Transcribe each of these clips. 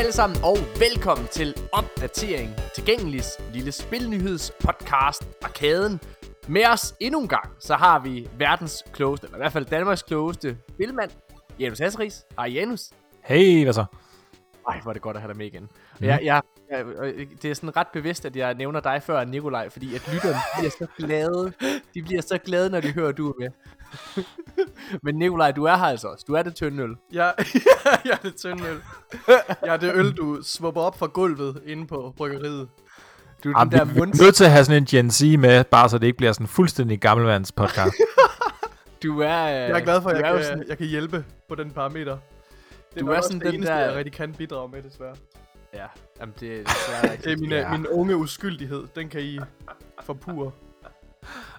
Alle sammen og velkommen til Opdatering Tilgængeligt lille spilnyheds podcast Arkaden. Med os endnu en gang, så har vi verdens klogeste, eller i hvert fald Danmarks klogeste spilmand, Janus Hasseris. Hej Janus. Hey, hvad så? Ej, hvor er det godt at have dig med igen. Mm. Jeg, jeg, jeg, det er sådan ret bevidst, at jeg nævner dig før Nikolaj, fordi at lytterne bliver så glade. De bliver så glade, når de hører, at du er med. Men Nikolaj, du er her altså også. Du er det tynde øl. Ja, jeg er det tynde øl. Jeg er det øl, du svupper op fra gulvet inde på bryggeriet. Du er Jamen, den der vi er munds... nødt til at have sådan en Gen Z med, bare så det ikke bliver sådan en fuldstændig gammelmands podcast. Du er... Jeg er glad for, at du jeg, er kan, sådan, jeg kan hjælpe på den parameter. Det Du nok er sådan den eneste, der- jeg rigtig kan bidrage med, desværre. Ja, jamen det, det er Det er min, ja. ja. min unge uskyldighed. Den kan I forpure.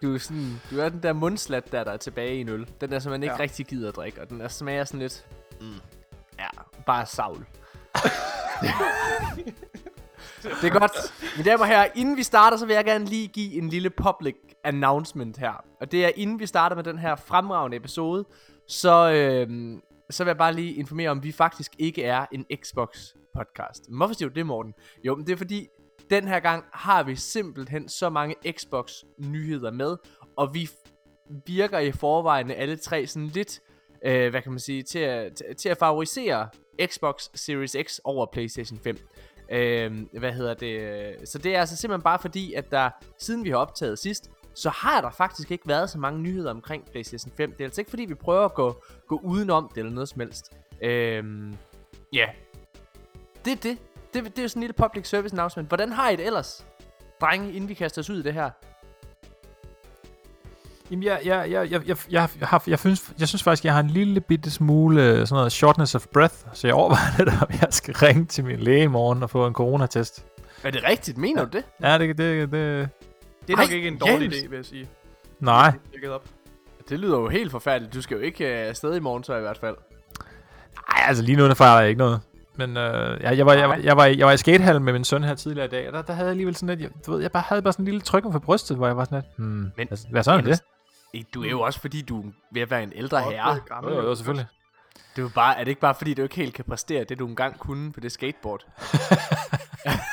Du er, sådan, du er den der mundslat, der, der er tilbage i en øl. Den der, som man ikke. Ja. rigtig gider at drikke, og den der smager sådan lidt... Mm, ja, bare savl. det er godt. Mine damer og herrer, inden vi starter, så vil jeg gerne lige give en lille public announcement her. Og det er, inden vi starter med den her fremragende episode, så, øh, så vil jeg bare lige informere om, at vi faktisk ikke er en Xbox podcast. Men Hvorfor siger du det, Morten? Jo, men det er fordi, den her gang har vi simpelthen så mange Xbox nyheder med, og vi virker i forvejen alle tre sådan lidt, øh, hvad kan man sige, til at, til- til at favorisere Xbox Series X over PlayStation 5. Øh, hvad hedder det? Så det er altså simpelthen bare fordi, at der, siden vi har optaget sidst, så har der faktisk ikke været så mange nyheder omkring PlayStation 5. Det er altså ikke fordi, vi prøver at gå, gå udenom det eller noget som helst. Øh, ja, det er det. det. Det er jo sådan en lille public service announcement. Hvordan har I det ellers, drenge, inden vi kaster os ud i det her? Jamen, jeg, jeg, jeg, jeg, jeg, jeg, har, jeg, synes, jeg synes faktisk, jeg har en lille bitte smule øh, sådan noget shortness of breath, så jeg overvejer lidt, om jeg skal ringe til min læge i morgen og få en coronatest. Er det rigtigt? Mener du det? Ja, det, det, det, Det er Ej, nok ikke en dårlig Jens! idé, vil jeg sige. nej. Tjekket op. Det lyder jo helt forfærdeligt. Du skal jo ikke øh, afsted i morgen, så i hvert fald. Nej, altså lige nu der fejler jeg ikke noget. Men øh, jeg, jeg, var, jeg, var, jeg, var, jeg var i skatehallen med min søn her tidligere i dag, og der, der havde jeg alligevel sådan lidt, jeg, du ved, jeg bare havde bare sådan en lille tryk for brystet, hvor jeg var sådan lidt, hmm, Men- hvad, hvad sådan er det? Eh, Du er jo også fordi, du er ved at være en ældre herre. gammel, Jo, jo, jo, selvfølgelig. Det er, jo bare, er det ikke bare fordi, du ikke helt kan præstere det, du engang kunne på det skateboard?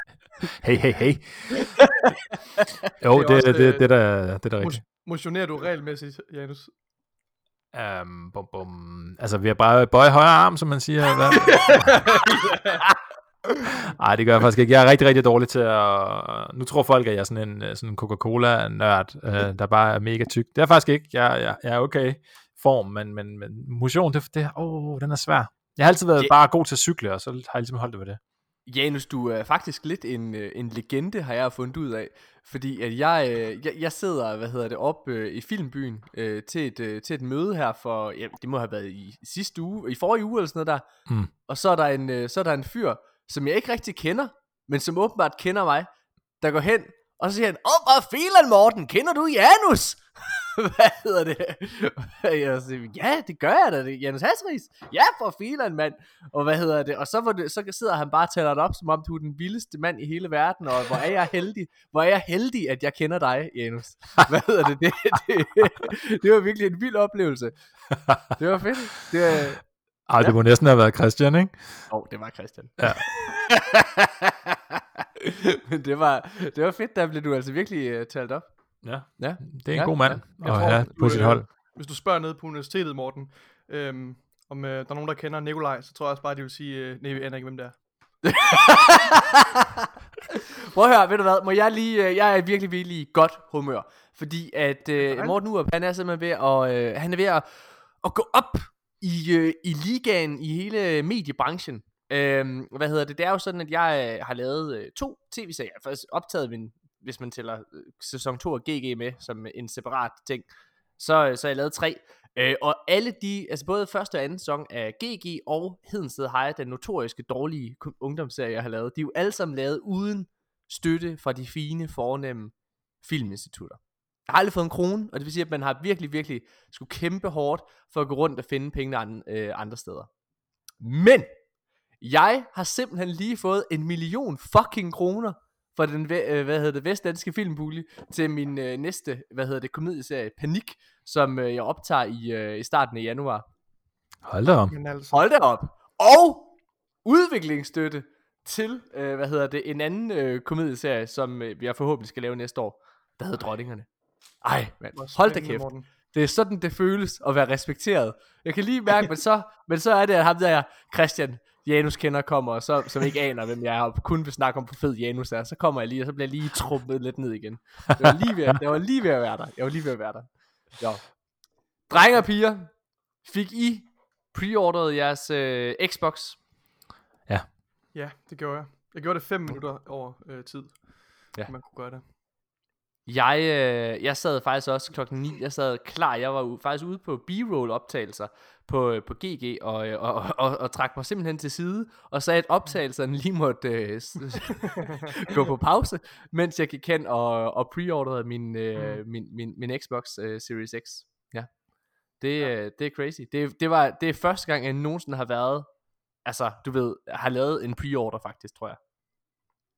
Hey, hey, hey. jo, Det det, det, det, øh, det, der, det der er rigtigt. Motionerer du regelmæssigt, Janus? Um, bum, bum. Altså, vi har bare bøje højre arm, som man siger. Eller? Nej, det gør jeg faktisk ikke. Jeg er rigtig, rigtig dårlig til at... Nu tror folk, at jeg er sådan en, øh, sådan en Coca-Cola-nørd, øh, der bare er mega tyk. Det er jeg faktisk ikke. Jeg, jeg, jeg er okay form, men, men, men motion, det, det, oh, den er svær. Jeg har altid været Ja. bare god til at cykle, og så har jeg ligesom holdt det ved det. Janus, du er faktisk lidt en, øh, en legende, har jeg fundet ud af. Fordi at jeg, øh, jeg, jeg sidder, hvad hedder det, op øh, i Filmbyen øh, til, et, øh, til et møde her for, ja, det må have været i sidste uge, i forrige uge eller sådan noget der. Mm. Og så er, der en, øh, så er der en fyr, som jeg ikke rigtig kender, men som åbenbart kender mig, der går hen, og så siger han, Åh, hvad filan Morten, kender du Janus? hvad hedder det? jeg siger, ja, det gør jeg da, det er Janus Hasseris. Ja, for filan, mand. Og hvad hedder det? Og så, var det, så sidder han bare og tæller det op, som om du er den vildeste mand i hele verden, og hvor er jeg heldig, hvor er jeg heldig, at jeg kender dig, Janus. Hvad hedder det? Det, det, det var virkelig en vild oplevelse. Det var fedt. Det, var- Ej, det må næsten have været Christian, ikke? Åh, oh, det var Christian. Ja. Men det var, det var fedt, der blev du altså virkelig uh, talt op. Ja, Ja. det er en Ja, god mand Jeg at have på sit hold. Hvis du spørger ned på universitetet, Morten, øhm, om øh, der er nogen, der kender Nikolaj, så tror jeg også bare, de vil sige, øh, nej, vi aner ikke, hvem det er. Prøv at høre, ved du hvad, må jeg lige, øh, jeg er virkelig, virkelig i godt humør, fordi at øh, Morten Urup, han er simpelthen ved at, øh, han er ved at, at gå op i, øh, i ligaen i hele mediebranchen. Øhm, hvad hedder det, det er jo sådan, at jeg øh, har lavet øh, to tv-serier, jeg har faktisk optaget min, hvis man tæller øh, sæson 2 af GG med, som en separat ting, så, øh, så har jeg lavet tre, Øh, og alle de, altså både første og anden sæson af GG og Hedensted High, den notoriske dårlige ungdomsserie, jeg har lavet, de er jo alle sammen lavet uden støtte fra de fine, fornemme filminstitutter. Jeg har aldrig fået en krone, og det vil sige, at man har virkelig, virkelig skulle kæmpe hårdt for at gå rundt og finde pengene øh, andre steder. Men, jeg har simpelthen lige fået en million fucking kroner for den, øh, hvad hedder det, vestdanske filmpulje til min øh, næste, hvad hedder det, komedieserie Panik, som øh, jeg optager i, øh, i starten af januar. Hold da. Men altså, Hold da op. Og udviklingsstøtte til, øh, hvad hedder det, en anden øh, komedieserie, som øh, vi forhåbentlig skal lave næste år, der hedder Drottingerne. Ej, mand, hold da kæft. Morten. Det er sådan, det føles at være respekteret. Jeg kan lige mærke, men så, men så er det, at ham der Christian Janus kender kommer, og så, som ikke aner, hvem jeg er, og kun vil snakke om, hvor fed Janus er, så kommer jeg lige, og så bliver jeg lige trumpet lidt ned igen. Jeg var lige ved, jeg var lige ved at være der. Jeg var lige ved at være der. Jo. Drenge og piger, fik I preordret jeres øh, Xbox? Ja, det gjorde jeg. Jeg gjorde det fem minutter over øh, tid, Ja. ja. man kunne gøre det. Jeg, øh, jeg sad faktisk også klokken 9, jeg sad klar, jeg var u- faktisk ude på B-roll optagelser på, øh, på GG, og, øh, og, og, og, og trak mig simpelthen til side, og sagde, at optagelserne lige måtte øh, gå på pause, mens jeg gik hen og, og preordrede min, øh, min, min, min Xbox øh, Series X. Ja. Det, Ja. øh, det er crazy. Det, det, var, det er første gang, jeg nogensinde har været, altså, du ved, har lavet en preorder faktisk, tror jeg.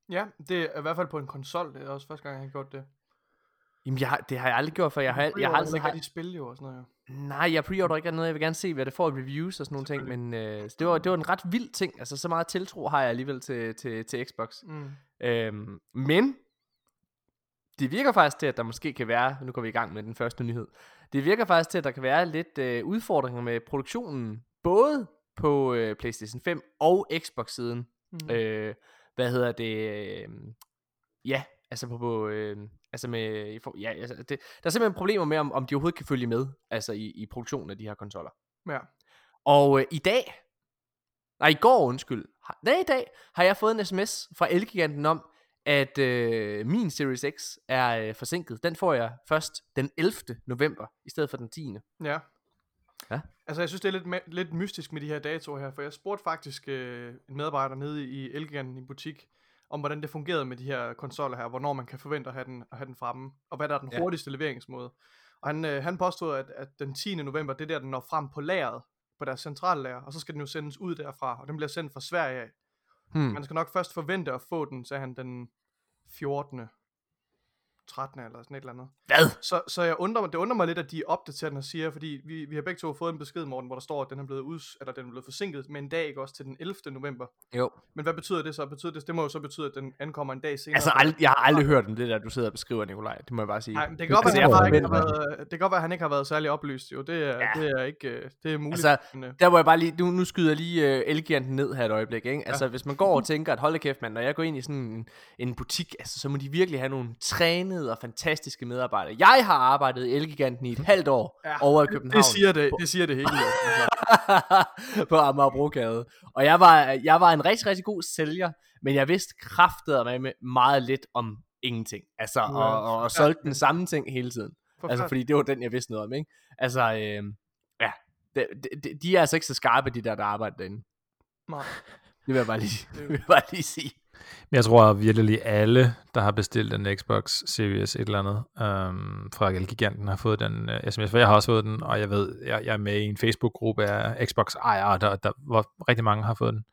Ja, det er i hvert fald på en konsol. Det er også første gang, jeg har gjort det. Jamen, jeg, det har jeg aldrig gjort, for jeg har, jeg har altid... ikke Har, rigtig spil jo og sådan noget. jo. Nej, jeg preorder ikke noget. Jeg vil gerne se, hvad det får i reviews og sådan nogle ting. Men øh, det, var, det var en ret vild ting. Altså, så meget tiltro har jeg alligevel til, til, til Xbox. Mm. Øhm, men det virker faktisk til, at der måske kan være, nu går vi i gang med den første nyhed, det virker faktisk til, at der kan være lidt øh, udfordringer med produktionen, både på øh, PlayStation 5 og Xbox-siden. Mm. Øh, hvad hedder det? Øh, ja, altså på, på øh, altså med, ja, altså det, der er simpelthen problemer med, om, om de overhovedet kan følge med, altså i, i produktionen af de her konsoller. Ja. Og øh, i dag, nej i går undskyld, har, nej i dag har jeg fået en sms fra Elgiganten om, at øh, min Series X er øh, forsinket. Den får jeg først den 11. november, i stedet for den 10. Ja. Ja. Altså, jeg synes, det er lidt, lidt mystisk med de her datoer her, for jeg spurgte faktisk øh, en medarbejder nede i Elgiganten i butik, om hvordan det fungerede med de her konsoller her, hvornår man kan forvente at have den, at have den fremme, og hvad der er den Ja. hurtigste leveringsmåde. Og han, øh, han påstod, at, at den 10. november, det er der, den når frem på lageret, på deres centrallager, og så skal den jo sendes ud derfra, og den bliver sendt fra Sverige af. Hmm. Man skal nok først forvente at få den, sagde han, den 14. 13. eller sådan et eller andet. Hvad? Så, så jeg undrer mig, det undrer mig lidt, at de opdaterer den og siger, fordi vi, vi har begge to fået en besked, Morten, hvor der står, at den er blevet, uds, eller den er blevet forsinket med en dag, ikke også til den 11. november. Jo. Men hvad betyder det så? Betyder det, det må jo så betyde, at den ankommer en dag senere. Altså, ald- jeg har aldrig hørt om det der, du sidder og beskriver, Nikolaj. Det må jeg bare sige. Nej, det kan godt være, Altså, han ikke har været, det kan godt være, at han ikke har været særlig oplyst, jo. Det er, Ja. ja. det er ikke, øh, det er muligt. Altså, øh, Der hvor jeg bare lige, nu, nu skyder jeg lige uh, ned her et øjeblik, ikke? Altså, hvis man går og tænker, at hold kæft, mand, når jeg går ind i sådan en, en butik, altså, så må de virkelig have nogle trænede og fantastiske medarbejdere. Jeg har arbejdet i Elgiganten i et halvt år ja, over i København. Det siger det, det siger det hele. Altså, på Amagerbrogade. Og jeg var, jeg var en rigtig, rigtig god sælger, men jeg vidste kraftet med meget lidt om ingenting. Altså, er og, og, og solgte den samme ting hele tiden. Altså, forfærdeligt. fordi det var den, jeg vidste noget om, ikke? Altså, øh, ja, de, de, de er altså ikke så skarpe, de der, der arbejder derinde. Nej. Det vil jeg bare lige, det vil jeg bare lige sige. Men jeg tror virkelig alle, der har bestilt en Xbox Series et eller andet øhm, fra Elgiganten, har fået den uh, sms, for jeg har også fået den, og jeg ved, jeg, jeg er med i en Facebook-gruppe af Xbox-ejere, der, der, hvor rigtig mange har fået den.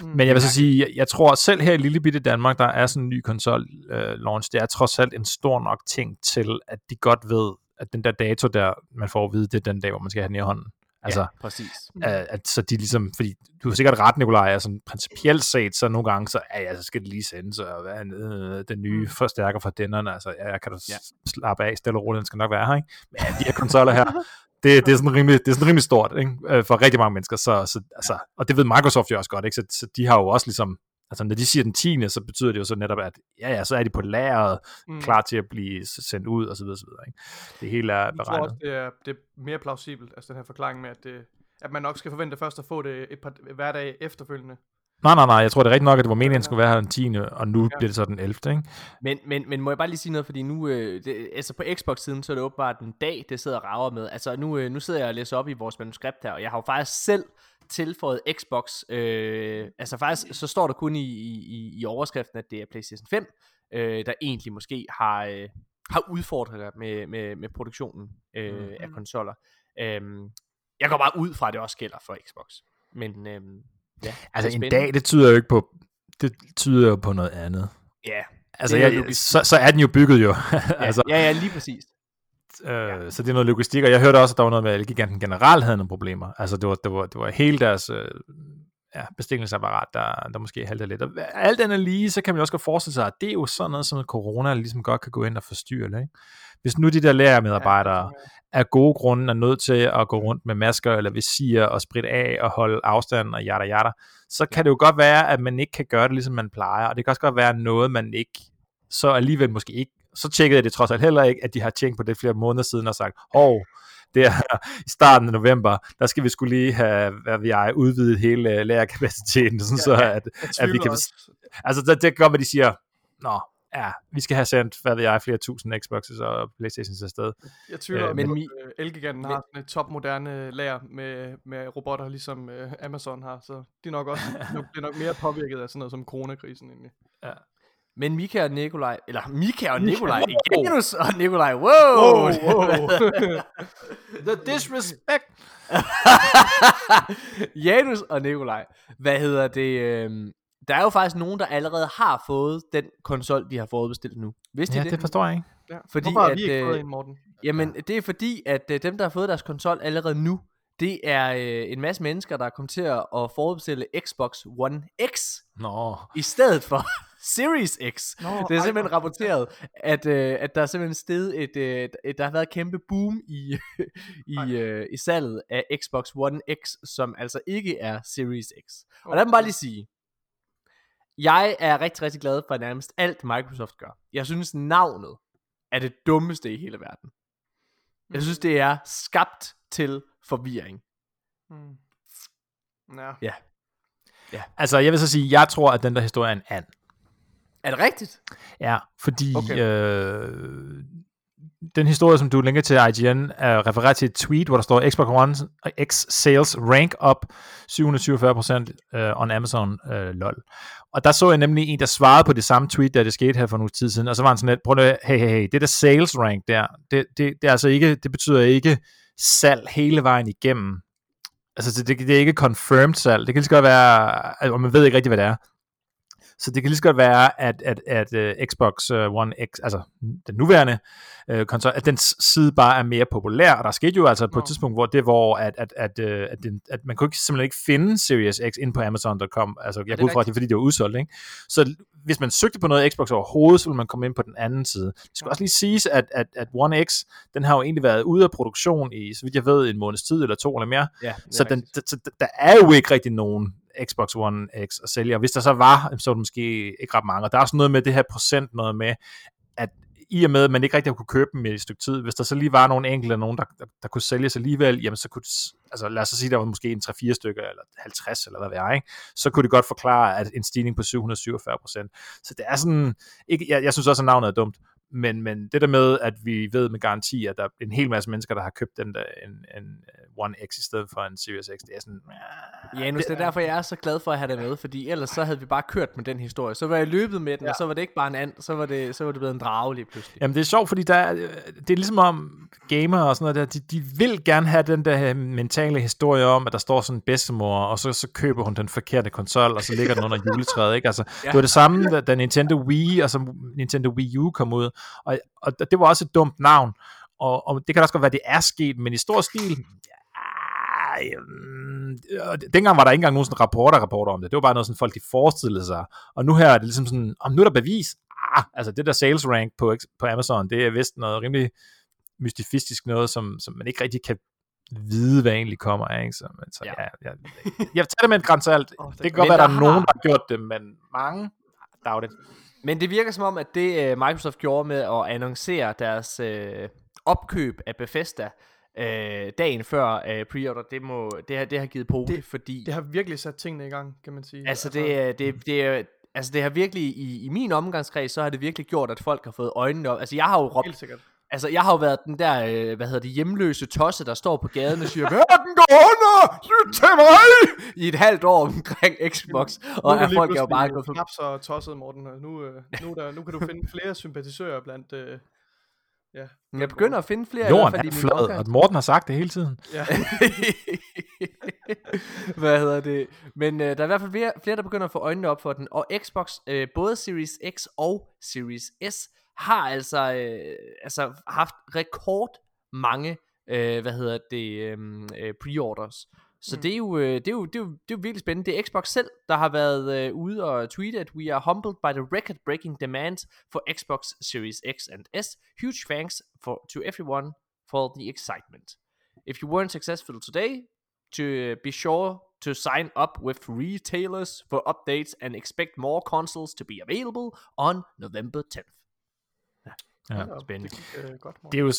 Mm. Men jeg vil så sige, jeg, jeg tror selv her i lille bitte Danmark, der er sådan en ny konsol uh, launch, det er trods alt en stor nok ting til, at de godt ved, at den der dato der, man får at vide, det er den dag, hvor man skal have den i hånden. Altså, ja, præcis. At, at så de ligesom, fordi du har sikkert ret, Nikolaj, altså principielt set, så nogle gange, så, ja, ja, så skal det lige sendes, og hvad er øh, den nye Mm. forstærker fra dennerne, altså, ja, kan du Ja. ja. slappe af, stille og roligt, den skal nok være her, ikke? Men ja, de her konsoller her, det, det, er sådan rimelig, det er sådan rimelig stort, ikke? Øh, for rigtig mange mennesker, så, så altså, og det ved Microsoft jo også godt, ikke? Så, så de har jo også ligesom, altså når de siger den 10. så betyder det jo så netop, at ja, ja, så er de på lageret, Mm. klar til at blive sendt ud, og så videre, så videre, ikke? Det hele er Jeg tror beregnet. også, det er, det er mere plausibelt, altså den her forklaring med, at, det, at man nok skal forvente først at få det et par hverdag efterfølgende. Nej, nej, nej, jeg tror det er rigtigt nok, at det var meningen, at den skulle være her den 10. og nu Ja. bliver det så den 11. Ikke? Men, men, men må jeg bare lige sige noget, fordi nu, øh, det, altså på Xbox-siden, så er det åbenbart en dag, det sidder og rager med. Altså nu, øh, nu sidder jeg og læser op i vores manuskript her, og jeg har jo faktisk selv tilføjet Xbox. Øh, altså faktisk, så står der kun i, i, i overskriften, at det er PlayStation 5, øh, der egentlig måske har, øh, har udfordringer med, med, med produktionen øh, Mhm. af konsoller. Øhm, jeg går bare ud fra, at det også gælder for Xbox. Men øhm, ja, Altså en dag, det tyder jo ikke på, det tyder jo på noget andet. Ja, Altså, jeg, så, så er den jo bygget jo. altså, ja, ja, lige præcis. Øh, så det er noget logistik, og jeg hørte også, at der var noget med, at Elgiganten generelt havde nogle problemer. Altså, det var, det var, det var hele deres, øh, ja, bestillingsapparat, der, der måske halter lidt. Og alt andet lige, så kan man også godt forestille sig, at det er jo sådan noget, som corona ligesom godt kan gå ind og forstyrre. Ikke? Hvis nu de der lærermedarbejdere ja, af gode grunde er nødt til at gå rundt med masker eller visir og spritte af og holde afstand og jada jada, så kan det jo godt være, at man ikke kan gøre det, ligesom man plejer. Og det kan også godt være noget, man ikke så alligevel måske ikke så tjekkede jeg det trods alt heller ikke, at de har tjekket på det flere måneder siden og sagt, hov, det er i starten af november, der skal vi skulle lige have, hvad vi er, udvidet hele lærerkapaciteten, sådan ja, så at, at vi kan... Altså, det, det kan godt være, de siger, nå, ja, vi skal have sendt, hvad ved jeg, flere tusind Xboxes og Playstations afsted. Jeg tvivler, øh, men at uh, Elgiganten har et topmoderne lager med, med robotter, ligesom Amazon har, så de er nok også nok, det er nok mere påvirket af sådan noget som coronakrisen egentlig. Ja. Men Mika og Nikolaj, eller Mika og Nikolaj. Janus og Nikolaj, wow! wow, wow. The disrespect! Janus og Nikolaj, hvad hedder det? Øh, der er jo faktisk nogen, der allerede har fået den konsol, de har fået bestilt nu. Vidste ja, det? det forstår jeg ikke. Ja. Fordi Hvorfor har at, vi ikke fået øh, en, Morten? Jamen, det er fordi, at øh, dem, der har fået deres konsol allerede nu, det er øh, en masse mennesker, der er kommet til at forudbestille Xbox One X. Nå. I stedet for Series X. Nå, det er simpelthen ej, rapporteret, at, øh, at der er simpelthen sted et, øh, et, der har været et kæmpe boom i, i, øh, i salget af Xbox One X, som altså ikke er Series X. Og lad mig bare lige sige, jeg er rigtig, rigtig glad for nærmest alt Microsoft gør. Jeg synes navnet er det dummeste i hele verden. Jeg mm. synes det er skabt til forvirring. Mm. Ja. ja. Ja. Altså, jeg vil så sige, jeg tror, at den der historie er en and. Er det rigtigt? Ja, fordi okay. øh, den historie, som du linker til IGN, er refereret til et tweet, hvor der står Xbox One X sales rank up 747% uh, on Amazon uh, lol. Og der så jeg nemlig en, der svarede på det samme tweet, da det skete her for nogle tid siden, og så var han sådan lidt, prøv at hey, hey, hey, det der sales rank der, det, det, det, er altså ikke, det betyder ikke salg hele vejen igennem. Altså, det, det er ikke confirmed salg. Det kan lige så godt være, og man ved ikke rigtig, hvad det er. Så det kan lige så godt være, at, at, at uh, Xbox uh, One X, altså den nuværende uh, konsol, at den side bare er mere populær, og der skete jo altså på et tidspunkt, hvor det hvor, at, at, at, uh, at, den, at man kunne ikke, simpelthen ikke finde Series X ind på Amazon.com, altså jeg går ud fra, det fordi det var udsolgt, ikke? Så hvis man søgte på noget Xbox overhovedet, så ville man komme ind på den anden side. Det skal også lige siges, at, at, at One X, den har jo egentlig været ude af produktion i, så vidt jeg ved, en måneds tid eller to eller mere. Ja, så, den, så der er jo ikke rigtig nogen Xbox One X at sælge. Og hvis der så var, så var det måske ikke ret mange. Og der er også noget med det her procent, noget med, at i og med, at man ikke rigtig har kunne købe dem i et stykke tid, hvis der så lige var nogle enkelte, nogen, der, der, der kunne sælges alligevel, jamen så kunne, altså lad os så sige, der var måske en 3-4 stykker, eller 50, eller hvad det er, ikke? så kunne det godt forklare, at en stigning på 747 procent. Så det er sådan, ikke, jeg, jeg synes også, at navnet er dumt, men, men det der med, at vi ved med garanti, at der er en hel masse mennesker, der har købt den der, en, en One X i stedet for en Series X, det er sådan... Ja, nu det er derfor, jeg er så glad for at have det med, fordi ellers så havde vi bare kørt med den historie. Så var jeg løbet med den, ja. og så var det ikke bare en and, så var det, så var det blevet en drage lige pludselig. Jamen det er sjovt, fordi der er, det er ligesom om gamer og sådan noget der, de, de vil gerne have den der mentale historie om, at der står sådan en bedstemor, og så, så køber hun den forkerte konsol, og så ligger den under juletræet, ikke? Altså, ja. det var det samme, da Nintendo Wii, og så Nintendo Wii U kom ud, og, og det var også et dumt navn, og, og det kan også godt være, det er sket, men i stor stil, ja, mm, dengang var der ikke engang nogen sådan rapporter, rapporter om det. Det var bare noget, sådan folk de forestillede sig. Og nu her er det ligesom sådan, om nu er der bevis. Ah, altså det der sales rank på, på Amazon, det er vist noget rimelig mystifistisk noget, som, som man ikke rigtig kan vide, hvad egentlig kommer af. Ikke? Så, men, så, ja. Ja, ja, jeg tager det med en grænsalt. Oh, det, det kan godt være, der, der er nogen, der har gjort det, men mange, doubt it. Men det virker som om, at det uh, Microsoft gjorde med at annoncere deres uh, opkøb af Bethesda, uh, dagen før uh, pre-order, det, må, det, har, det har givet på det, fordi... Det har virkelig sat tingene i gang, kan man sige. Altså, det, altså, det, det, er, altså det har virkelig, i, i min omgangskreds, så har det virkelig gjort, at folk har fået øjnene op. Altså jeg har jo råbt. Altså, jeg har jo været den der, øh, hvad hedder det, hjemløse tosse, der står på gaden og siger, Verden går under! Lyt til mig! I et halvt år omkring Xbox. Og er folk er jo bare gået for... Knap så tosset, Morten. Nu, øh, nu, der, nu kan du finde flere sympatisører blandt... Øh, ja. Jeg begynder at finde flere. Jorden er flad, og Morten har sagt det hele tiden. Ja. hvad hedder det? Men øh, der er i hvert fald flere, flere, der begynder at få øjnene op for den. Og Xbox, øh, både Series X og Series S, har altså, øh, altså haft rekord mange, øh, hvad hedder det, øhm, øh, pre-orders. Så Mm. det, er jo, øh, det, er jo, det, er jo, det er jo virkelig spændende. Det er Xbox selv, der har været øh, ude og tweete, at we are humbled by the record-breaking demand for Xbox Series X and S. Huge thanks for, to everyone for the excitement. If you weren't successful today, to be sure to sign up with retailers for updates and expect more consoles to be available on November 10th. Ja. Spændende. Det gik øh, godt. Det er jo,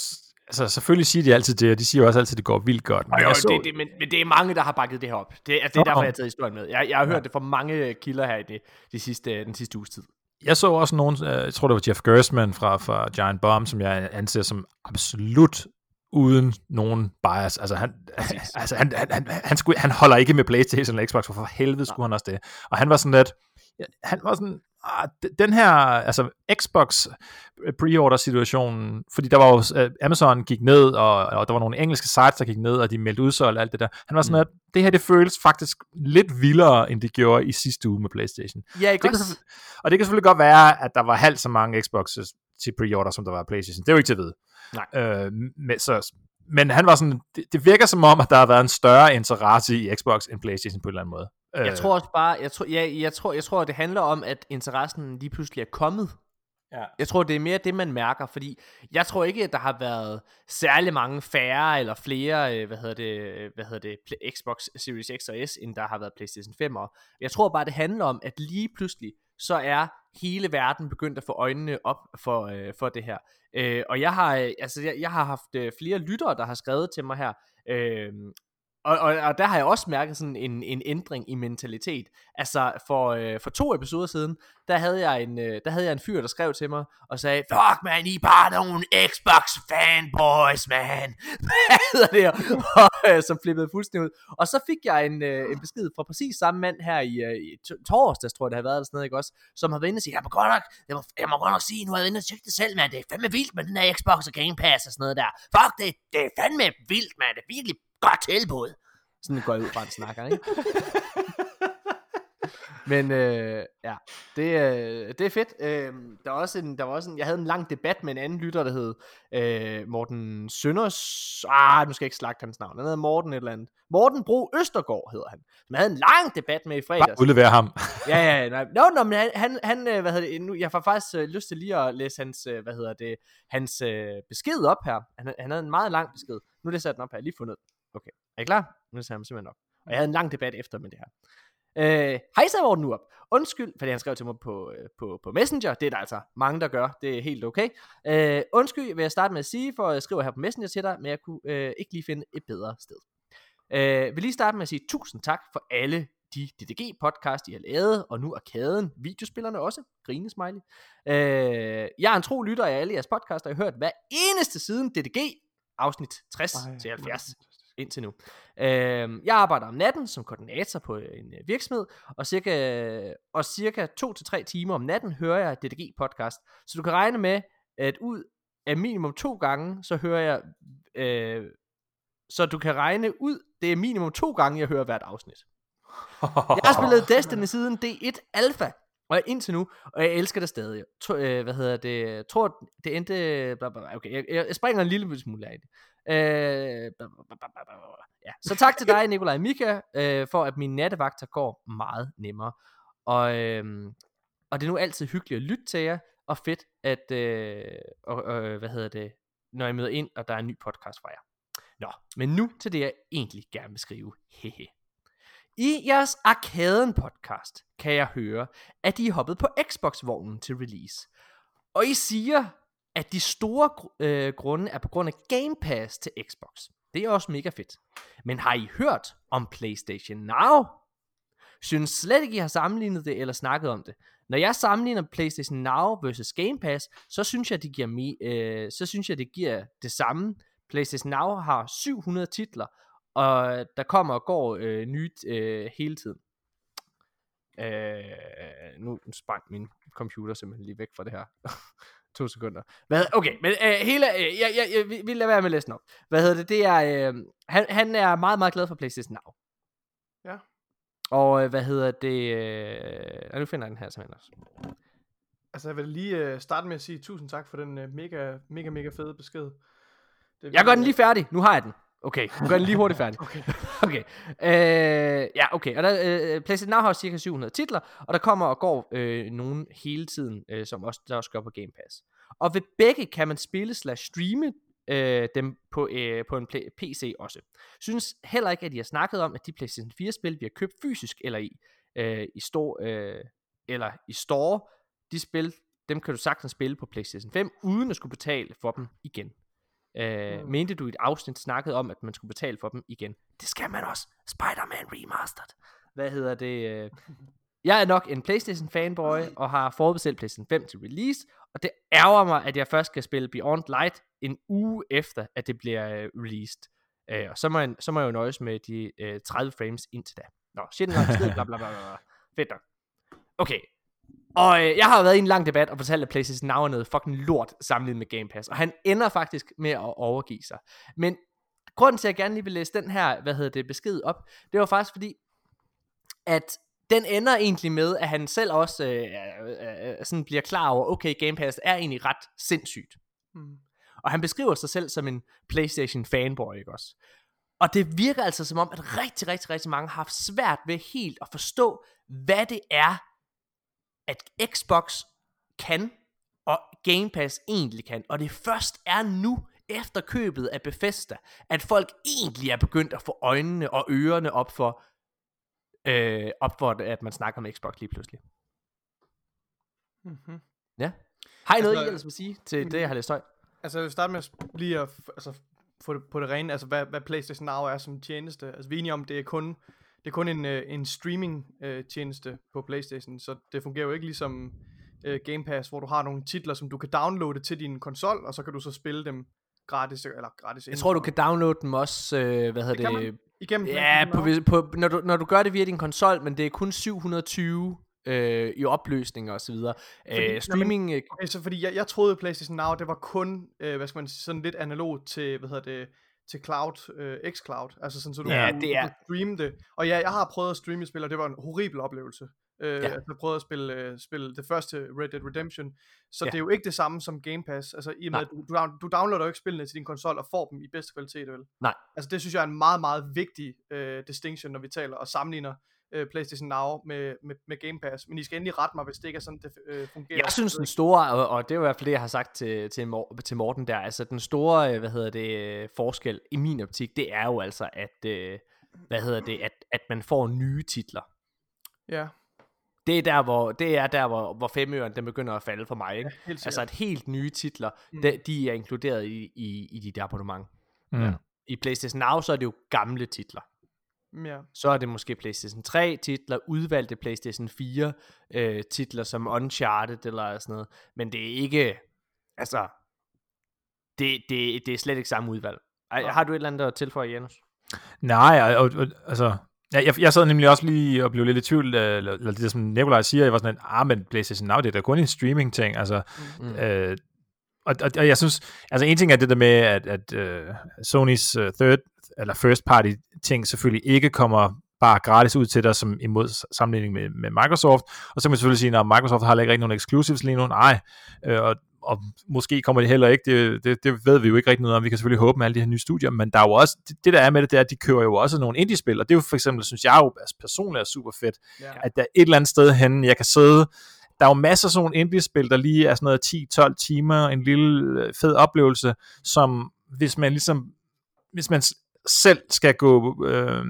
altså selvfølgelig siger de altid det, og de siger jo også altid, at det går vildt godt. Men jo, jeg så, det, det, men, men det er mange, der har bakket det her op. Det, altså, det er derfor, jeg har taget historien med. Jeg, jeg har hørt det fra mange kilder her i det, de sidste, den sidste uges tid. jeg så også nogen, øh, jeg tror det var Jeff Gerstmann fra, fra Giant Bomb, som jeg anser som absolut uden nogen bias. Altså han, altså, han, han, han, han, skulle, han holder ikke med Playstation eller Xbox, for for helvede skulle han også det. Og han var sådan lidt, ja, han var sådan, den her, altså Xbox pre-order situationen, fordi der var jo, uh, Amazon gik ned, og, og der var nogle engelske sites, der gik ned, og de meldte udsolgt og alt det der. Han var sådan, Mm. at det her, det føles faktisk lidt vildere, end det gjorde i sidste uge med Playstation. Ja, ikke Det kan, og det kan selvfølgelig godt være, at der var halvt så mange Xboxes til pre-order, som der var PlayStation. Det er jo ikke til at vide. Nej. Øh, men, så, men han var sådan, det, det virker som om, at der har været en større interesse i Xbox end PlayStation på en eller anden måde. Jeg Øh, tror også bare, jeg tror, ja, jeg tror, jeg tror, det handler om, at interessen lige pludselig er kommet. Ja. Jeg tror, det er mere det, man mærker, fordi jeg tror ikke, at der har været særlig mange færre eller flere, øh, hvad hedder det, hvad hedder det, Xbox Series X og S, end der har været PlayStation 5. Jeg tror bare, det handler om, at lige pludselig, så er hele verden begyndt at få øjnene op for, øh, for det her. Øh, og jeg har, øh, altså, jeg, jeg har haft øh, flere lyttere, der har skrevet til mig her, øh, og, og, og der har jeg også mærket sådan en, en ændring i mentalitet. Altså for, øh, for to episoder siden, der havde, jeg en, øh, der havde jeg en fyr, der skrev til mig og sagde, Fuck man, I er bare nogle Xbox fanboys, man. Hvad hedder det? Og, øh, som flippede fuldstændig ud. Og så fik jeg en, øh, en besked fra præcis samme mand her i, øh, i torsdags, tror jeg det har været, eller sådan noget, ikke også? Som har været inde og sige, jeg må godt nok, jeg må, jeg må godt nok sige, nu har jeg været inde og tjekke det selv, man. Det er fandme vildt med den her Xbox og Game Pass og sådan noget der. Fuck, det, det er fandme vildt, man. Det er virkelig godt tilbud. Sådan går jeg ud fra, at han snakker, ikke? Men øh, ja, det, øh, det er fedt. Øh, der, var også en, der var også en, jeg havde en lang debat med en anden lytter, der hed øh, Morten Sønders... Ah, nu skal jeg ikke slagte hans navn. Han hedder Morten et eller andet. Morten Bro Østergaard hedder han. Jeg havde en lang debat med i Bare fredags. udlevere ham. Ja, ja, nej. No, no, men han, han, han øh, hvad hedder det, nu, jeg får faktisk øh, lyst til lige at læse hans, øh, hvad hedder det, hans øh, besked op her. Han, han havde en meget lang besked. Nu læser jeg den op her, jeg lige fundet. den. Okay, er I klar? Nu jeg ham simpelthen op. Og jeg havde en lang debat efter med det her. Øh, hej så Morten nu op. Undskyld, fordi han skrev til mig på, øh, på, på Messenger. Det er der altså mange, der gør. Det er helt okay. Øh, undskyld, vil jeg starte med at sige, for jeg skriver her på Messenger til dig, men jeg kunne øh, ikke lige finde et bedre sted. Øh, vil lige starte med at sige tusind tak for alle de DDG-podcast, I har lavet, og nu Arkaden, videospillerne også, grine smiley. Øh, jeg er en tro lytter af alle jeres podcaster, jeg har hørt hver eneste siden DDG, afsnit 60 Ej, til 70 hvor indtil nu. Øh, jeg arbejder om natten som koordinator på en øh, virksomhed, og cirka, og cirka 2-3 timer om natten hører jeg DDG podcast. Så du kan regne med, at ud af minimum to gange, så hører jeg, øh, så du kan regne ud, det er minimum to gange, jeg hører hvert afsnit. Jeg har spillet Destiny siden D1 Alpha, og jeg indtil nu, og jeg elsker det stadig. Tro, øh, hvad hedder det? Tror, det endte... Bla, bla. Okay, jeg, jeg, jeg springer en lille smule af det. Øh, ja. Så tak til dig, Nikolaj Mika, øh, for at mine nattevagter går meget nemmere. Og, øh, og det er nu altid hyggeligt at lytte til jer, og fedt, at, øh, og, og, hvad hedder det, når jeg møder ind, og der er en ny podcast fra jer. Nå, men nu til det, jeg egentlig gerne vil skrive. Hehe. I jeres Arkaden podcast kan jeg høre, at I er hoppet på Xbox-vognen til release. Og I siger, at de store gr- øh, grunde er på grund af Game Pass til Xbox. Det er også mega fedt. Men har I hørt om PlayStation Now? Synes slet ikke, I har sammenlignet det eller snakket om det. Når jeg sammenligner PlayStation Now versus Game Pass, så synes jeg, det giver, mi- øh, så synes jeg, det giver det samme. PlayStation Now har 700 titler, og der kommer og går øh, nyt øh, hele tiden. Øh, nu sprang min computer simpelthen lige væk fra det her. to sekunder. Hvad, okay, men øh, hele, øh, jeg, jeg, jeg, vi, vi lader være med at læse den op. Hvad hedder det? Det er, øh, han, han er meget, meget glad for PlayStation Now. Ja. Og øh, hvad hedder det? Øh, nu finder jeg den her simpelthen også. Altså, jeg vil lige øh, starte med at sige tusind tak for den øh, mega, mega, mega fede besked. Det Jeg gør den lige færdig. Nu har jeg den. Okay, nu gør den lige hurtigt færdig. Okay. okay. Øh, ja, okay. Og der, øh, PlayStation Now har cirka 700 titler, og der kommer og går øh, nogen hele tiden, øh, som også, der også gør på Game Pass. Og ved begge kan man spille slash streame øh, dem på, øh, på en play, PC også. Synes heller ikke, at de har snakket om, at de PlayStation 4-spil, vi har købt fysisk eller i, øh, i, store, øh, eller i store, de spil, dem kan du sagtens spille på PlayStation 5, uden at skulle betale for dem igen. Øh, mm. Mente du i et afsnit snakket om, at man skulle betale for dem igen? Det skal man også. Spider-Man Remastered. Hvad hedder det? Øh? Jeg er nok en PlayStation fanboy, og har forudbestilt PlayStation 5 til release, og det ærger mig, at jeg først skal spille Beyond Light en uge efter, at det bliver uh, released. Uh, og så må, jeg, så må jeg jo nøjes med de uh, 30 frames indtil da. Nå, shit tid, bla bla bla bla. Fedt nok. Okay, og øh, jeg har været i en lang debat og fortalt, at PlayStation Now er noget fucking lort sammenlignet med Game Pass. Og han ender faktisk med at overgive sig. Men grunden til, at jeg gerne lige vil læse den her, hvad hedder det, besked op, det var faktisk fordi, at den ender egentlig med, at han selv også øh, øh, øh, sådan bliver klar over, okay, Game Pass er egentlig ret sindssygt. Mm. Og han beskriver sig selv som en PlayStation fanboy, ikke også? Og det virker altså som om, at rigtig, rigtig, rigtig mange har haft svært ved helt at forstå, hvad det er, at Xbox kan, og Game Pass egentlig kan. Og det først er nu, efter købet af Bethesda, at folk egentlig er begyndt at få øjnene og ørerne op for, øh, op for at man snakker om Xbox lige pludselig. Mm-hmm. Ja. Har I noget, altså, I ellers vil sige til det, jeg har læst højt? Altså, jeg vil starte med lige at altså, få det på det rene, altså hvad, hvad PlayStation Now er som tjeneste. Altså, vi er enige om, det er kun det er kun en, øh, en streaming øh, tjeneste på Playstation, så det fungerer jo ikke ligesom øh, Game Pass, hvor du har nogle titler, som du kan downloade til din konsol, og så kan du så spille dem gratis, eller gratis. Jeg tror, du kan downloade dem også, øh, hvad hedder det? det? Igennem ja, på, på, når, du, når du gør det via din konsol, men det er kun 720 øh, i opløsning og så videre. Fordi, øh, streaming... Jamen, okay, så fordi jeg, jeg troede PlayStation Now, det var kun, øh, hvad skal man sige, sådan lidt analog til, hvad hedder det, til cloud, øh, xCloud, altså sådan, så du, ja, du, det er. kan streame det. Og ja, jeg har prøvet at streame spil, og det var en horribel oplevelse. Øh, ja. Jeg prøvede at spille, øh, spille det første Red Dead Redemption, så ja. det er jo ikke det samme som Game Pass. Altså i og med, at du, du, du downloader jo ikke spillene til din konsol og får dem i bedste kvalitet, vel? Nej. Altså det synes jeg er en meget, meget vigtig øh, distinction, når vi taler og sammenligner øh, PlayStation Now med, med, med Game Pass. Men I skal endelig rette mig, hvis det ikke er sådan, det øh, fungerer. Jeg synes den store, og, og det er jo i hvert fald det, jeg har sagt til, til, til Morten der, altså den store, øh, hvad hedder det, øh, forskel i min optik, det er jo altså, at, øh, hvad hedder det, at, at man får nye titler. Ja. Det er der, hvor, det er der, hvor, hvor femøren, den begynder at falde for mig. Ikke? Ja, altså at helt nye titler, mm. de, de er inkluderet i, i, i dit abonnement. Mm. Ja. I PlayStation Now, så er det jo gamle titler. Ja. Så er det måske PlayStation 3 titler, udvalgte PlayStation 4 øh, titler som Uncharted eller sådan noget. Men det er ikke, altså, det, det, det er slet ikke samme udvalg. Ej, har du et eller andet at tilføje, Janus? Nej, og, og, altså, jeg, jeg sad nemlig også lige og blev lidt i tvivl, øh, eller, eller det som Nikolaj siger, jeg var sådan, ah, men PlayStation Now, det er da kun en streaming-ting, altså, mm. øh, og, og, og jeg synes, altså en ting er det der med, at, at uh, Sonys uh, third, eller first party ting selvfølgelig ikke kommer bare gratis ud til dig som imod sammenligning med, med Microsoft. Og så kan man selvfølgelig sige, at Microsoft har ikke rigtig nogen exclusives lige nu. Nej, øh, og, og måske kommer det heller ikke. Det, det, det ved vi jo ikke rigtig noget om. Vi kan selvfølgelig håbe med alle de her nye studier, men der er jo også, det, det der er med det, det er, at de kører jo også nogle indie-spil, og det er jo for eksempel, synes jeg jo altså personligt er super fedt, yeah. at der er et eller andet sted henne, jeg kan sidde der er jo masser af sådan nogle indie-spil, der lige er sådan noget 10-12 timer, en lille øh, fed oplevelse, som hvis man ligesom, hvis man selv skal gå, øh,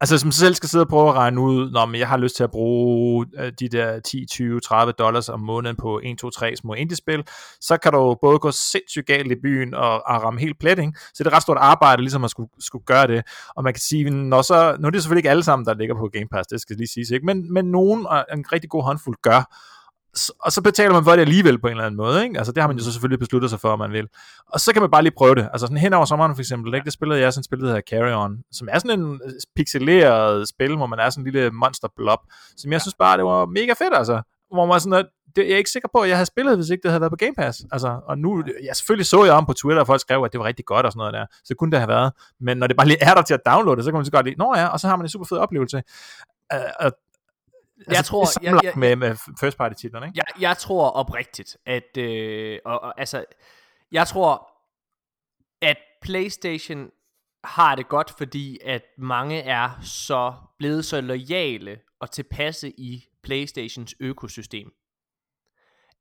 altså som selv skal sidde og prøve at regne ud, når men jeg har lyst til at bruge øh, de der 10, 20, 30 dollars om måneden på 1, 2, 3 små indie-spil, så kan du både gå sindssygt galt i byen og, og ramme helt plet, ikke? Så det er ret stort arbejde, ligesom at skulle, skulle gøre det. Og man kan sige, når så, nu er det selvfølgelig ikke alle sammen, der ligger på Game Pass, det skal lige siges, ikke? Men, men nogen, en rigtig god håndfuld gør, og så betaler man for det alligevel på en eller anden måde, ikke? Altså det har man jo så selvfølgelig besluttet sig for, om man vil. Og så kan man bare lige prøve det. Altså sådan hen over sommeren for eksempel, ikke? det spillede jeg sådan et spil, der hedder Carry On, som er sådan en øh, pixeleret spil, hvor man er sådan en lille monster blob, som jeg synes bare, det var mega fedt, altså. Hvor man sådan, at det, jeg er ikke sikker på, at jeg havde spillet, hvis ikke det havde været på Game Pass. Altså, og nu, ja, selvfølgelig så jeg om på Twitter, at folk skrev, at det var rigtig godt og sådan noget der. Så det kunne det have været. Men når det bare lige er der til at downloade det, så kan man så godt lide, nå ja, og så har man en super fed oplevelse. Uh, og jeg altså, tror jeg, jeg, med, med first party titlerne, ikke? Jeg, jeg tror oprigtigt at øh, og, og, altså jeg tror at PlayStation har det godt, fordi at mange er så blevet så lojale og tilpasse i PlayStations økosystem,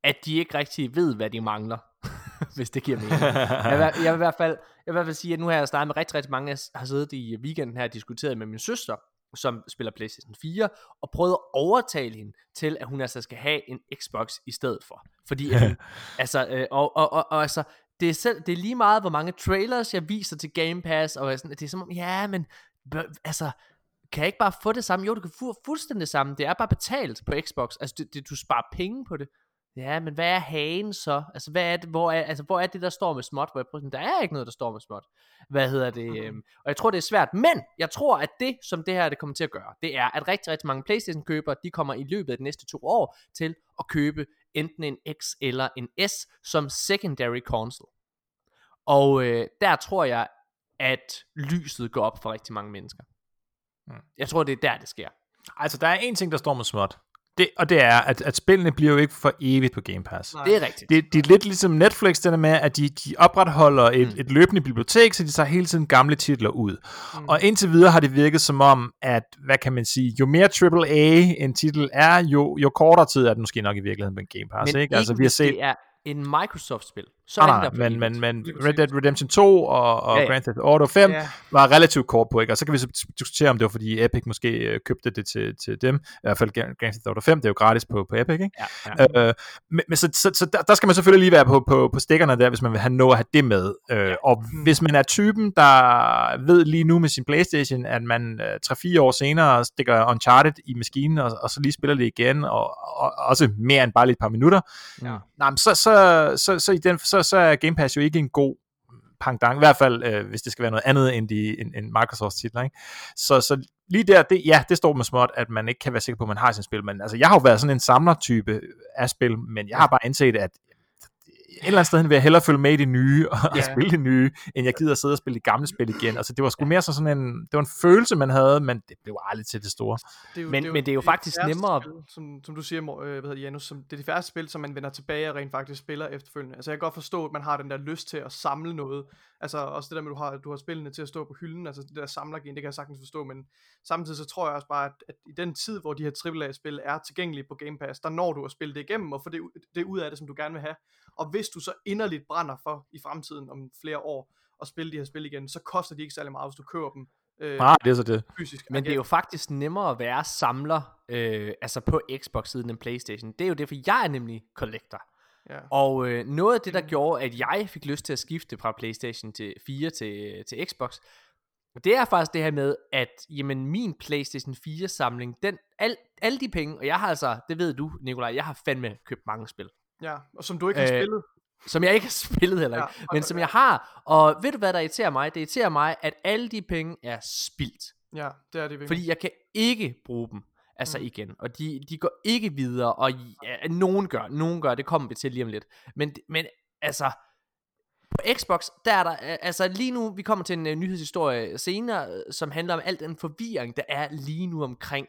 at de ikke rigtig ved, hvad de mangler, hvis det giver mening. Jeg vil, jeg, vil i hvert fald, jeg vil i hvert fald sige, at nu har jeg snakket med rigtig, rigtig mange, jeg har siddet i weekenden her og diskuteret med min søster, som spiller PlayStation 4, og prøvet at overtale hende til, at hun altså skal have en Xbox i stedet for. Fordi, at hun, altså, øh, og, og, og, og altså, det er, selv, det er lige meget, hvor mange trailers jeg viser til Game Pass, og sådan, det er som om, ja, men, altså, kan jeg ikke bare få det samme? Jo, du kan få fuldstændig det samme. Det er bare betalt på Xbox. Altså, det, det, du sparer penge på det. Ja, men hvad er hagen så? Altså, hvad er det, hvor, er, altså, hvor er det, der står med småt? Hvor jeg prøver, der er ikke noget, der står med småt. Hvad hedder det? Øhm, og jeg tror, det er svært. Men jeg tror, at det, som det her det kommer til at gøre, det er, at rigtig, rigtig mange Playstation-købere, de kommer i løbet af de næste to år til at købe enten en X eller en S som secondary console. Og øh, der tror jeg, at lyset går op for rigtig mange mennesker. Hmm. Jeg tror, det er der, det sker. Altså, der er en ting, der står med småt. Det, og det er, at, at spillene bliver jo ikke for evigt på Game Pass. Nej. Det er rigtigt. Det, det er lidt ligesom Netflix, det der med, at de, de opretholder et, mm. et løbende bibliotek, så de tager hele tiden gamle titler ud. Mm. Og indtil videre har det virket som om, at, hvad kan man sige, jo mere AAA en titel er, jo, jo kortere tid er det måske nok i virkeligheden på en Game Pass. Men ikke? Altså, vi har set... det er en Microsoft-spil. Så ah, det men, men, men Red Dead Redemption 2 og, og ja, ja. Grand Theft Auto 5 ja. var relativt kort på, ikke? Og så kan vi så diskutere, om det var fordi Epic måske øh, købte det til, til dem. I hvert fald Grand Theft Auto 5, det er jo gratis på, på Epic, ikke? Ja, ja. Øh, men, men så, så, så der, der skal man selvfølgelig lige være på, på, på stikkerne der, hvis man vil have noget at have det med. Øh, ja. Og mm. hvis man er typen, der ved lige nu med sin Playstation, at man øh, 3-4 år senere stikker Uncharted i maskinen, og, og så lige spiller det igen, og, og også mere end bare lige et par minutter, ja. nej, så, så, så, så, i den, så, så er Game Pass jo ikke en god pangdang, i hvert fald øh, hvis det skal være noget andet end, de, end, end Microsofts titler. Ikke? Så, så lige der, det, ja, det står med småt, at man ikke kan være sikker på, at man har sin spil, men altså, jeg har jo været sådan en samlertype af spil, men jeg har bare indset, at et eller andet sted vil jeg hellere følge med i det nye, og yeah. spille det nye, end jeg gider at sidde og spille det gamle spil igen. Altså det var sgu mere så sådan en, det var en følelse, man havde, men det blev aldrig til det store. Det er jo, men, det er jo, men det er jo faktisk det nemmere... Spil, som, som du siger, øh, hvad hedder det, Janus, som, det er de færreste spil, som man vender tilbage og rent faktisk spiller efterfølgende. Altså jeg kan godt forstå, at man har den der lyst til at samle noget. Altså også det der med, at du har, du har spillene til at stå på hylden, altså det der samlergen, det kan jeg sagtens forstå, men samtidig så tror jeg også bare, at, at i den tid, hvor de her AAA-spil er tilgængelige på Game Pass, der når du at spille det igennem og få det, det ud af det, som du gerne vil have. Og hvis du så inderligt brænder for i fremtiden om flere år at spille de her spil igen, så koster de ikke særlig meget, hvis du køber dem Øh, Nej, det er så det. Fysisk. Men det er jo faktisk nemmere at være samler, øh, altså på Xbox-siden end Playstation. Det er jo det, for jeg er nemlig collector. Ja. Og øh, noget af det, der mm. gjorde, at jeg fik lyst til at skifte fra Playstation til 4 til, til Xbox, det er faktisk det her med, at jamen, min Playstation 4 samling, den, al, alle de penge, og jeg har altså, det ved du Nikolaj, jeg har fandme købt mange spil. Ja, og som du ikke har øh, spillet. Som jeg ikke har spillet heller ikke, ja, men som jeg har. Og ved du hvad der irriterer mig? Det irriterer mig, at alle de penge er spildt. Ja, det er det virkelig. Fordi jeg kan ikke bruge dem altså mm. igen. Og de, de går ikke videre, og ja, nogen gør, nogen gør, det kommer vi til lige om lidt. Men, men altså, på Xbox, der er der, altså lige nu, vi kommer til en uh, nyhedshistorie senere, som handler om al den forvirring, der er lige nu omkring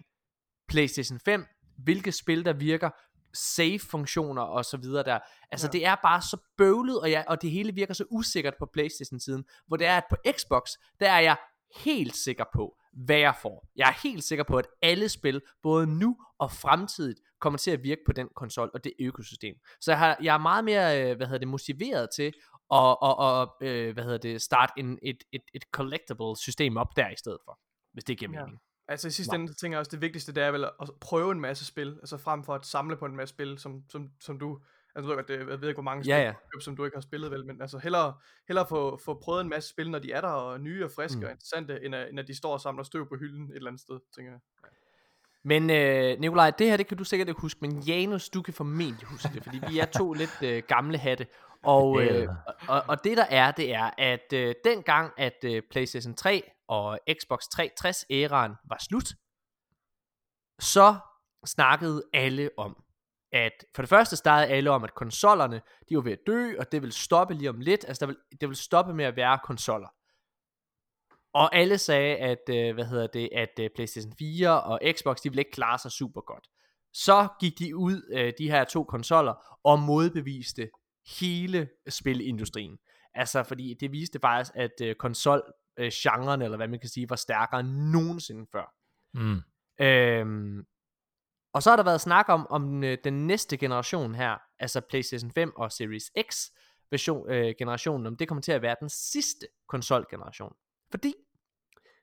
PlayStation 5, hvilke spil der virker, save-funktioner og så videre der. Altså ja. det er bare så bøvlet, og, ja, og det hele virker så usikkert på Playstation-siden, hvor det er, at på Xbox, der er jeg helt sikker på, hvad jeg får. Jeg er helt sikker på, at alle spil, både nu og fremtidigt, kommer til at virke på den konsol og det økosystem. Så jeg, har, jeg er meget mere, øh, hvad hedder det, motiveret til at, og, og, øh, hvad hedder det, starte en, et, et, et collectible system op der i stedet for, hvis det giver mening. Ja. Altså i sidste ende, tænker jeg også, det vigtigste, det er vel at prøve en masse spil, altså frem for at samle på en masse spil, som, som, som du, altså ved, det, jeg ved ikke, hvor mange spil, ja, som du ikke har spillet vel, men altså hellere, hellere få, få prøvet en masse spil, når de er der, og nye og friske mm. og interessante, end at, end at de står og samler støv på hylden et eller andet sted, tænker jeg. Men øh, Nikolaj, det her, det kan du sikkert ikke huske, men Janus, du kan formentlig huske det, fordi vi er to lidt øh, gamle hatte. Og, øh, og, og det der er, det er, at øh, dengang, at øh, PlayStation 3 og Xbox 360-æraen var slut, så snakkede alle om, at for det første startede alle om, at konsollerne, de var ved at dø, og det vil stoppe lige om lidt, altså der vil, det vil stoppe med at være konsoller. Og alle sagde, at, øh, hvad hedder det, at øh, PlayStation 4 og Xbox, de ville ikke klare sig super godt. Så gik de ud, øh, de her to konsoller, og modbeviste hele spilindustrien. Altså, fordi det viste faktisk, at øh, konsol øh, genren, eller hvad man kan sige, var stærkere end nogensinde før. Mm. Øhm, og så har der været snak om, om øh, den næste generation her, altså PlayStation 5 og Series X version, øh, generationen, om det kommer til at være den sidste konsolgeneration. Fordi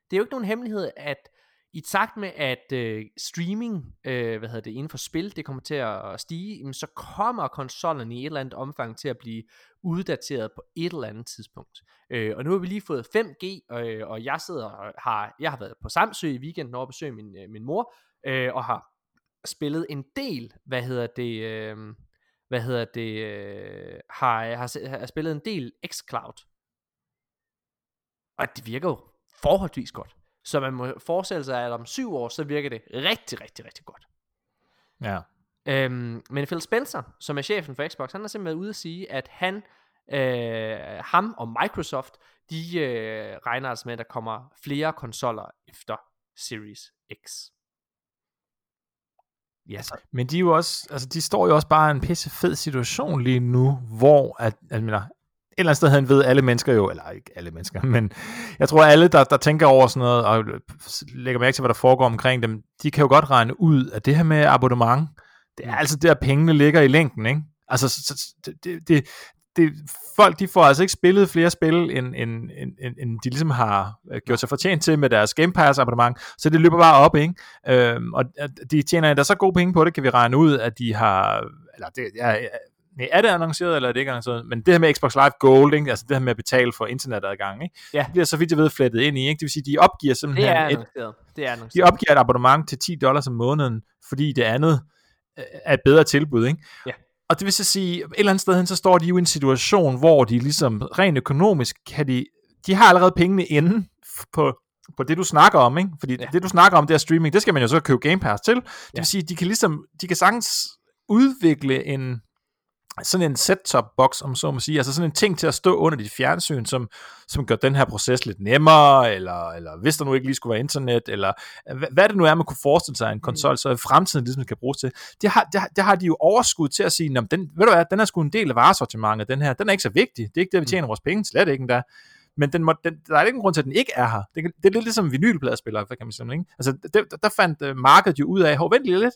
det er jo ikke nogen hemmelighed, at i takt med, at øh, streaming, øh, hvad hedder det, inden for spil, det kommer til at stige, jamen, så kommer konsollerne i et eller andet omfang til at blive uddateret på et eller andet tidspunkt. Øh, og nu har vi lige fået 5G, øh, og jeg sidder og har, jeg har været på Samsø i weekenden over at besøge min, øh, min mor, øh, og har spillet en del, hvad hedder det, øh, hvad hedder det, øh, har, har, har spillet en del xCloud. Og det virker jo forholdsvis godt. Så man må forestille sig, at om syv år, så virker det rigtig, rigtig, rigtig godt. Ja. Øhm, men Phil Spencer, som er chefen for Xbox, han er simpelthen ude at sige, at han, øh, ham og Microsoft, de øh, regner altså med, at der kommer flere konsoller efter Series X. Ja, så. Men de er jo også, altså de står jo også bare i en pisse fed situation lige nu, hvor at, at mener, et eller andet sted han ved alle mennesker jo, eller ikke alle mennesker, men jeg tror alle, der, der tænker over sådan noget, og lægger mærke til, hvad der foregår omkring dem, de kan jo godt regne ud, at det her med abonnement, det er altså der, pengene ligger i længden, ikke? Altså, så, det, det, det, folk de får altså ikke spillet flere spil, end, end, end, end, de ligesom har øh, gjort sig fortjent til med deres Game Pass abonnement, så det løber bare op, ikke? Øhm, og de tjener der så gode penge på det, kan vi regne ud, at de har, eller det, ja, nej, er det annonceret, eller er det ikke annonceret? Men det her med Xbox Live Gold, ikke? altså det her med at betale for internetadgang, ikke? Ja. det bliver så vidt jeg ved flettet ind i, ikke? det vil sige, de opgiver simpelthen det er et, annonceret. Det er annonceret. de opgiver et abonnement til 10 dollars om måneden, fordi det andet øh, er et bedre tilbud, ikke? Ja. Og det vil så sige, et eller andet sted hen, så står de jo i en situation, hvor de ligesom rent økonomisk kan de, de har allerede pengene inde på, på det, du snakker om, ikke? Fordi ja. det, du snakker om, det er streaming, det skal man jo så købe Game Pass til. Det ja. vil sige, de kan ligesom, de kan sagtens udvikle en, sådan en set-top box, om så må sige, altså sådan en ting til at stå under dit fjernsyn, som, som gør den her proces lidt nemmere, eller, eller hvis der nu ikke lige skulle være internet, eller hvad, hvad det nu er, man kunne forestille sig en konsol, så i fremtiden ligesom kan bruges til. Det har, det, har, det har de jo overskud til at sige, den, ved du hvad, den er sgu en del af varesortimentet, den her, den er ikke så vigtig, det er ikke det, vi tjener vores penge, slet ikke endda. Men den må, den, der er ikke en grund til, at den ikke er her. Det, det er lidt ligesom vinylpladespillere, kan man sige. Ikke? Altså, det, der fandt uh, markedet jo ud af, hov, vent lige lidt,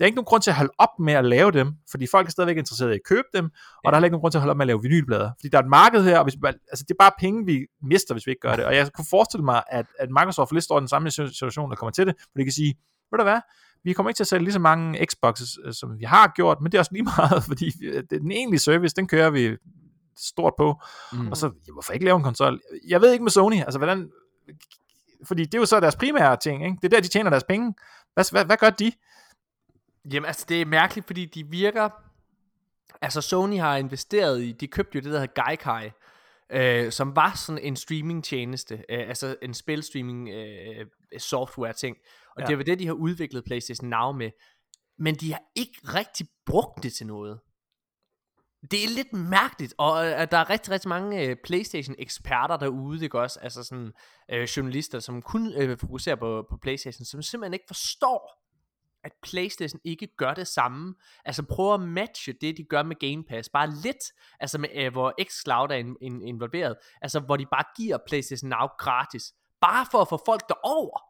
der er ikke nogen grund til at holde op med at lave dem, fordi folk er stadigvæk interesserede i at købe dem, og ja. der er ikke nogen grund til at holde op med at lave vinylplader. Fordi der er et marked her, og hvis, altså det er bare penge, vi mister, hvis vi ikke gør det. Og jeg kunne forestille mig, at, at Microsoft lidt står i den samme situation, der kommer til det, hvor de kan sige, ved du hvad, vi kommer ikke til at sælge lige så mange Xboxes, øh, som vi har gjort, men det er også lige meget, fordi øh, den egentlige service, den kører vi stort på. Mm. Og så, ja, hvorfor ikke lave en konsol? Jeg ved ikke med Sony, altså hvordan, fordi det er jo så deres primære ting, ikke? det er der, de tjener deres penge. Hvad, hvad, hvad gør de? Jamen altså det er mærkeligt, fordi de virker Altså Sony har investeret i De købte jo det der hedder Gaikai øh, Som var sådan en streaming tjeneste øh, Altså en spilstreaming øh, software ting Og ja. det var det de har udviklet Playstation Now med Men de har ikke rigtig brugt det til noget det er lidt mærkeligt, og øh, der er rigtig, rigtig mange øh, Playstation-eksperter derude, ikke også? Altså sådan øh, journalister, som kun øh, fokuserer på, på Playstation, som simpelthen ikke forstår, at PlayStation ikke gør det samme. Altså prøv at matche det, de gør med Game Pass. Bare lidt, altså med, øh, hvor xCloud er in, in, involveret. Altså hvor de bare giver PlayStation Now gratis. Bare for at få folk derover.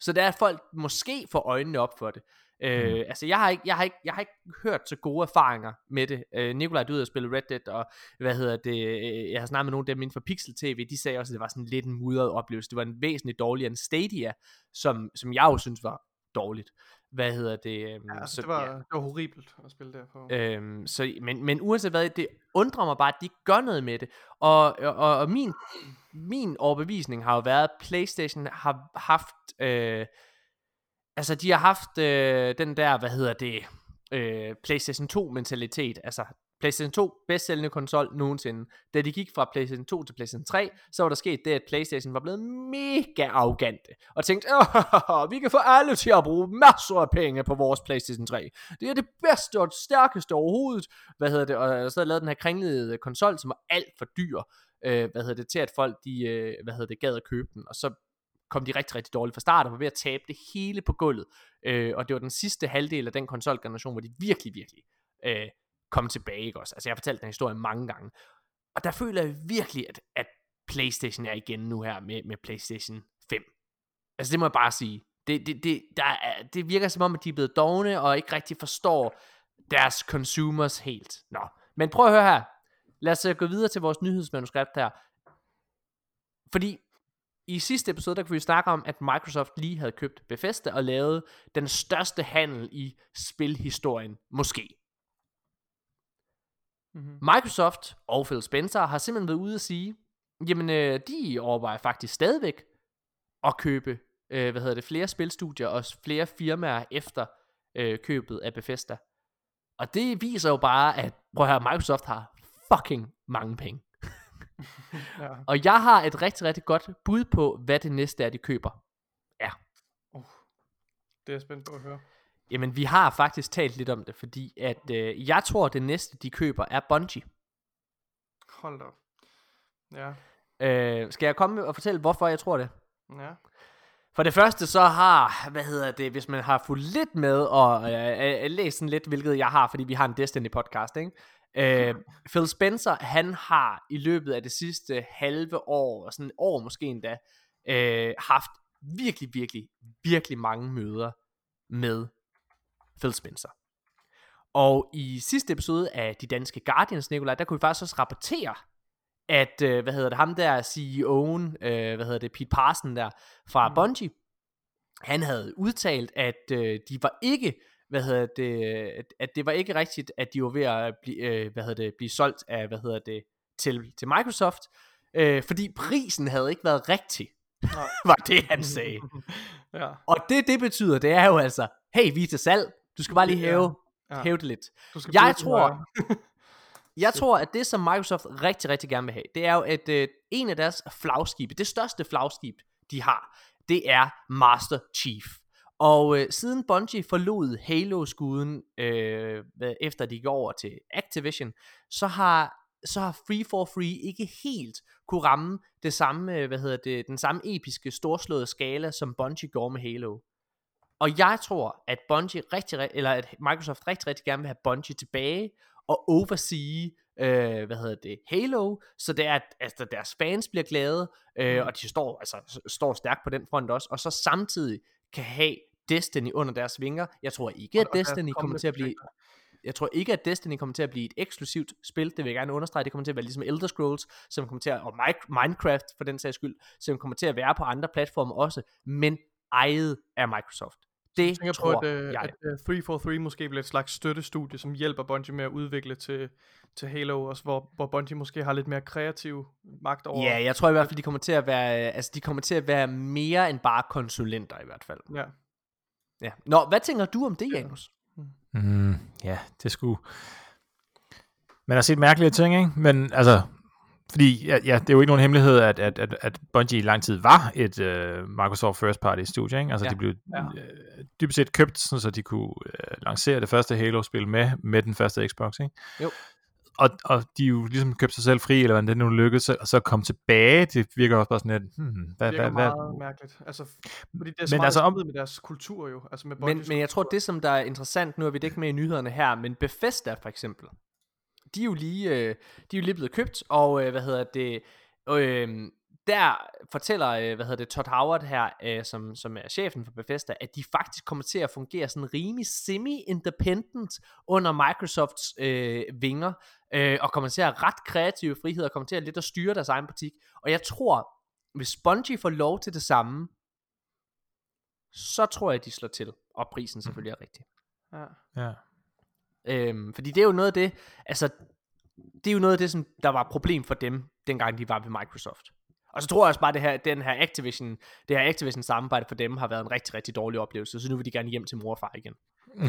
Så der er folk måske får øjnene op for det. Øh, mm. altså jeg har, ikke, jeg, har ikke, jeg har ikke hørt så gode erfaringer med det øh, Nikolaj du ud og spille Red Dead Og hvad hedder det øh, Jeg har snakket med nogle af dem inden for Pixel TV De sagde også at det var sådan lidt en mudret oplevelse Det var en væsentligt dårligere end Stadia Som, som jeg jo synes var dårligt hvad hedder det? Øhm, ja, så, det, var, ja. det var horribelt at spille der på. Øhm, så, men, men uanset hvad, det undrer mig bare, at de gør noget med det. Og, og, og min, min overbevisning har jo været, at Playstation har haft, øh, altså de har haft øh, den der, hvad hedder det, øh, Playstation 2 mentalitet. Altså PlayStation 2, bedst sælgende konsol nogensinde. Da de gik fra PlayStation 2 til PlayStation 3, så var der sket det, at PlayStation var blevet mega arrogante. Og tænkte, vi kan få alle til at bruge masser af penge på vores PlayStation 3. Det er det bedste og stærkeste overhovedet. Hvad hedder det? Og så havde lavet den her kringlede konsol, som var alt for dyr. Øh, hvad hedder det? Til at folk, de, øh, hvad hedder det, gad at købe den. Og så kom de rigtig, rigtig dårligt fra start, og var ved at tabe det hele på gulvet. Øh, og det var den sidste halvdel af den konsolgeneration, hvor de virkelig, virkelig øh, komme tilbage, ikke også? Altså jeg har fortalt den historie mange gange. Og der føler jeg virkelig, at, at Playstation er igen nu her med, med Playstation 5. Altså det må jeg bare sige. Det, det, det, der er, det virker som om, at de er blevet dogne, og ikke rigtig forstår deres consumers helt. Nå, men prøv at høre her. Lad os øh, gå videre til vores nyhedsmanuskript her. Fordi i sidste episode, der kunne vi snakke om, at Microsoft lige havde købt Bethesda og lavet den største handel i spilhistorien, måske. Mm-hmm. Microsoft og Phil Spencer har simpelthen været ude at sige, jamen øh, de overvejer faktisk stadigvæk at købe, øh, hvad hedder det, flere spilstudier og flere firmaer efter øh, købet af Bethesda. Og det viser jo bare, at prøv at høre, Microsoft har fucking mange penge. ja. Og jeg har et rigtig, rigtig godt bud på, hvad det næste er, de køber. Uh, det er jeg spændt på at høre. Jamen, vi har faktisk talt lidt om det, fordi at øh, jeg tror, det næste, de køber, er Bungie. Hold da. Ja, Øh, skal jeg komme og fortælle, hvorfor jeg tror det? ja. For det første så har, hvad hedder det, hvis man har fulgt lidt med og øh, øh, læst sådan lidt, hvilket jeg har, fordi vi har en Destiny podcast, ikke? Øh, Phil Spencer, han har i løbet af det sidste halve år, og sådan et år måske endda, øh, haft virkelig, virkelig, virkelig mange møder med Phil Spencer. Og i sidste episode af De Danske Guardians, Nikolaj, der kunne vi faktisk også rapportere, at, øh, hvad hedder det, ham der CEO'en, øh, hvad hedder det, Pete Parson der, fra Mm. Bungie, han havde udtalt, at øh, de var ikke, hvad hedder det, at, at det var ikke rigtigt, at de var ved at blive, øh, hvad hedder det, blive solgt af, hvad hedder det, til, til Microsoft, øh, fordi prisen havde ikke været rigtig, Nej. var det han sagde. ja. Og det, det betyder, det er jo altså, hey, vi er til salg, du skal bare lige hæve, Ja. hæve det lidt. Jeg tror-. Jeg tror, at det, som Microsoft rigtig, rigtig gerne vil have, det er jo, at øh, en af deres flagskibe, det største flagskib, de har, det er Master Chief. Og øh, siden Bungie forlod Halo-skuden, øh, efter de går over til Activision, så har så har Free for Free ikke helt kunne ramme det samme, øh, hvad hedder det, den samme episke, storslåede skala, som Bungie gjorde med Halo. Og jeg tror, at Bungie rigtig, ri- eller at Microsoft rigtig, rigtig gerne vil have Bungie tilbage og oversee, øh, hvad hedder det, Halo, så det er, at altså, deres fans bliver glade, øh, Mm. og de står, altså, står stærkt på den front også, og så samtidig kan have Destiny under deres vinger. Jeg tror ikke, at Destiny kommer til at blive jeg tror ikke, at Destiny kommer til at blive et eksklusivt spil. Det vil jeg gerne understrege. Det kommer til at være ligesom Elder Scrolls, som kommer til at, og Mi- Minecraft for den sags skyld, som kommer til at være på andre platforme også, men ejet af Microsoft. Det Jeg tænker tror på, at, øh, jeg. at uh, 343 måske bliver et slags støttestudie, som hjælper Bungie med at udvikle til, til Halo, også hvor, hvor Bungie måske har lidt mere kreativ magt over. Ja, jeg tror i hvert fald, de kommer til at være, øh, altså de kommer til at være mere end bare konsulenter i hvert fald. ja. Ja. Nå, hvad tænker du om det, Janus? Mm, ja, det skulle... Man har set mærkelige ting, ikke? Men altså, fordi ja, ja, det er jo ikke nogen hemmelighed, at, at, at, at Bungie i lang tid var et uh, Microsoft First Party studie, ikke? Altså, Ja, de blev ja. uh, dybest set købt, sådan, så de kunne uh, lancere det første Halo-spil med, med den første Xbox, ikke? Jo. Og, og de jo ligesom købte sig selv fri, eller hvordan det nu lykkedes, og så kom tilbage, det virker også bare sådan lidt, hmm, hvad, Det virker hvad, hvad, meget mærkeligt. Altså, fordi det er Men så meget altså om- med deres kultur jo. Altså med Men, Bungies men jeg tror, det som der er interessant, nu er vi det ikke med i nyhederne her, men Bethesda for eksempel, de er jo lige, øh, de er jo lige blevet købt, og øh, hvad hedder det, øh, der fortæller, øh, hvad hedder det, Todd Howard her, øh, som, som er chefen for Bethesda, at de faktisk kommer til at fungere sådan rimelig semi-independent under Microsofts øh, vinger, øh, og kommer til at have ret kreative frihed, og kommer til at lidt at styre deres egen butik. Og jeg tror, hvis Bungie får lov til det samme, så tror jeg, de slår til, og prisen selvfølgelig er rigtig. Ja. ja. Øhm, fordi det er jo noget af det, altså, det er jo noget af det, som der var problem for dem, dengang de var ved Microsoft. Og så tror jeg også bare, det her, den her Activision, det her Activision samarbejde for dem har været en rigtig, rigtig dårlig oplevelse, så nu vil de gerne hjem til mor og far igen.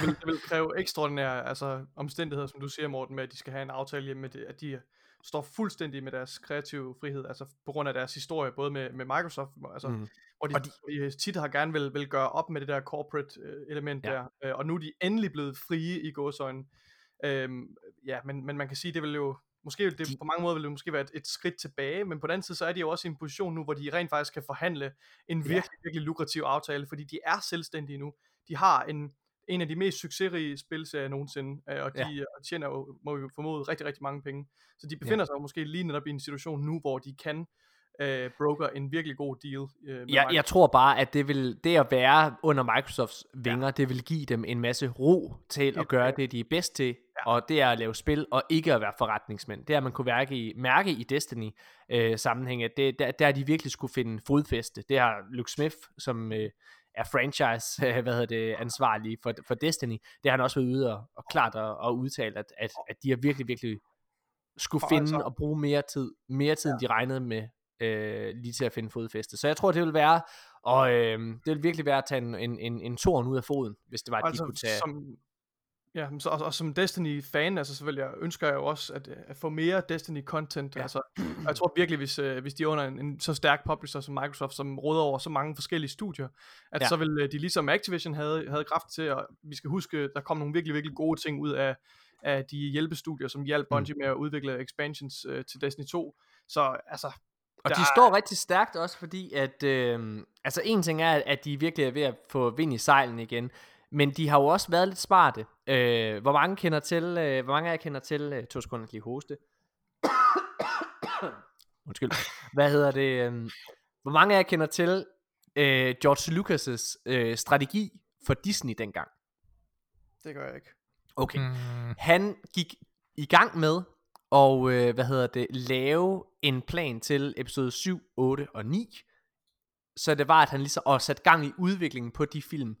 Det vil, det vil kræve ekstraordinære altså, omstændigheder, som du siger, Morten, med at de skal have en aftale hjemme med det, at de står fuldstændig med deres kreative frihed, altså på grund af deres historie, både med, med Microsoft, altså, Mm. hvor, de, Og de- de, hvor de tit har gerne vil, vil gøre op med det der corporate øh, element Ja. ja. der, øh, og nu er de endelig blevet frie i gåsøjne. Øhm, ja, men, men man kan sige, det vil jo, måske det, De- på mange måder vil det måske være et, et skridt tilbage, men på den anden side, så er de jo også i en position nu, hvor de rent faktisk kan forhandle en Ja. virkelig, virkelig lukrativ aftale, fordi de er selvstændige nu. De har en, en af de mest succesrige spilserier nogensinde, øh, og de Ja. ja. tjener jo, må vi jo formode, rigtig, rigtig mange penge. Så de befinder sig jo måske lige netop i en situation nu, hvor de kan øh, broker en virkelig god deal. Øh, med Jeg, Microsoft. jeg tror bare, at det, vil, det at være under Microsofts vinger, ja. det vil give dem en masse ro til at gøre det, de er bedst til, ja. og det er at lave spil, og ikke at være forretningsmænd. Det har man kunne mærke i, mærke i Destiny øh, sammenhæng, at det, der, der er de virkelig skulle finde fodfæste. Det har Luke Smith, som øh, er franchise øh, hvad hedder det, ansvarlig for, for Destiny, det har han også været ude og, og klart og, og udtalt, at, at, at de har virkelig, virkelig skulle Og finde altså- og bruge mere tid, mere tid, ja. end de regnede med, øh, lige til at finde fodfæste. Så jeg tror, det vil være, og øh, det vil virkelig være at tage en, en, en, en ud af foden, hvis det var, at altså, de kunne tage... som, ja, så, og, og som Destiny-fan, altså så vil jeg, ønsker jeg jo også at, at få mere Destiny-content, Ja. altså, jeg tror virkelig, hvis, øh, hvis de er under en, en så stærk publisher som Microsoft, som råder over så mange forskellige studier, at Ja. så vil øh, de ligesom Activision havde, havde kraft til, og vi skal huske, der kom nogle virkelig, virkelig gode ting ud af, af de hjælpestudier, som hjalp Mm. Bungie med at udvikle expansions øh, til Destiny 2, så altså, Og der de står rigtig stærkt også, fordi at, øh, altså en ting er, at de virkelig er ved at få vind i sejlen igen, men de har jo også været lidt smarte. Øh, hvor mange kender til, øh, hvor mange af jer kender til, øh, to sekunder lige hoste. Undskyld. Hvad hedder det? Øh, hvor mange af jer kender til øh, George Lucas' øh, strategi for Disney dengang? det gør jeg ikke. Okay. Mm, Han gik i gang med og øh, hvad hedder det, lave en plan til episode 7, 8 og 9. Så det var, at han ligesom og satte gang i udviklingen på de film.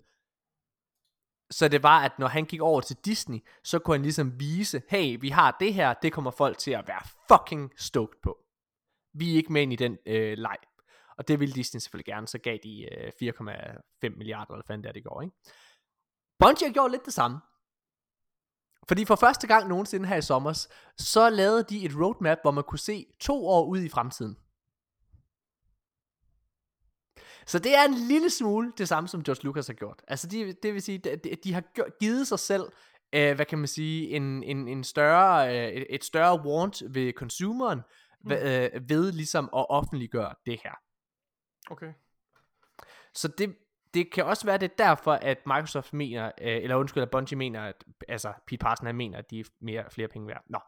Så det var, at når han gik over til Disney, så kunne han ligesom vise, hey, vi har det her, det kommer folk til at være fucking stoked på. Vi er ikke med ind i den øh, leg. Og det ville Disney selvfølgelig gerne, så gav de øh, 4,5 milliarder, eller hvad fanden det er, det går, ikke? Bungie har gjort lidt det samme. Fordi for første gang nogensinde her i sommer, så lavede de et roadmap, hvor man kunne se to år ud i fremtiden. Så det er en lille smule det samme, som George Lucas har gjort. Altså de, det vil sige, de, de har givet sig selv, øh, hvad kan man sige, en, en, en større, øh, et, et større want ved consumeren, mm. ved, øh, ved ligesom at offentliggøre det her. Okay. Så det, det kan også være, det er derfor, at Microsoft mener, øh, eller undskyld, at Bungie mener, at, altså Pete Parson han mener, at de er mere, flere penge værd. Nå,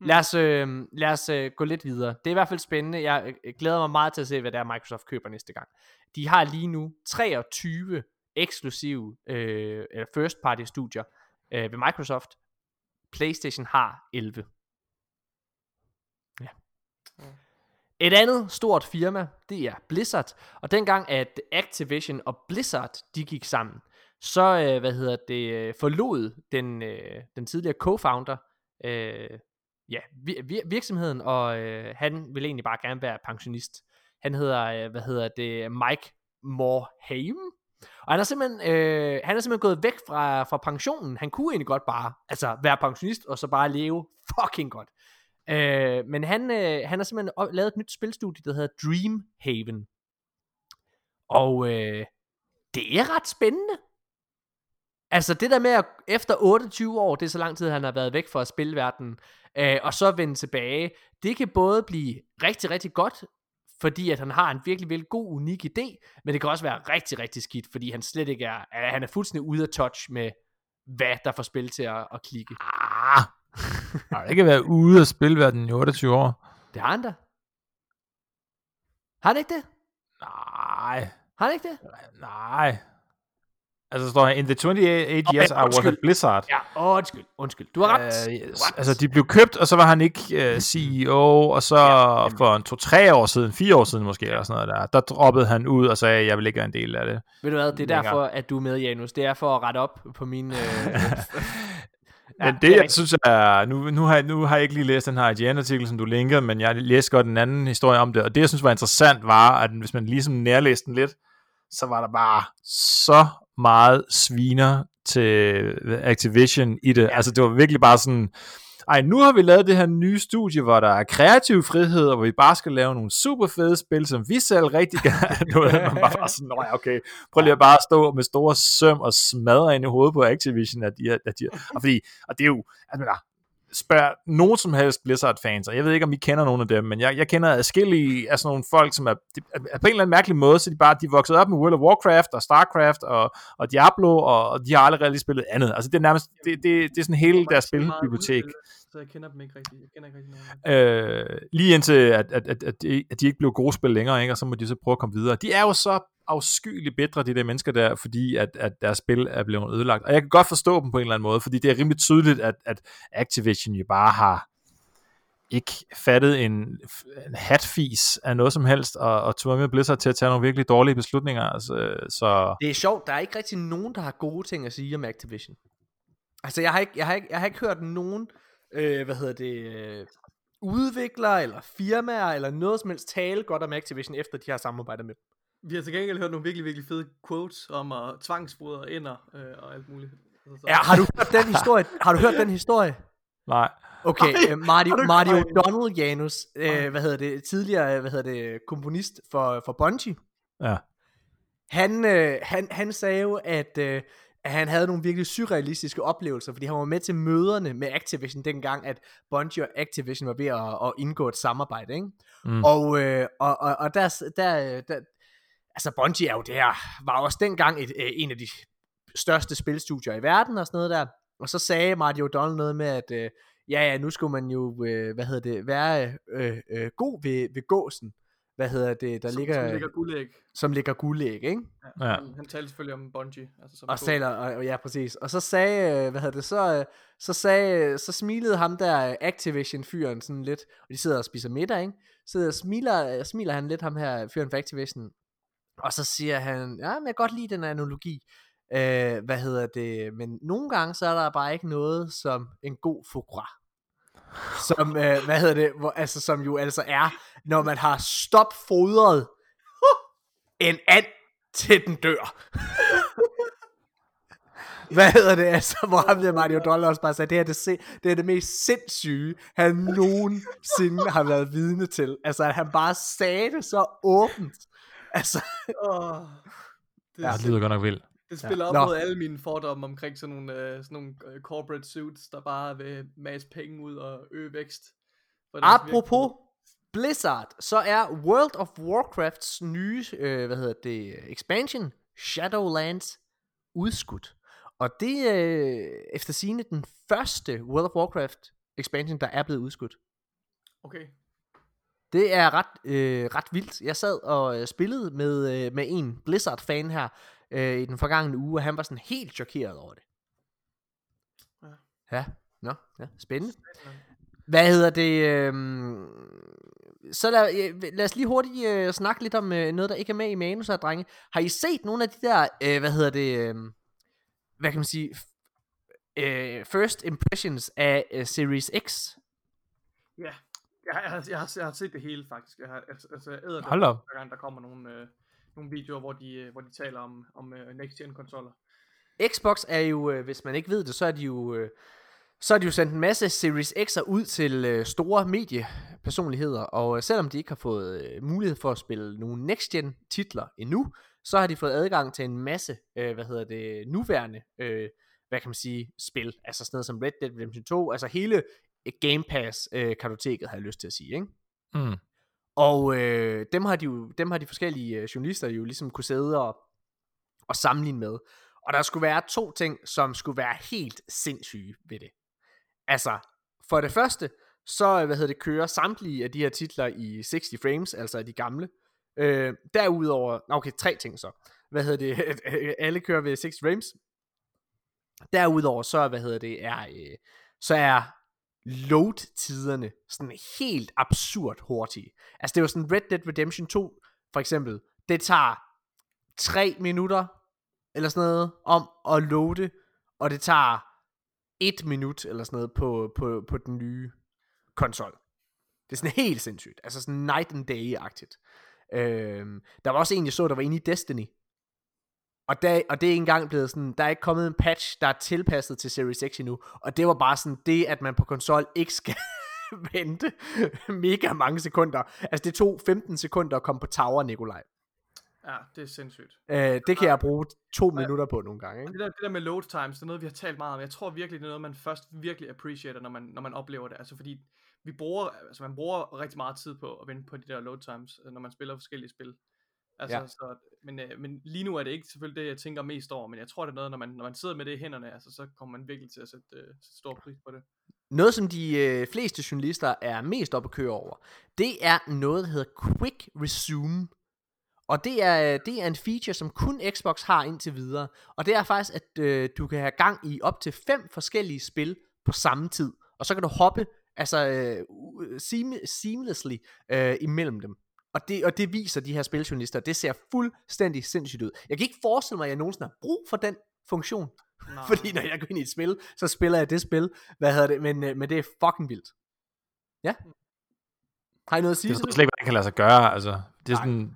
lad os, øh, lad os øh, gå lidt videre. Det er i hvert fald spændende. Jeg øh, glæder mig meget til at se, hvad det er, Microsoft køber næste gang. De har lige nu 23 eksklusive øh, first party studier øh, ved Microsoft. PlayStation har 11. Ja. Et andet stort firma, det er Blizzard. Og dengang at Activision og Blizzard, de gik sammen, så, øh, hvad hedder det, øh, forlod den, øh, den tidligere co-founder, øh, ja, vir- virksomheden, og øh, han ville egentlig bare gerne være pensionist. Han hedder, øh, hvad hedder det, Mike Morhaime. Og han er simpelthen, øh, han er simpelthen gået væk fra, fra pensionen. Han kunne egentlig godt bare, altså være pensionist, og så bare leve fucking godt. Øh, men han, øh, han har simpelthen op- lavet et nyt spilstudie, der hedder Dream Haven. Og øh, det er ret spændende. Altså det der med at efter 28 år, det er så lang tid, han har været væk fra spilverdenen, øh, og så vende tilbage, det kan både blive rigtig, rigtig godt, fordi at han har en virkelig, virkelig god, unik idé, men det kan også være rigtig, rigtig skidt, fordi han slet ikke er, øh, han er fuldstændig ude af touch med, hvad der får spil til at, at klikke. ah, har ikke været ude af spilverdenen i 28 år. Det har han da. Har han ikke det? Nej, Har han ikke det? nej. Altså der står her, in the 28 years I was at. Blizzard. Ja, undskyld, undskyld. Du har ret. Øh, Du yes. ret. altså, de blev købt, og så var han ikke uh, CEO, og så Ja, for en to-tre år siden, fire år siden måske, eller sådan noget der, der droppede han ud og sagde, jeg vil ikke være en del af det. Ved du hvad, det er længere. derfor, at du er med, Janus. Det er for at rette op på mine... Øh, Men det jeg synes er, nu, nu, har jeg, nu har jeg ikke lige læst den her IGN-artikel, som du linker, men jeg læste godt en anden historie om det, og det, jeg synes var interessant, var, at hvis man ligesom nærlæste den lidt, så var der bare så meget sviner til Activision i det. Ja. Altså, det var virkelig bare sådan, ej, nu har vi lavet det her nye studie, hvor der er kreativ frihed, og hvor vi bare skal lave nogle super fede spil, som vi selv rigtig gerne nu er man bare sådan, Nå ja, okay, prøv lige at bare stå med store søm og smadre ind i hovedet på Activision, at de, at de, og fordi, og det er jo, altså, spørger nogen som helst Blizzard-fans, og jeg ved ikke, om I kender nogen af dem, men jeg, jeg kender adskillige af sådan nogle folk, som er, de, er, på en eller anden mærkelig måde, så de bare de er vokset op med World of Warcraft og Starcraft og, og Diablo, og, og de har aldrig rigtig spillet andet. Altså det er nærmest, det, det, det er sådan hele deres spilbibliotek. Så jeg kender dem ikke rigtig. Jeg kender ikke rigtig nogen. Øh, lige indtil, at, at, at, at, de, at de ikke blev gode spil længere, ikke? og så må de så prøve at komme videre. De er jo så afskyeligt bedre, de der mennesker der, fordi at, at deres spil er blevet ødelagt. Og jeg kan godt forstå dem på en eller anden måde, fordi det er rimelig tydeligt, at, at Activision jo bare har ikke fattet en, en hatfis af noget som helst, og, og tvunget Blizzard til at tage nogle virkelig dårlige beslutninger. Altså, så... Det er sjovt, der er ikke rigtig nogen, der har gode ting at sige om Activision. Altså, jeg har ikke, jeg har ikke, jeg har ikke hørt nogen, øh, hvad hedder det, øh, udviklere eller firmaer eller noget som helst tale godt om Activision, efter de har samarbejdet med vi har til gengæld hørt nogle virkelig, virkelig fede quotes om at tvangsfodre ender øh, og alt muligt. Altså, ja, har du hørt den historie? Har du hørt den historie? Nej. Okay, uh, Marty, Marty O'Donnell, Janus, uh, hvad hedder det, tidligere, hvad hedder det, komponist for, for Bungie. Ja. Han, uh, han, han sagde jo, at, uh, at han havde nogle virkelig surrealistiske oplevelser, fordi han var med til møderne med Activision dengang, at Bungie og Activision var ved at, at indgå et samarbejde, ikke? Mm. Og, uh, og, og, og der, der, der, altså Bungie er jo der, var også dengang et, øh, en af de største spilstudier i verden og sådan noget der. Og så sagde Marty O'Donnell noget med, at øh, ja, ja, nu skulle man jo, øh, hvad hedder det, være øh, øh, god ved, ved gåsen. Hvad hedder det, der som, ligger... Som ligger guldæg. Som ligger guldæg, ikke? Ja, ja. Han, han talte selvfølgelig om Bungie. Altså som og, taler, og, ja, præcis. Og så sagde, øh, hvad hedder det, så, øh, så sagde, så smilede ham der Activision-fyren sådan lidt, og de sidder og spiser middag, ikke? Så smiler, smiler han lidt ham her, fyren for Activision, og så siger han, ja, men jeg kan godt lide den analogi. Øh, hvad hedder det? Men nogle gange, så er der bare ikke noget som en god foie gras. Som, øh, hvad hedder det? Hvor, altså, som jo altså er, når man har stopfodret en and til den dør. hvad hedder det, altså, hvor ham der Mario Dollar også bare sagde, det her det, det er det mest sindssyge, han nogensinde har været vidne til. Altså, at han bare sagde det så åbent. Altså. oh, det, ja, det lyder godt nok vildt. Det spiller ja. op Nå. mod alle mine fordomme omkring sådan nogle, uh, sådan nogle uh, corporate suits, der bare vil masse penge ud og øge vækst. Apropos Blizzard, så er World of Warcrafts nye, øh, hvad hedder det, expansion, Shadowlands, udskudt. Og det er øh, efter sigende den første World of Warcraft expansion, der er blevet udskudt. Okay. Det er ret, øh, ret vildt. Jeg sad og øh, spillede med, øh, med en Blizzard-fan her øh, i den forgangne uge, og han var sådan helt chokeret over det. Ja. Ja, nå, ja, spændende. Hvad hedder det? Øh, så lad, øh, lad os lige hurtigt øh, snakke lidt om øh, noget, der ikke er med i manus her, drenge. Har I set nogle af de der, øh, hvad hedder det, øh, hvad kan man sige, øh, first impressions af øh, Series X? Ja. Jeg, jeg, jeg, har, jeg har set det hele faktisk. Jeg har, altså, altså jeg æder det, hver gang der kommer nogle, øh, nogle videoer, hvor de, øh, hvor de taler om, om uh, next gen konsoller. Xbox er jo, øh, hvis man ikke ved det, så er de jo... Øh, så har de jo sendt en masse Series X'er ud til øh, store mediepersonligheder, og øh, selvom de ikke har fået øh, mulighed for at spille nogle next-gen titler endnu, så har de fået adgang til en masse, øh, hvad hedder det, nuværende, øh, hvad kan man sige, spil. Altså sådan noget som Red Dead Redemption 2, altså hele Game Pass øh, har jeg lyst til at sige, ikke? Mm. Og øh, dem har de jo, dem har de forskellige øh, journalister jo ligesom kunne sidde og, og sammenligne med. Og der skulle være to ting, som skulle være helt sindssyge ved det. Altså, for det første, så hvad hedder det, kører samtlige af de her titler i 60 frames, altså de gamle. Øh, derudover, okay, tre ting så. Hvad hedder det, alle kører ved 60 frames. Derudover så, hvad hedder det, er, øh, så er load-tiderne sådan helt absurd hurtige. Altså det var sådan Red Dead Redemption 2 for eksempel, det tager 3 minutter eller sådan noget om at loade, og det tager 1 minut eller sådan noget på, på, på den nye konsol. Det er sådan helt sindssygt. Altså sådan night and day-agtigt. Øhm, der var også en, jeg så, der var inde i Destiny. Og, der, og det er ikke engang blevet sådan, der er ikke kommet en patch, der er tilpasset til Series X endnu. Og det var bare sådan det, at man på konsol ikke skal vente mega mange sekunder. Altså det tog 15 sekunder at komme på tower, Nikolaj. Ja, det er sindssygt. Øh, det kan jeg bruge to minutter på nogle gange. Ikke? Det der, det der med load times, det er noget, vi har talt meget om. Jeg tror virkelig, det er noget, man først virkelig appreciater, når man, når man oplever det. Altså fordi vi bruger, altså man bruger rigtig meget tid på at vente på de der load times, øh, når man spiller forskellige spil. Altså, Ja. ja. så, men, øh, men lige nu er det ikke selvfølgelig det, jeg tænker mest over, men jeg tror, det er noget, når man, når man sidder med det i hænderne, altså, så kommer man virkelig til at sætte, øh, sætte stor pris på det. Noget, som de øh, fleste journalister er mest op at køre over, det er noget, der hedder Quick Resume. Og det er, øh, det er en feature, som kun Xbox har indtil videre. Og det er faktisk, at øh, du kan have gang i op til fem forskellige spil på samme tid. Og så kan du hoppe altså, øh, øh seam, seamlessly øh, imellem dem. Og det, og det viser de her spiljournalister. Det ser fuldstændig sindssygt ud. Jeg kan ikke forestille mig, at jeg nogensinde har brug for den funktion. Nej. Fordi når jeg går ind i et spil, så spiller jeg det spil. Hvad hedder det? Men, øh, men det er fucking vildt. Ja. Har I noget at sige Det er det? slet ikke, hvad det kan lade sig gøre. Altså, det er sådan,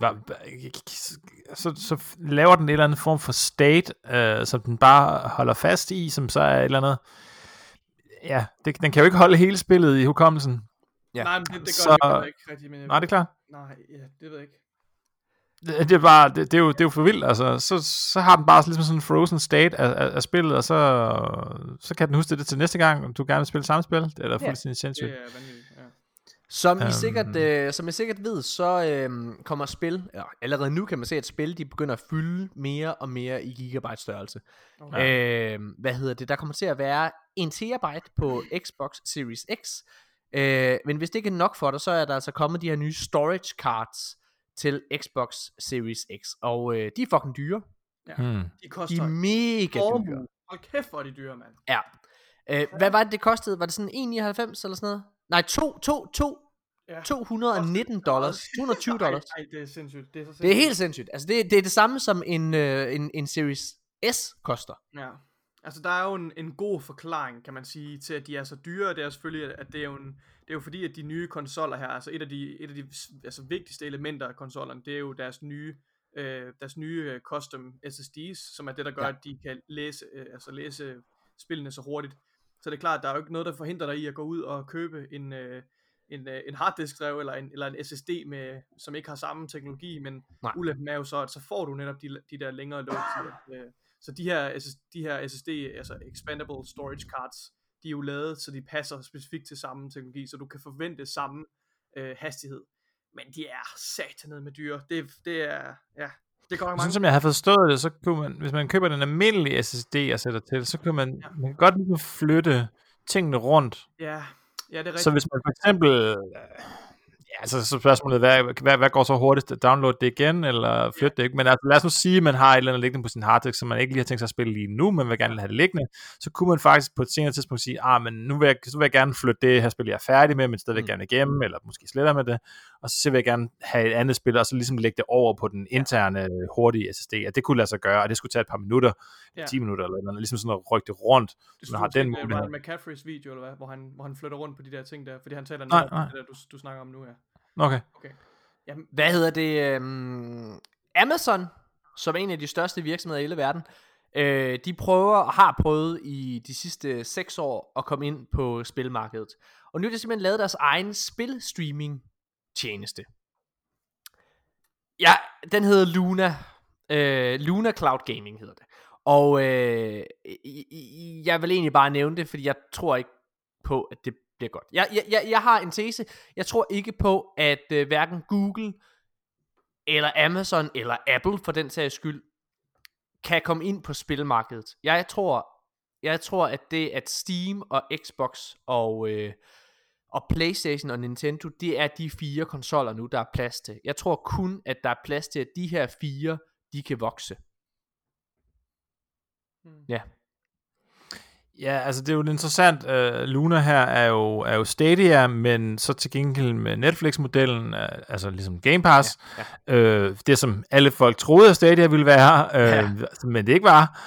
så, så laver den en eller anden form for state, øh, som den bare holder fast i, som så er et eller andet... Ja, det, den kan jo ikke holde hele spillet i hukommelsen. Ja. Nej, men det, det gør Så- det ikke rigtig. Men jeg Nej, det er klart. Nej, ja, det ved jeg ikke. Det, det, er bare, det, det, er jo, det er jo for vildt, altså. Så, så har den bare ligesom sådan en frozen state af, af, af spillet, og så, så kan den huske det til næste gang, og du gerne vil spille samme spil. Det er da Ja. fuldstændig sindssygt. Det er vanvittigt, ja. Som I, Øhm. sikkert, øh, som I sikkert ved, så øh, kommer spil, ja, allerede nu kan man se, at spil de begynder at fylde mere og mere i gigabyte størrelse. Okay. Øh, hvad hedder det? Der kommer til at være en terabyte på Xbox Series X. Øh, men hvis det ikke er nok for dig, så er der altså kommet de her nye storage cards til Xbox Series X. Og øh, de er fucking dyre. Hmm. De De koster er mega dyre. Hold kæft, hvor er de dyre, mand. Ja. Øh, hvad var det, det kostede? Var det sådan 1,99 eller sådan noget? Nej, to, to, to, Ja. 219 dollars. 220 dollars. Nej, det er sindssygt. Det er, så sindssygt. Det er helt sindssygt. Altså, det, det er det samme som en, øh, en, en Series S koster. Ja. Altså, der er jo en, en god forklaring, kan man sige, til at de er så dyre. Det er selvfølgelig, at det er jo, en, det er jo fordi, at de nye konsoller her, altså et af de, et af de altså, vigtigste elementer af konsollerne, det er jo deres nye, øh, deres nye øh, custom SSD's, som er det, der gør, Ja. at de kan læse, øh, altså læse spillene så hurtigt. Så det er klart, at der er jo ikke noget, der forhindrer dig i at gå ud og købe en, øh, en, øh, en harddisk drev eller en, eller en SSD, med, som ikke har samme teknologi, men ulempen er jo så, at så får du netop de, de der længere loadtider. Øh, så de her, de her SSD, altså expandable storage cards, de er jo lavet, så de passer specifikt til samme teknologi, så du kan forvente samme øh, hastighed. Men de er satanet med dyre. Det, det er, ja, det går Sådan mange. som jeg har forstået det, så kunne man, hvis man køber den almindelige SSD og sætter til, så kan man, Ja. man kan godt ligesom flytte tingene rundt. Ja, ja, det er rigtigt. Så hvis man for eksempel, øh, ja, så, spørgsmålet, hvad, hvad, hvad går så hurtigst, at downloade det igen, eller flytte det ikke? Men altså, lad os nu sige, at man har et eller andet liggende på sin harddisk, som man ikke lige har tænkt sig at spille lige nu, men vil gerne have det liggende, så kunne man faktisk på et senere tidspunkt sige, ah, men nu vil jeg, så vil jeg gerne flytte det her spil, jeg er færdig med, men stadigvæk Mm. gerne igennem, eller måske sletter med det, og så vil jeg gerne have et andet spil, og så ligesom lægge det over på den interne hurtige SSD, at det kunne lade sig gøre, og det skulle tage et par minutter, Ja. 10 minutter eller noget, ligesom sådan at rykke det rundt, så man har den øh, mulighed. Ryan McCaffreys video, eller hvad, hvor han, hvor han flytter rundt på de der ting der, fordi han taler Nej, nej. det der, du, du snakker om nu, ja. Okay. okay. Jamen, Hvad hedder det? Um, Amazon, som er en af de største virksomheder i hele verden, øh, de prøver og har prøvet i de sidste 6 år at komme ind på spilmarkedet. Og nu har de simpelthen lavet deres egen spilstreaming tjeneste. Ja, den hedder Luna. Øh, Luna Cloud Gaming hedder det. Og øh, jeg vil egentlig bare nævne det, fordi jeg tror ikke på, at det bliver godt. Jeg, jeg, jeg, jeg har en tese. Jeg tror ikke på, at øh, hverken Google, eller Amazon, eller Apple for den sags skyld, kan komme ind på spilmarkedet. Jeg tror, jeg tror at det, at Steam og Xbox og, øh, og Playstation og Nintendo, det er de fire konsoller nu, der er plads til. Jeg tror kun, at der er plads til, at de her fire, de kan vokse. hmm. Ja. Ja, altså det er jo interessant. Uh, Luna her er jo, er jo Stadia, men så til gengæld med Netflix-modellen, uh, altså ligesom Game Pass. Ja, Ja, uh, det som alle folk troede, at Stadia ville være, uh, Ja. men det ikke var.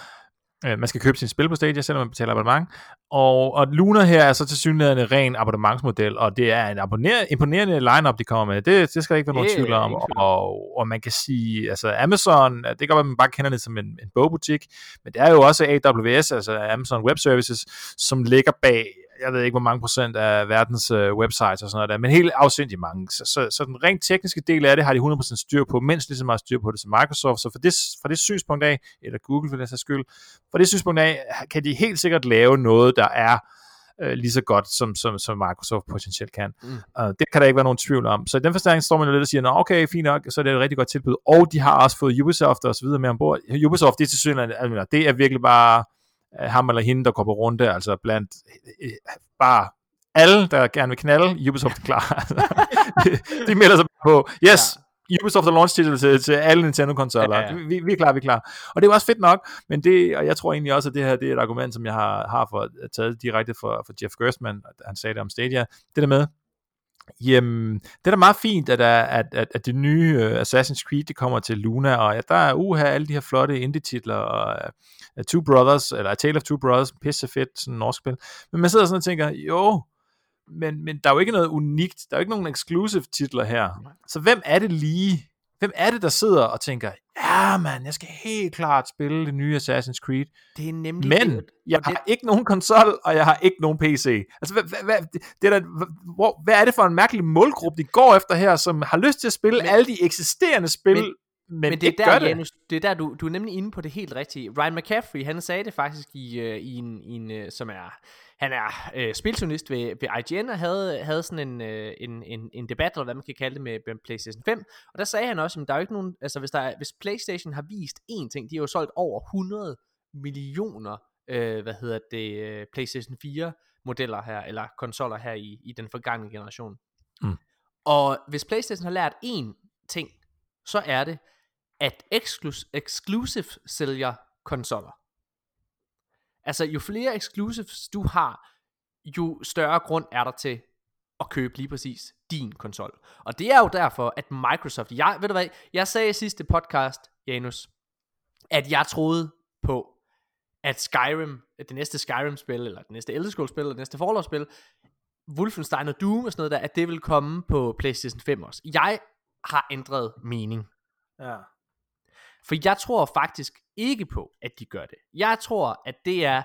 Uh, man skal købe sin spil på Stadia, selvom man betaler abonnement. Og, og Luna her er så til synligheden en ren abonnementsmodel, og det er en abonner- imponerende lineup, de kommer med. Det, det skal der ikke være nogen er tvivl om. Og, og man kan sige, altså Amazon, det kan godt være, man bare kender det som en, en bogbutik, men det er jo også AWS, altså Amazon Web Services, som ligger bag jeg ved ikke, hvor mange procent af verdens øh, websites og sådan noget der, men helt afsindigt mange. Så, så, så den rent tekniske del af det har de 100% styr på, mindst lige så meget styr på det som Microsoft. Så for det, for det synspunkt af, eller Google for den sags skyld, for det synspunkt af, kan de helt sikkert lave noget, der er øh, lige så godt, som, som, som Microsoft potentielt kan. Mm. Uh, det kan der ikke være nogen tvivl om. Så i den forstand står man jo lidt og siger, Nå, okay, fint nok, så er det et rigtig godt tilbud. Og de har også fået Ubisoft og så videre med ombord. Ubisoft, det er til synligheden, det er virkelig bare ham eller hende, der går på runde, altså blandt uh, bare alle, der gerne vil knalde, Ubisoft er klar. de, de melder sig på, yes, ja. Ubisoft har launch titel til, til alle Nintendo-konsoller. Ja, ja. Vi, vi, er klar, vi er klar. Og det er også fedt nok, men det, og jeg tror egentlig også, at det her det er et argument, som jeg har, har for, taget direkte for, for Jeff Gerstmann, han sagde det om Stadia, det der med, Jamen, det er da meget fint, at, at, at, at det nye uh, Assassin's Creed, det kommer til Luna, og at der er uha, alle de her flotte indie-titler, og uh, Two Brothers, eller A Tale of Two Brothers, pisse fedt, sådan en norsk spil. Men man sidder sådan og tænker, jo, men, men der er jo ikke noget unikt, der er jo ikke nogen exclusive titler her. Så hvem er det lige? Hvem er det, der sidder og tænker, ja man, jeg skal helt klart spille det nye Assassin's Creed. Det er nemlig Men det, jeg har ikke nogen konsol, og jeg har ikke nogen PC. Altså, hvad, hvad, hvad, det er der, hvor, hvad er det for en mærkelig målgruppe, de går efter her, som har lyst til at spille men, alle de eksisterende spil, men, men, men det er der, Janus, det. det er der, du, du er nemlig inde på det helt rigtige. Ryan McCaffrey, han sagde det faktisk i, uh, i en, i en uh, som er han er øh, spiljournalist ved, ved IGN og havde, havde sådan en, øh, en, en, en debat, eller hvad man kan kalde det, med, med PlayStation 5. Og der sagde han også, at der er jo ikke nogen, altså hvis, der er, hvis PlayStation har vist én ting, de har jo solgt over 100 millioner, øh, hvad hedder det, øh, PlayStation 4 modeller her, eller konsoller her i, i den forgangne generation. Mm. Og hvis PlayStation har lært én ting, så er det, at exclus- exclusive sælger konsoller. Altså, jo flere exclusives du har, jo større grund er der til at købe lige præcis din konsol. Og det er jo derfor, at Microsoft, jeg, ved du hvad, jeg sagde i sidste podcast, Janus, at jeg troede på, at Skyrim, at det næste Skyrim-spil, eller det næste Elder Scrolls-spil, eller det næste Fallout-spil, Wolfenstein og Doom og sådan noget der, at det vil komme på PlayStation 5 også. Jeg har ændret mening. Ja. For jeg tror faktisk ikke på, at de gør det. Jeg tror, at det er,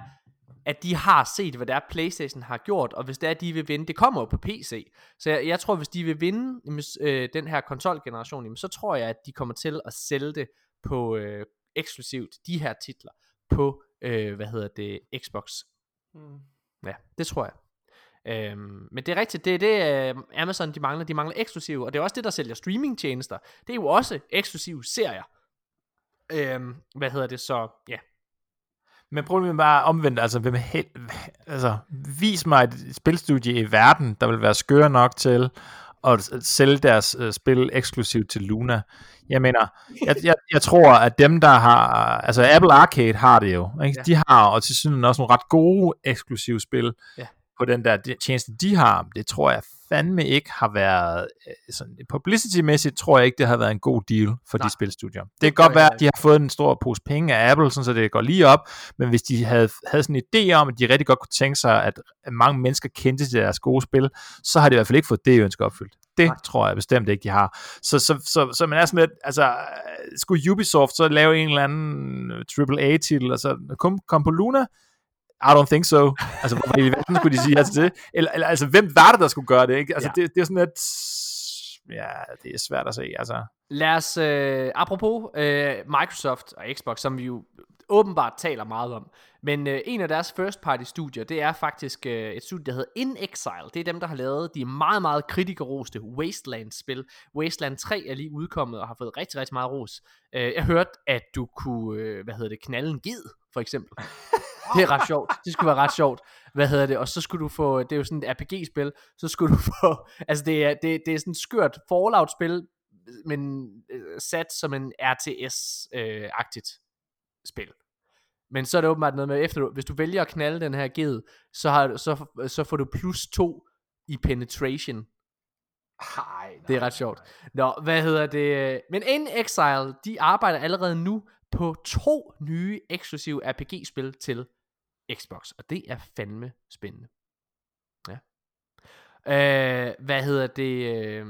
at de har set, hvad det er, PlayStation har gjort, og hvis det er, at de vil vinde, det kommer jo på PC. Så jeg, jeg tror, hvis de vil vinde øh, den her konsolgeneration, jamen, så tror jeg, at de kommer til at sælge det på øh, eksklusivt de her titler på, øh, hvad hedder det, Xbox. Mm. Ja, det tror jeg. Øhm, men det er rigtigt, det er det uh, Amazon de mangler, de mangler eksklusive, og det er også det, der sælger streamingtjenester. Det er jo også eksklusive serier. Øhm, hvad hedder det så? Ja. Men problemet bare omvendt, altså, hvem hel, altså, vis mig et spilstudie i verden, der vil være skøre nok til at sælge deres uh, spil eksklusivt til Luna. Jeg mener, jeg, jeg, jeg tror, at dem, der har, altså Apple Arcade har det jo, ikke? Ja. de har, og til synes også nogle ret gode eksklusive spil ja. på den der tjeneste, de har. Det tror jeg fandme ikke har været, øh, sådan, publicity-mæssigt tror jeg ikke, det har været en god deal for Nej. de spilstudier. Det, det kan godt være, at de har fået en stor pose penge af Apple, sådan, så det går lige op, men hvis de havde, havde sådan en idé om, at de rigtig godt kunne tænke sig, at mange mennesker kendte til deres gode spil, så har de i hvert fald ikke fået det ønske opfyldt. Det Nej. tror jeg bestemt ikke, de har. Så, så, så, så man er sådan lidt, altså, skulle Ubisoft så lave en eller anden AAA-titel, altså kom, kom på Luna, i don't think so. Altså, hvorfor i verden skulle de sige altså det? Eller, eller, altså, hvem var det, der skulle gøre det? Ikke? Altså, ja. det, det er sådan et... Ja, det er svært at se, altså. Lad os, øh, apropos øh, Microsoft og Xbox, som vi jo åbenbart taler meget om, men øh, en af deres first party studier, det er faktisk øh, et studie, der hedder In Exile. Det er dem, der har lavet de meget, meget kritikerroste Wasteland-spil. Wasteland 3 er lige udkommet og har fået rigtig, rigtig meget ros. Øh, jeg hørte, at du kunne, øh, hvad hedder det, knalde en ged, for eksempel. Det er ret sjovt. Det skulle være ret sjovt. Hvad hedder det? Og så skulle du få, det er jo sådan et RPG-spil, så skulle du få, altså det er, det, det er sådan et skørt Fallout-spil, men øh, sat som en RTS-agtigt øh, spil. Men så er det åbenbart noget med, efter hvis du vælger at knalde den her ged, så, har, så, så får du plus to i penetration. Ej, det er ret sjovt. Nå, hvad hedder det? Men In Exile, de arbejder allerede nu på to nye eksklusive RPG-spil til Xbox, og det er fandme spændende. Ja. Øh, hvad hedder det? Øh,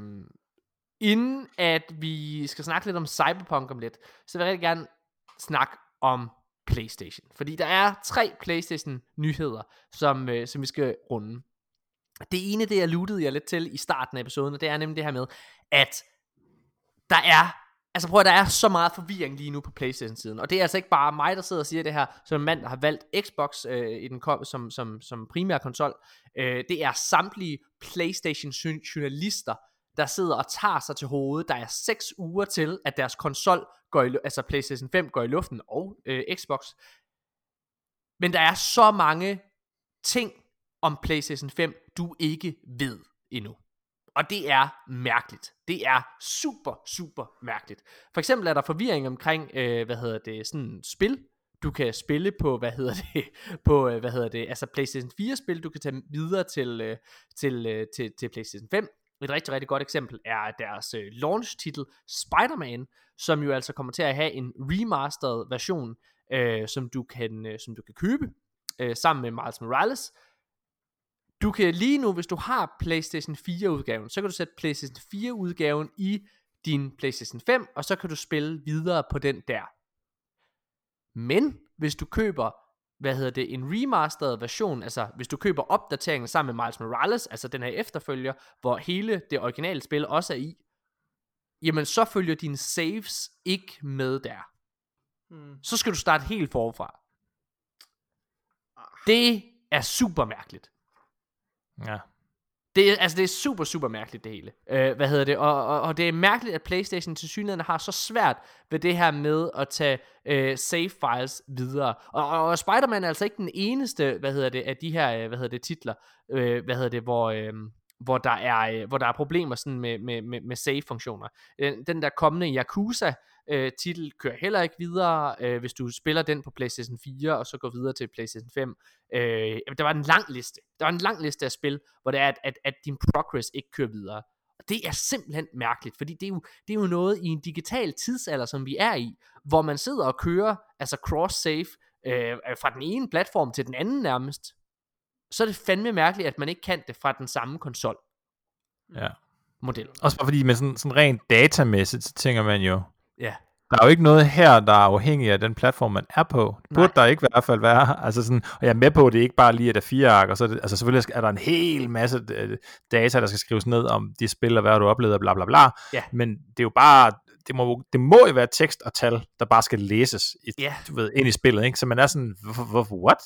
inden at vi skal snakke lidt om Cyberpunk om lidt, så vil jeg rigtig gerne snakke om PlayStation. Fordi der er tre PlayStation-nyheder, som, øh, som vi skal runde. Det ene, det jeg luttede jeg lidt til i starten af episoden, og det er nemlig det her med, at der er Altså prøv at der er så meget forvirring lige nu på Playstation-siden, og det er altså ikke bare mig, der sidder og siger det her, som en mand, der har valgt Xbox øh, i den kom, som, som, som primær konsol. Øh, det er samtlige Playstation-journalister, der sidder og tager sig til hovedet. Der er 6 uger til, at deres konsol går i, altså Playstation 5 går i luften, og øh, Xbox. Men der er så mange ting om Playstation 5, du ikke ved endnu. Og det er mærkeligt. Det er super, super mærkeligt. For eksempel er der forvirring omkring, øh, hvad hedder det, sådan spil, du kan spille på, hvad hedder det, på, øh, hvad hedder det, altså PlayStation 4 spil, du kan tage videre til, øh, til, øh, til, til PlayStation 5. Et rigtig, rigtig godt eksempel er deres øh, launch-titel Spider-Man, som jo altså kommer til at have en remastered version, øh, som, du kan, øh, som du kan købe øh, sammen med Miles Morales, du kan lige nu, hvis du har PlayStation 4 udgaven, så kan du sætte PlayStation 4 udgaven i din PlayStation 5, og så kan du spille videre på den der. Men hvis du køber, hvad hedder det, en remastered version, altså hvis du køber opdateringen sammen med Miles Morales, altså den her efterfølger, hvor hele det originale spil også er i, jamen så følger dine saves ikke med der. Hmm. Så skal du starte helt forfra. Det er super mærkeligt. Ja. Det er, altså, det er super, super mærkeligt det hele. Øh, hvad hedder det? Og, og, og det er mærkeligt, at Playstation til synligheden har så svært ved det her med at tage øh, save files videre. Og, og, og Spider-Man er altså ikke den eneste, hvad hedder det, af de her, øh, hvad hedder det, titler, øh, hvad hedder det, hvor... Øh, hvor der er, øh, hvor der er problemer sådan med, med, med, med save-funktioner. Den, den der kommende Yakuza øh, titel kører heller ikke videre, øh, hvis du spiller den på PlayStation 4, og så går videre til PlayStation 5. Øh, der var en lang liste. Der var en lang liste af spil, hvor det er, at, at, at din progress ikke kører videre. Og det er simpelthen mærkeligt, fordi det er, jo, det er jo noget i en digital tidsalder, som vi er i, hvor man sidder og kører, altså cross-save, øh, fra den ene platform til den anden nærmest, så er det fandme mærkeligt, at man ikke kan det fra den samme konsol. Ja. Model. Også bare fordi med sådan, sådan rent datamæssigt, så tænker man jo, Ja. der er jo ikke noget her, der er afhængig af den platform, man er på. Det burde Nej. der ikke i hvert fald være. Altså sådan, og jeg er med på, at det ikke bare lige er der fire ark, og så er det, altså selvfølgelig er der en hel masse øh, data, der skal skrives ned om de spil, og hvad du oplevet, og bla bla bla. Ja. Men det er jo bare, det må, det må jo være tekst og tal, der bare skal læses i, Ja. du ved, ind i spillet, ikke? Så man er sådan, what?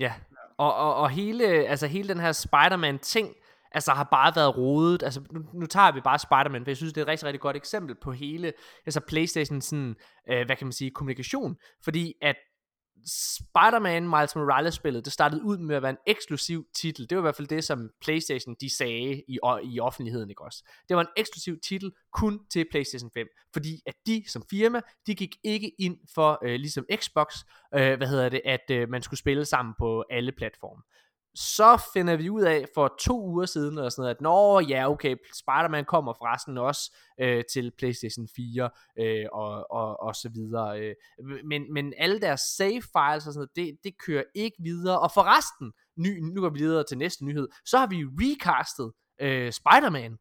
Ja, og, og, og hele, altså hele den her Spider-Man ting, altså har bare været rodet, altså nu, nu tager vi bare Spider-Man, for jeg synes, det er et rigtig, rigtig godt eksempel på hele, altså Playstation sådan, øh, hvad kan man sige, kommunikation, fordi at Spider-Man Miles Morales spillet, det startede ud med at være en eksklusiv titel. Det var i hvert fald det, som PlayStation de sagde i, i offentligheden, ikke også? Det var en eksklusiv titel kun til PlayStation 5, fordi at de som firma, de gik ikke ind for, øh, ligesom Xbox, øh, hvad hedder det, at øh, man skulle spille sammen på alle platforme. Så finder vi ud af for to uger siden, eller sådan noget, at nå ja, okay, Spider-Man kommer forresten også øh, til PlayStation 4 øh, og, og, og så videre. Øh. Men, men alle deres save files og sådan noget, det, det kører ikke videre. Og forresten, ny, nu går vi videre til næste nyhed, så har vi recastet øh, Spider-Man.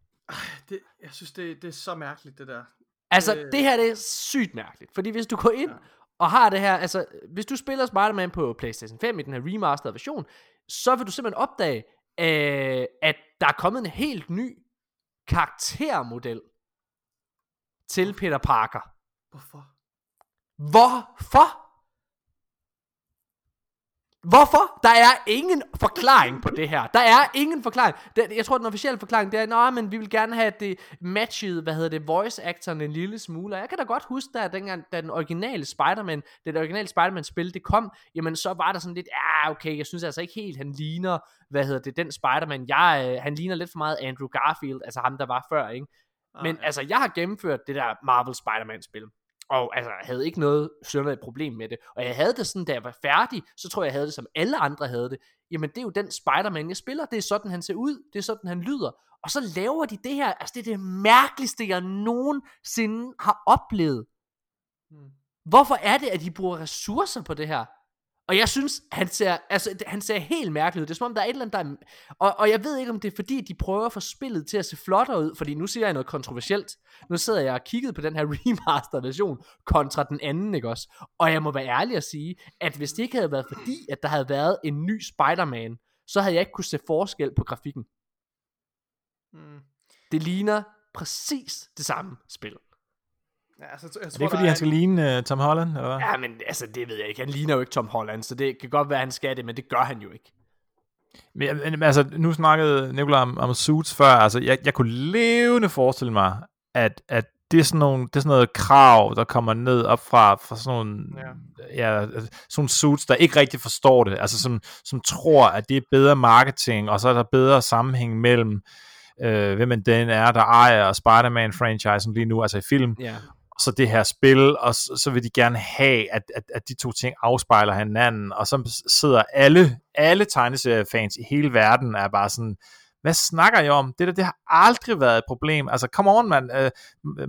Det, jeg synes, det, det er så mærkeligt, det der. Altså, Øh. det her det er sygt mærkeligt, fordi hvis du går ind Ja. og har det her, altså, hvis du spiller Spider-Man på PlayStation 5 i den her remastered version, så vil du simpelthen opdage, øh, at der er kommet en helt ny karaktermodel til Peter Parker. Hvorfor? Hvorfor? Hvorfor? Der er ingen forklaring på det her. Der er ingen forklaring. Jeg tror, den officielle forklaring, det er, nej, men vi vil gerne have det matchet, hvad hedder det, voice actoren en lille smule. Og jeg kan da godt huske, da, dengang, da den originale Spider-Man, det originale Spider-Man-spil, det kom, jamen så var der sådan lidt, ja, okay, jeg synes altså ikke helt, han ligner, hvad hedder det, den Spider-Man. Jeg, øh, han ligner lidt for meget Andrew Garfield, altså ham, der var før, ikke? Men Ah, ja. altså, jeg har gennemført det der Marvel Spider-Man-spil. Og altså, jeg havde ikke noget synderligt problem med det. Og jeg havde det sådan, da jeg var færdig, så tror jeg, jeg havde det, som alle andre havde det. Jamen, det er jo den Spider-Man, jeg spiller. Det er sådan, han ser ud. Det er sådan, han lyder. Og så laver de det her. Altså, det er det mærkeligste, jeg nogensinde har oplevet. Hmm. Hvorfor er det, at de bruger ressourcer på det her? Og jeg synes, han ser, altså, han ser helt mærkelig ud. Det er som om, der er et eller andet, der er... Og, og jeg ved ikke, om det er fordi, de prøver at få spillet til at se flottere ud, fordi nu siger jeg noget kontroversielt. Nu sidder jeg og kigget på den her remaster version kontra den anden, ikke også? Og jeg må være ærlig at sige, at hvis det ikke havde været fordi, at der havde været en ny Spider-Man, så havde jeg ikke kunne se forskel på grafikken. Mm. Det ligner præcis det samme spil. Ja, altså, jeg, jeg Er tror, det fordi, der han skal ligne uh, Tom Holland? Eller hvad? Ja, men altså, det ved jeg ikke. Han ligner jo ikke Tom Holland, så det kan godt være, han skal det, men det gør han jo ikke. Men, men altså, nu snakkede Nicolai om, om Suits før. Altså, jeg, jeg kunne levende forestille mig, at, at det er, sådan nogle, det er sådan noget krav, der kommer ned op fra, fra sådan nogle, ja. Ja, altså, sådan nogle suits, der ikke rigtig forstår det, altså som, som tror, at det er bedre marketing, og så er der bedre sammenhæng mellem, øh, hvem end den er, der ejer Spider-Man-franchisen lige nu, altså i film, Ja og så det her spil, og så, så vil de gerne have, at, at, at de to ting afspejler hinanden, og så sidder alle, alle tegneseriefans i hele verden er bare sådan, hvad snakker I om? Det der, det har aldrig været et problem. Altså, come on, man. Uh,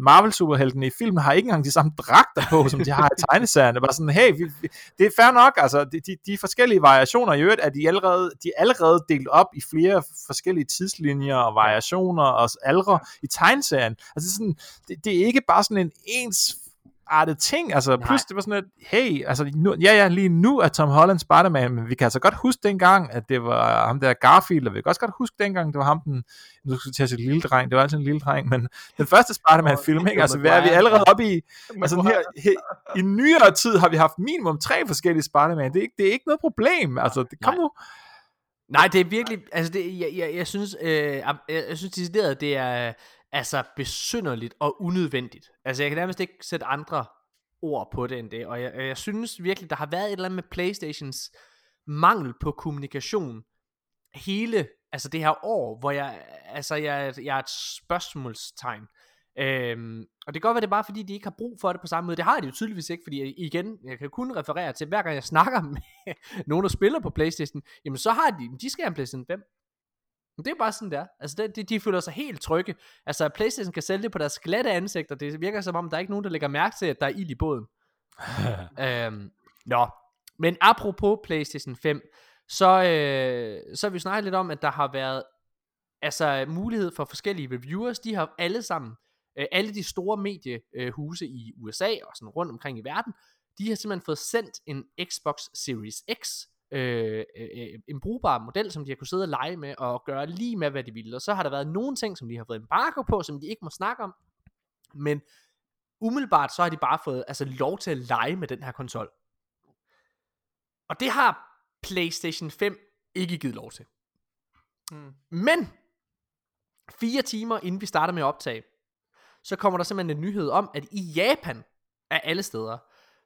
Marvel-superheltene i filmen har ikke engang de samme dragter på, som de har i tegneserierne. Bare sådan, hey, vi, vi, det er fair nok. Altså, de, de, de forskellige variationer i øvrigt, er de allerede, de er allerede delt op i flere forskellige tidslinjer og variationer og aldre i tegneserien. Altså, sådan, det, det er ikke bare sådan en ens artet ting, altså Nej. plus det var sådan, at hey, altså nu, ja ja, lige nu er Tom Holland Spider-Man, men vi kan altså godt huske dengang, at det var ham der Garfield, og vi kan også godt huske dengang, det var ham den, nu skal til at sige lille dreng, det var altid en lille dreng, men den første Spider-Man film, ikke? altså hvad er vi allerede oppe i, altså her, her, i nyere tid har vi haft minimum tre forskellige Spider-Man, det er, ikke, det er ikke noget problem, altså det, kom Nej. nu, Nej, det er virkelig, altså det, jeg, jeg, jeg synes, øh, jeg, jeg synes decideret, det er altså besynderligt og unødvendigt. Altså jeg kan nærmest ikke sætte andre ord på det end det, og jeg, jeg synes virkelig, der har været et eller andet med Playstations mangel på kommunikation hele, altså det her år, hvor jeg, altså jeg, jeg er et spørgsmålstegn. Øhm, og det kan godt være, det er bare fordi, de ikke har brug for det på samme måde. Det har de jo tydeligvis ikke, fordi igen, jeg kan kun referere til, hver gang jeg snakker med nogen, der spiller på Playstation, jamen så har de, de skal have en Playstation 5. Men det er bare sådan, det er. Altså, det, de, de føler sig helt trygge. Altså, at Playstation kan sælge det på deres glatte ansigter. Det virker som om, der er ikke nogen, der lægger mærke til, at der er ild i båden. øhm, nå, men apropos PlayStation 5, så, øh, så har vi snakket lidt om, at der har været altså mulighed for forskellige reviewers. De har alle sammen, øh, alle de store mediehuse i USA og sådan rundt omkring i verden, de har simpelthen fået sendt en Xbox Series X, øh, øh, en brugbar model, som de har kunne sidde og lege med og gøre lige med, hvad de ville. Og så har der været nogle ting, som de har fået embargo på, som de ikke må snakke om. Men umiddelbart så har de bare fået altså, lov til at lege med den her konsol. Og det har PlayStation 5 ikke givet lov til. Mm. Men, fire timer inden vi starter med at optage, så kommer der simpelthen en nyhed om, at i Japan, af alle steder,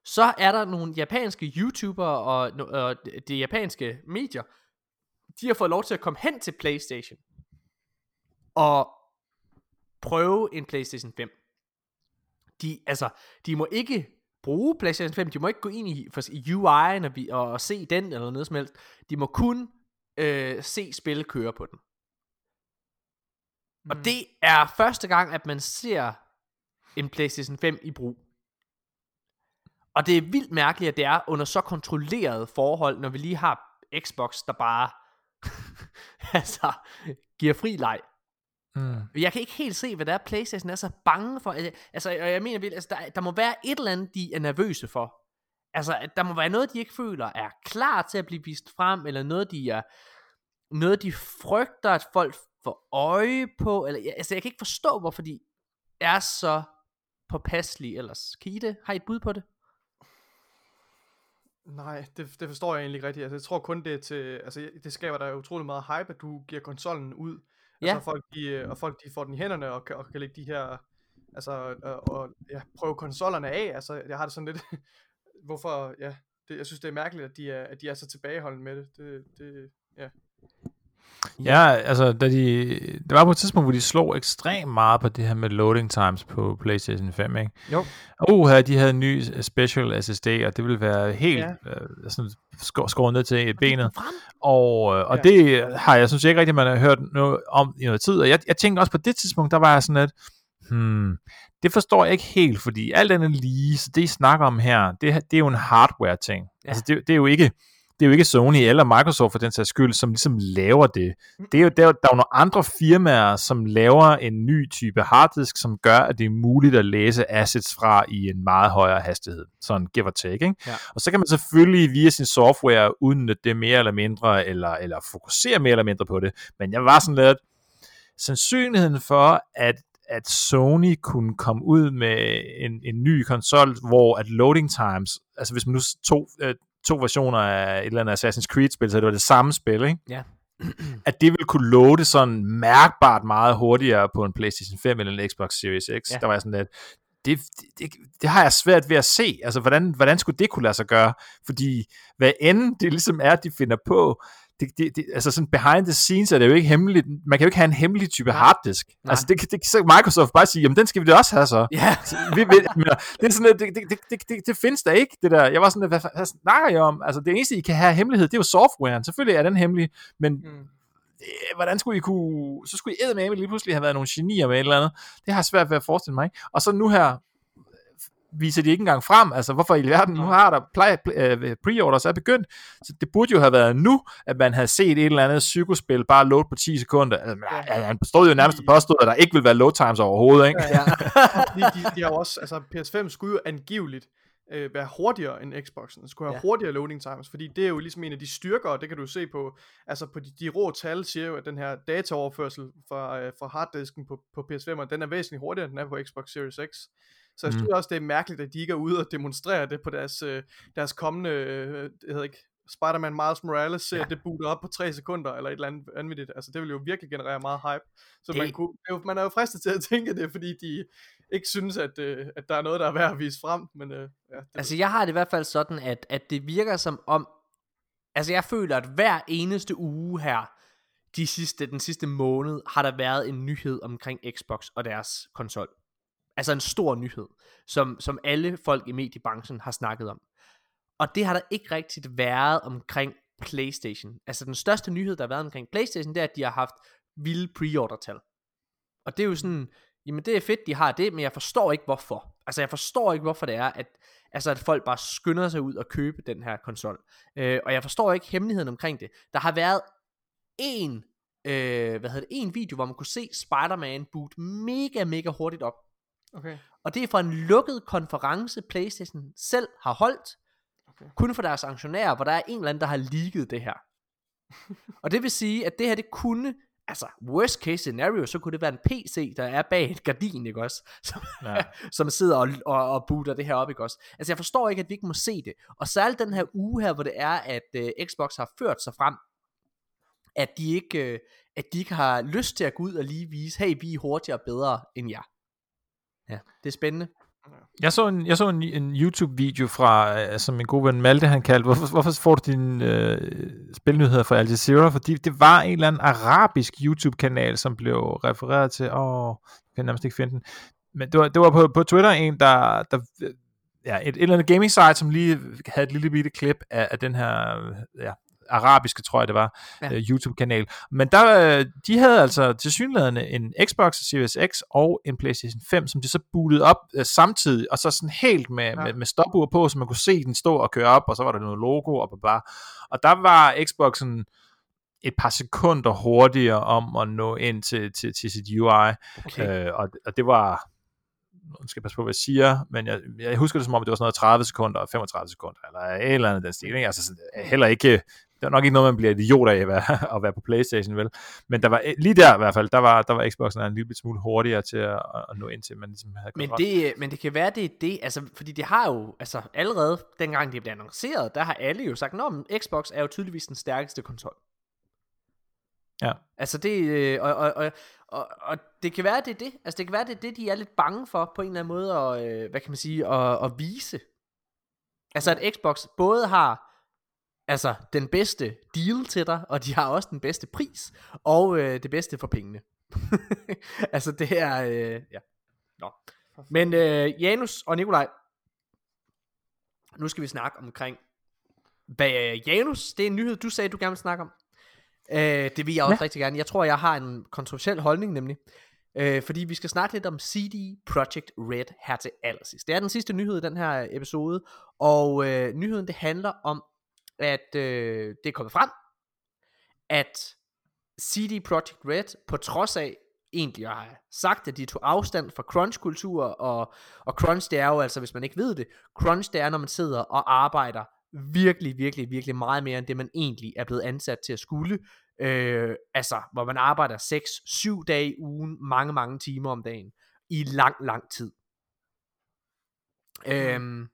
så er der nogle japanske YouTubere og, og de japanske medier, de har fået lov til at komme hen til PlayStation og prøve en PlayStation 5. De, altså, de må ikke bruge PlayStation 5, de må ikke gå ind i, for, i UI'en og, og, og se den eller noget som helst. De må kun øh, se spil køre på den. Og Mm. det er første gang, at man ser en PlayStation 5 i brug. Og det er vildt mærkeligt, at det er under så kontrolleret forhold, når vi lige har Xbox, der bare altså, giver fri leg. mm. Jeg kan ikke helt se, hvad der er, Playstation er så bange for. Altså, Altså, og jeg mener, altså, der, der må være et eller andet, de er nervøse for. Altså, der må være noget, de ikke føler er klar til at blive vist frem, eller noget, de er, noget, de frygter, at folk får øje på, eller, altså, jeg kan ikke forstå, hvorfor de er så påpasselige ellers. Kan I det? Har I et bud på det? Nej, det, det forstår jeg egentlig ikke rigtigt. Altså, jeg tror kun det er til, altså det skaber der utrolig meget hype, at du giver konsollen ud. Ja. Altså, folk, de, og folk de får den i hænderne og kan, og kan lægge de her, altså, og, og ja, prøve konsollerne af. Altså, jeg har det sådan lidt, hvorfor, ja, det, jeg synes det er mærkeligt, at de er, at de er så tilbageholdende med det. Det, det ja. Ja, altså, da de, der var på et tidspunkt, hvor de slog ekstremt meget på det her med loading times på PlayStation 5, ikke? Jo. Og her, de havde en ny special SSD, og det ville være helt Ja. øh, sådan skå- skåret ned til et benet. Og, øh, og Ja. det har jeg synes ikke rigtigt, man har hørt noget om i noget tid. Og jeg, jeg tænkte også på det tidspunkt, der var jeg sådan lidt, Hmm, det forstår jeg ikke helt, fordi alt andet lige, så det I snakker om her, det, det er jo en hardware ting. Ja. Altså det, det er jo ikke, det er jo ikke Sony eller Microsoft for den sags skyld, som ligesom laver det. det er jo, der, der er jo nogle andre firmaer, som laver en ny type harddisk, som gør, at det er muligt at læse assets fra i en meget højere hastighed. Sådan give or take, ikke? Ja. Og så kan man selvfølgelig via sin software udnytte det mere eller mindre, eller, eller fokusere mere eller mindre på det. Men jeg var sådan lidt, sandsynligheden for, at at Sony kunne komme ud med en, en ny konsol, hvor at loading times, altså hvis man nu tog, øh, to versioner af et eller andet Assassin's Creed-spil, så det var det samme spil, ikke? Ja. at det ville kunne loade sådan mærkbart meget hurtigere på en PlayStation 5 eller en Xbox Series X. Ja. Der var sådan lidt, det, det, det har jeg svært ved at se. Altså, hvordan, hvordan skulle det kunne lade sig gøre? Fordi hvad end det ligesom er, de finder på, det, det, det, altså sådan behind the scenes er det jo ikke hemmeligt. Man kan jo ikke have en hemmelig type harddisk. Nej. Altså det, det, så Microsoft bare sige, jamen den skal vi da også have så. Ja. vi, vi, det, er sådan, det, det, det, det, det, findes der ikke, det der. Jeg var sådan, hvad, hvad snakker jeg om? Altså det eneste, I kan have hemmelighed, det er jo softwaren. Selvfølgelig er den hemmelig, men mm. det, hvordan skulle I kunne, så skulle I med lige pludselig have været nogle genier med et eller andet. Det har jeg svært ved at forestille mig. Ikke? Og så nu her, viser de ikke engang frem. Altså, hvorfor i verden? Nu har der øh, pre-orders er begyndt, så det burde jo have været nu, at man havde set et eller andet psykospil bare load på 10 sekunder. Altså, ja. Han stod jo nærmest og påstod, at der ikke vil være load times overhovedet, ikke? Ja, ja. de, de, de, har også, altså PS5 skulle jo angiveligt øh, være hurtigere end Xboxen. Det skulle have ja. hurtigere loading times, fordi det er jo ligesom en af de styrker, og det kan du se på, altså på de, de rå tal siger jo, at den her dataoverførsel fra, øh, fra harddisken på, på PS5, den er væsentligt hurtigere, end den er på Xbox Series X. Så jeg synes mm. også, det er mærkeligt, at de ikke er ude og demonstrere det på deres, øh, deres kommende, øh, jeg hedder ikke, Spider-Man Miles Morales ser ja. det booter op på 3 sekunder, eller et eller andet vanvittigt. Altså, det vil jo virkelig generere meget hype. Så det... man, kunne, man er jo fristet til at tænke det, fordi de ikke synes, at, øh, at der er noget, der er værd at vise frem. Men, øh, ja, det altså, jeg har det i hvert fald sådan, at, at det virker som om, altså jeg føler, at hver eneste uge her, de sidste, den sidste måned, har der været en nyhed omkring Xbox og deres konsol. Altså en stor nyhed, som, som alle folk i mediebranchen har snakket om. Og det har der ikke rigtigt været omkring PlayStation. Altså den største nyhed, der har været omkring PlayStation, det er, at de har haft vilde pre-order-tal. Og det er jo sådan, jamen det er fedt, de har det, men jeg forstår ikke hvorfor. Altså jeg forstår ikke, hvorfor det er, at, altså, at folk bare skynder sig ud og købe den her konsol. Øh, og jeg forstår ikke hemmeligheden omkring det. Der har været en, øh, hvad hedder det, en video, hvor man kunne se Spider-Man boot mega, mega hurtigt op. Okay. Og det er fra en lukket konference, PlayStation selv har holdt, okay. kun for deres aktionærer, hvor der er en eller anden, der har leaget det her. og det vil sige, at det her, det kunne, altså worst case scenario, så kunne det være en PC, der er bag et gardin, ikke også? Som, ja. som sidder og, og, og booter det her op, ikke også? Altså jeg forstår ikke, at vi ikke må se det. Og særligt den her uge her, hvor det er, at uh, Xbox har ført sig frem, at de ikke, uh, at de ikke har lyst til at gå ud og lige vise, hey, vi er hurtigere og bedre end jer. Ja, det er spændende. Jeg så en, jeg så en, en YouTube-video fra, øh, som min gode ven Malte han kaldte, hvorfor, hvorfor får du dine øh, spilnyheder fra Al Jazeera? Fordi det var en eller anden arabisk YouTube-kanal, som blev refereret til, åh, jeg kan nærmest ikke finde den. Men det var, det var på, på Twitter en, der, der ja, et, et eller andet gaming site, som lige havde et lille bitte klip af, af den her øh, ja, arabiske, tror jeg det var, ja. uh, YouTube-kanal. Men der, øh, de havde altså til synligheden en Xbox Series X og en PlayStation 5, som de så bootede op uh, samtidig, og så sådan helt med, ja. med, med stopur på, så man kunne se den stå og køre op, og så var der noget logo og bare. Og der var Xboxen et par sekunder hurtigere om at nå ind til, til, til sit UI. Okay. Uh, og, og det var, nu skal jeg passe på, hvad jeg siger, men jeg, jeg husker det som om, det var sådan noget 30 sekunder og 35 sekunder, eller et eller andet den stil. Ikke? Altså sådan, heller ikke det er nok ikke noget, man bliver idiot af at være, at være på Playstation, vel? Men der var, lige der i hvert fald, der var, der var Xboxen en lille smule hurtigere til at, at nå ind til, man ligesom havde men det, men det kan være, det er det, altså, fordi det har jo, altså allerede, dengang det blev annonceret, der har alle jo sagt, at Xbox er jo tydeligvis den stærkeste konsol. Ja. Altså det, øh, og, og, og, og, og det kan være, det er det, altså det kan være, det er det, de er lidt bange for, på en eller anden måde, at, øh, hvad kan man sige, at, at vise. Altså at Xbox både har altså den bedste deal til dig, og de har også den bedste pris, og øh, det bedste for pengene. altså det er, øh, ja. Nå. Men øh, Janus og Nikolaj, nu skal vi snakke omkring, hvad øh, Janus, det er en nyhed, du sagde, du gerne vil snakke om. Øh, det vil jeg også ja. rigtig gerne. Jeg tror, jeg har en kontroversiel holdning nemlig. Øh, fordi vi skal snakke lidt om CD Projekt Red her til allersidst. Det er den sidste nyhed i den her episode, og øh, nyheden det handler om, at øh, det er kommet frem, at CD Projekt Red, på trods af egentlig at have sagt, at de tog afstand fra crunch-kultur, og, og crunch det er jo altså, hvis man ikke ved det, crunch det er, når man sidder og arbejder virkelig, virkelig, virkelig meget mere, end det man egentlig er blevet ansat til at skulle, øh, altså, hvor man arbejder 6-7 dage i ugen, mange, mange timer om dagen, i lang, lang tid. Øhm,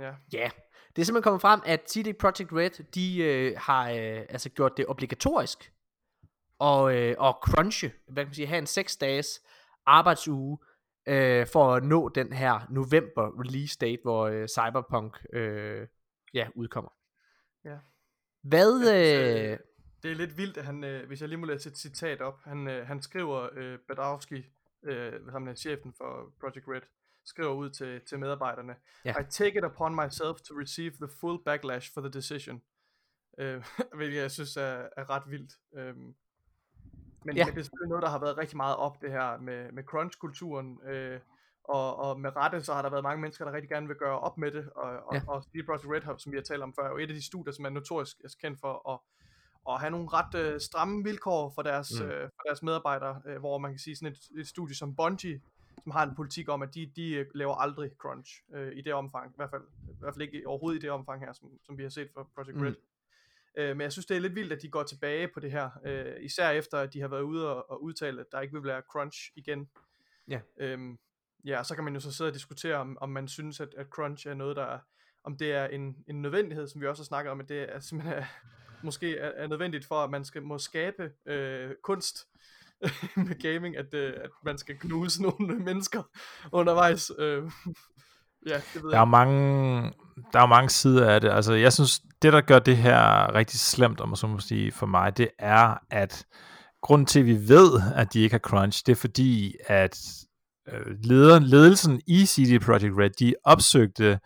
Ja. Ja, det er simpelthen kommet frem, at CD Projekt Red, de øh, har øh, altså gjort det obligatorisk og, øh, og crunche, hvad kan man sige, have en 6 dages arbejdsuge, øh, for at nå den her november release date, hvor øh, Cyberpunk øh, ja, udkommer. Ja. Hvad, øh, Det er lidt vildt, at han, øh, hvis jeg lige må læse et citat op, han, øh, han skriver, øh, Badowski, øh, ham er chefen for Project Red, skriver ud til, til medarbejderne, Ja. I take it upon myself to receive the full backlash for the decision. Øh, hvilket jeg synes er, er ret vildt. Øhm, men, Ja. det er selvfølgelig noget, der har været rigtig meget op, det her med, med crunch-kulturen, øh, og, og med rette, så har der været mange mennesker, der rigtig gerne vil gøre op med det, og, og, Ja. og CD Projekt Red Hub, som vi har talt om før, er jo et af de studier, som er notorisk er kendt for at, at have nogle ret øh, stramme vilkår for deres, mm. øh, for deres medarbejdere, øh, hvor man kan sige sådan et, et studie som Bungie, som har en politik om, at de, de øh, laver aldrig crunch øh, i det omfang, i hvert fald, i hvert fald ikke overhovedet i det omfang her, som, som vi har set for Project Mm. Red. Øh, men jeg synes, det er lidt vildt, at de går tilbage på det her, øh, især efter, at de har været ude og, og udtale, at der ikke vil være crunch igen. Ja. Øhm, ja, så kan man jo så sidde og diskutere, om, om man synes, at, at crunch er noget, der er, om det er en, en nødvendighed, som vi også har snakket om, at det er simpelthen er, måske er, er nødvendigt for, at man skal må skabe øh, kunst med gaming, at, øh, at man skal knuse nogle mennesker undervejs. Øh, ja, det ved Der er jeg. mange, der er mange sider af det. Altså, jeg synes, det der gør det her rigtig slemt, om man så må sige, for mig, det er, at grunden til, at vi ved, at de ikke har crunch, det er fordi, at øh, leder, ledelsen i CD Projekt Red, de opsøgte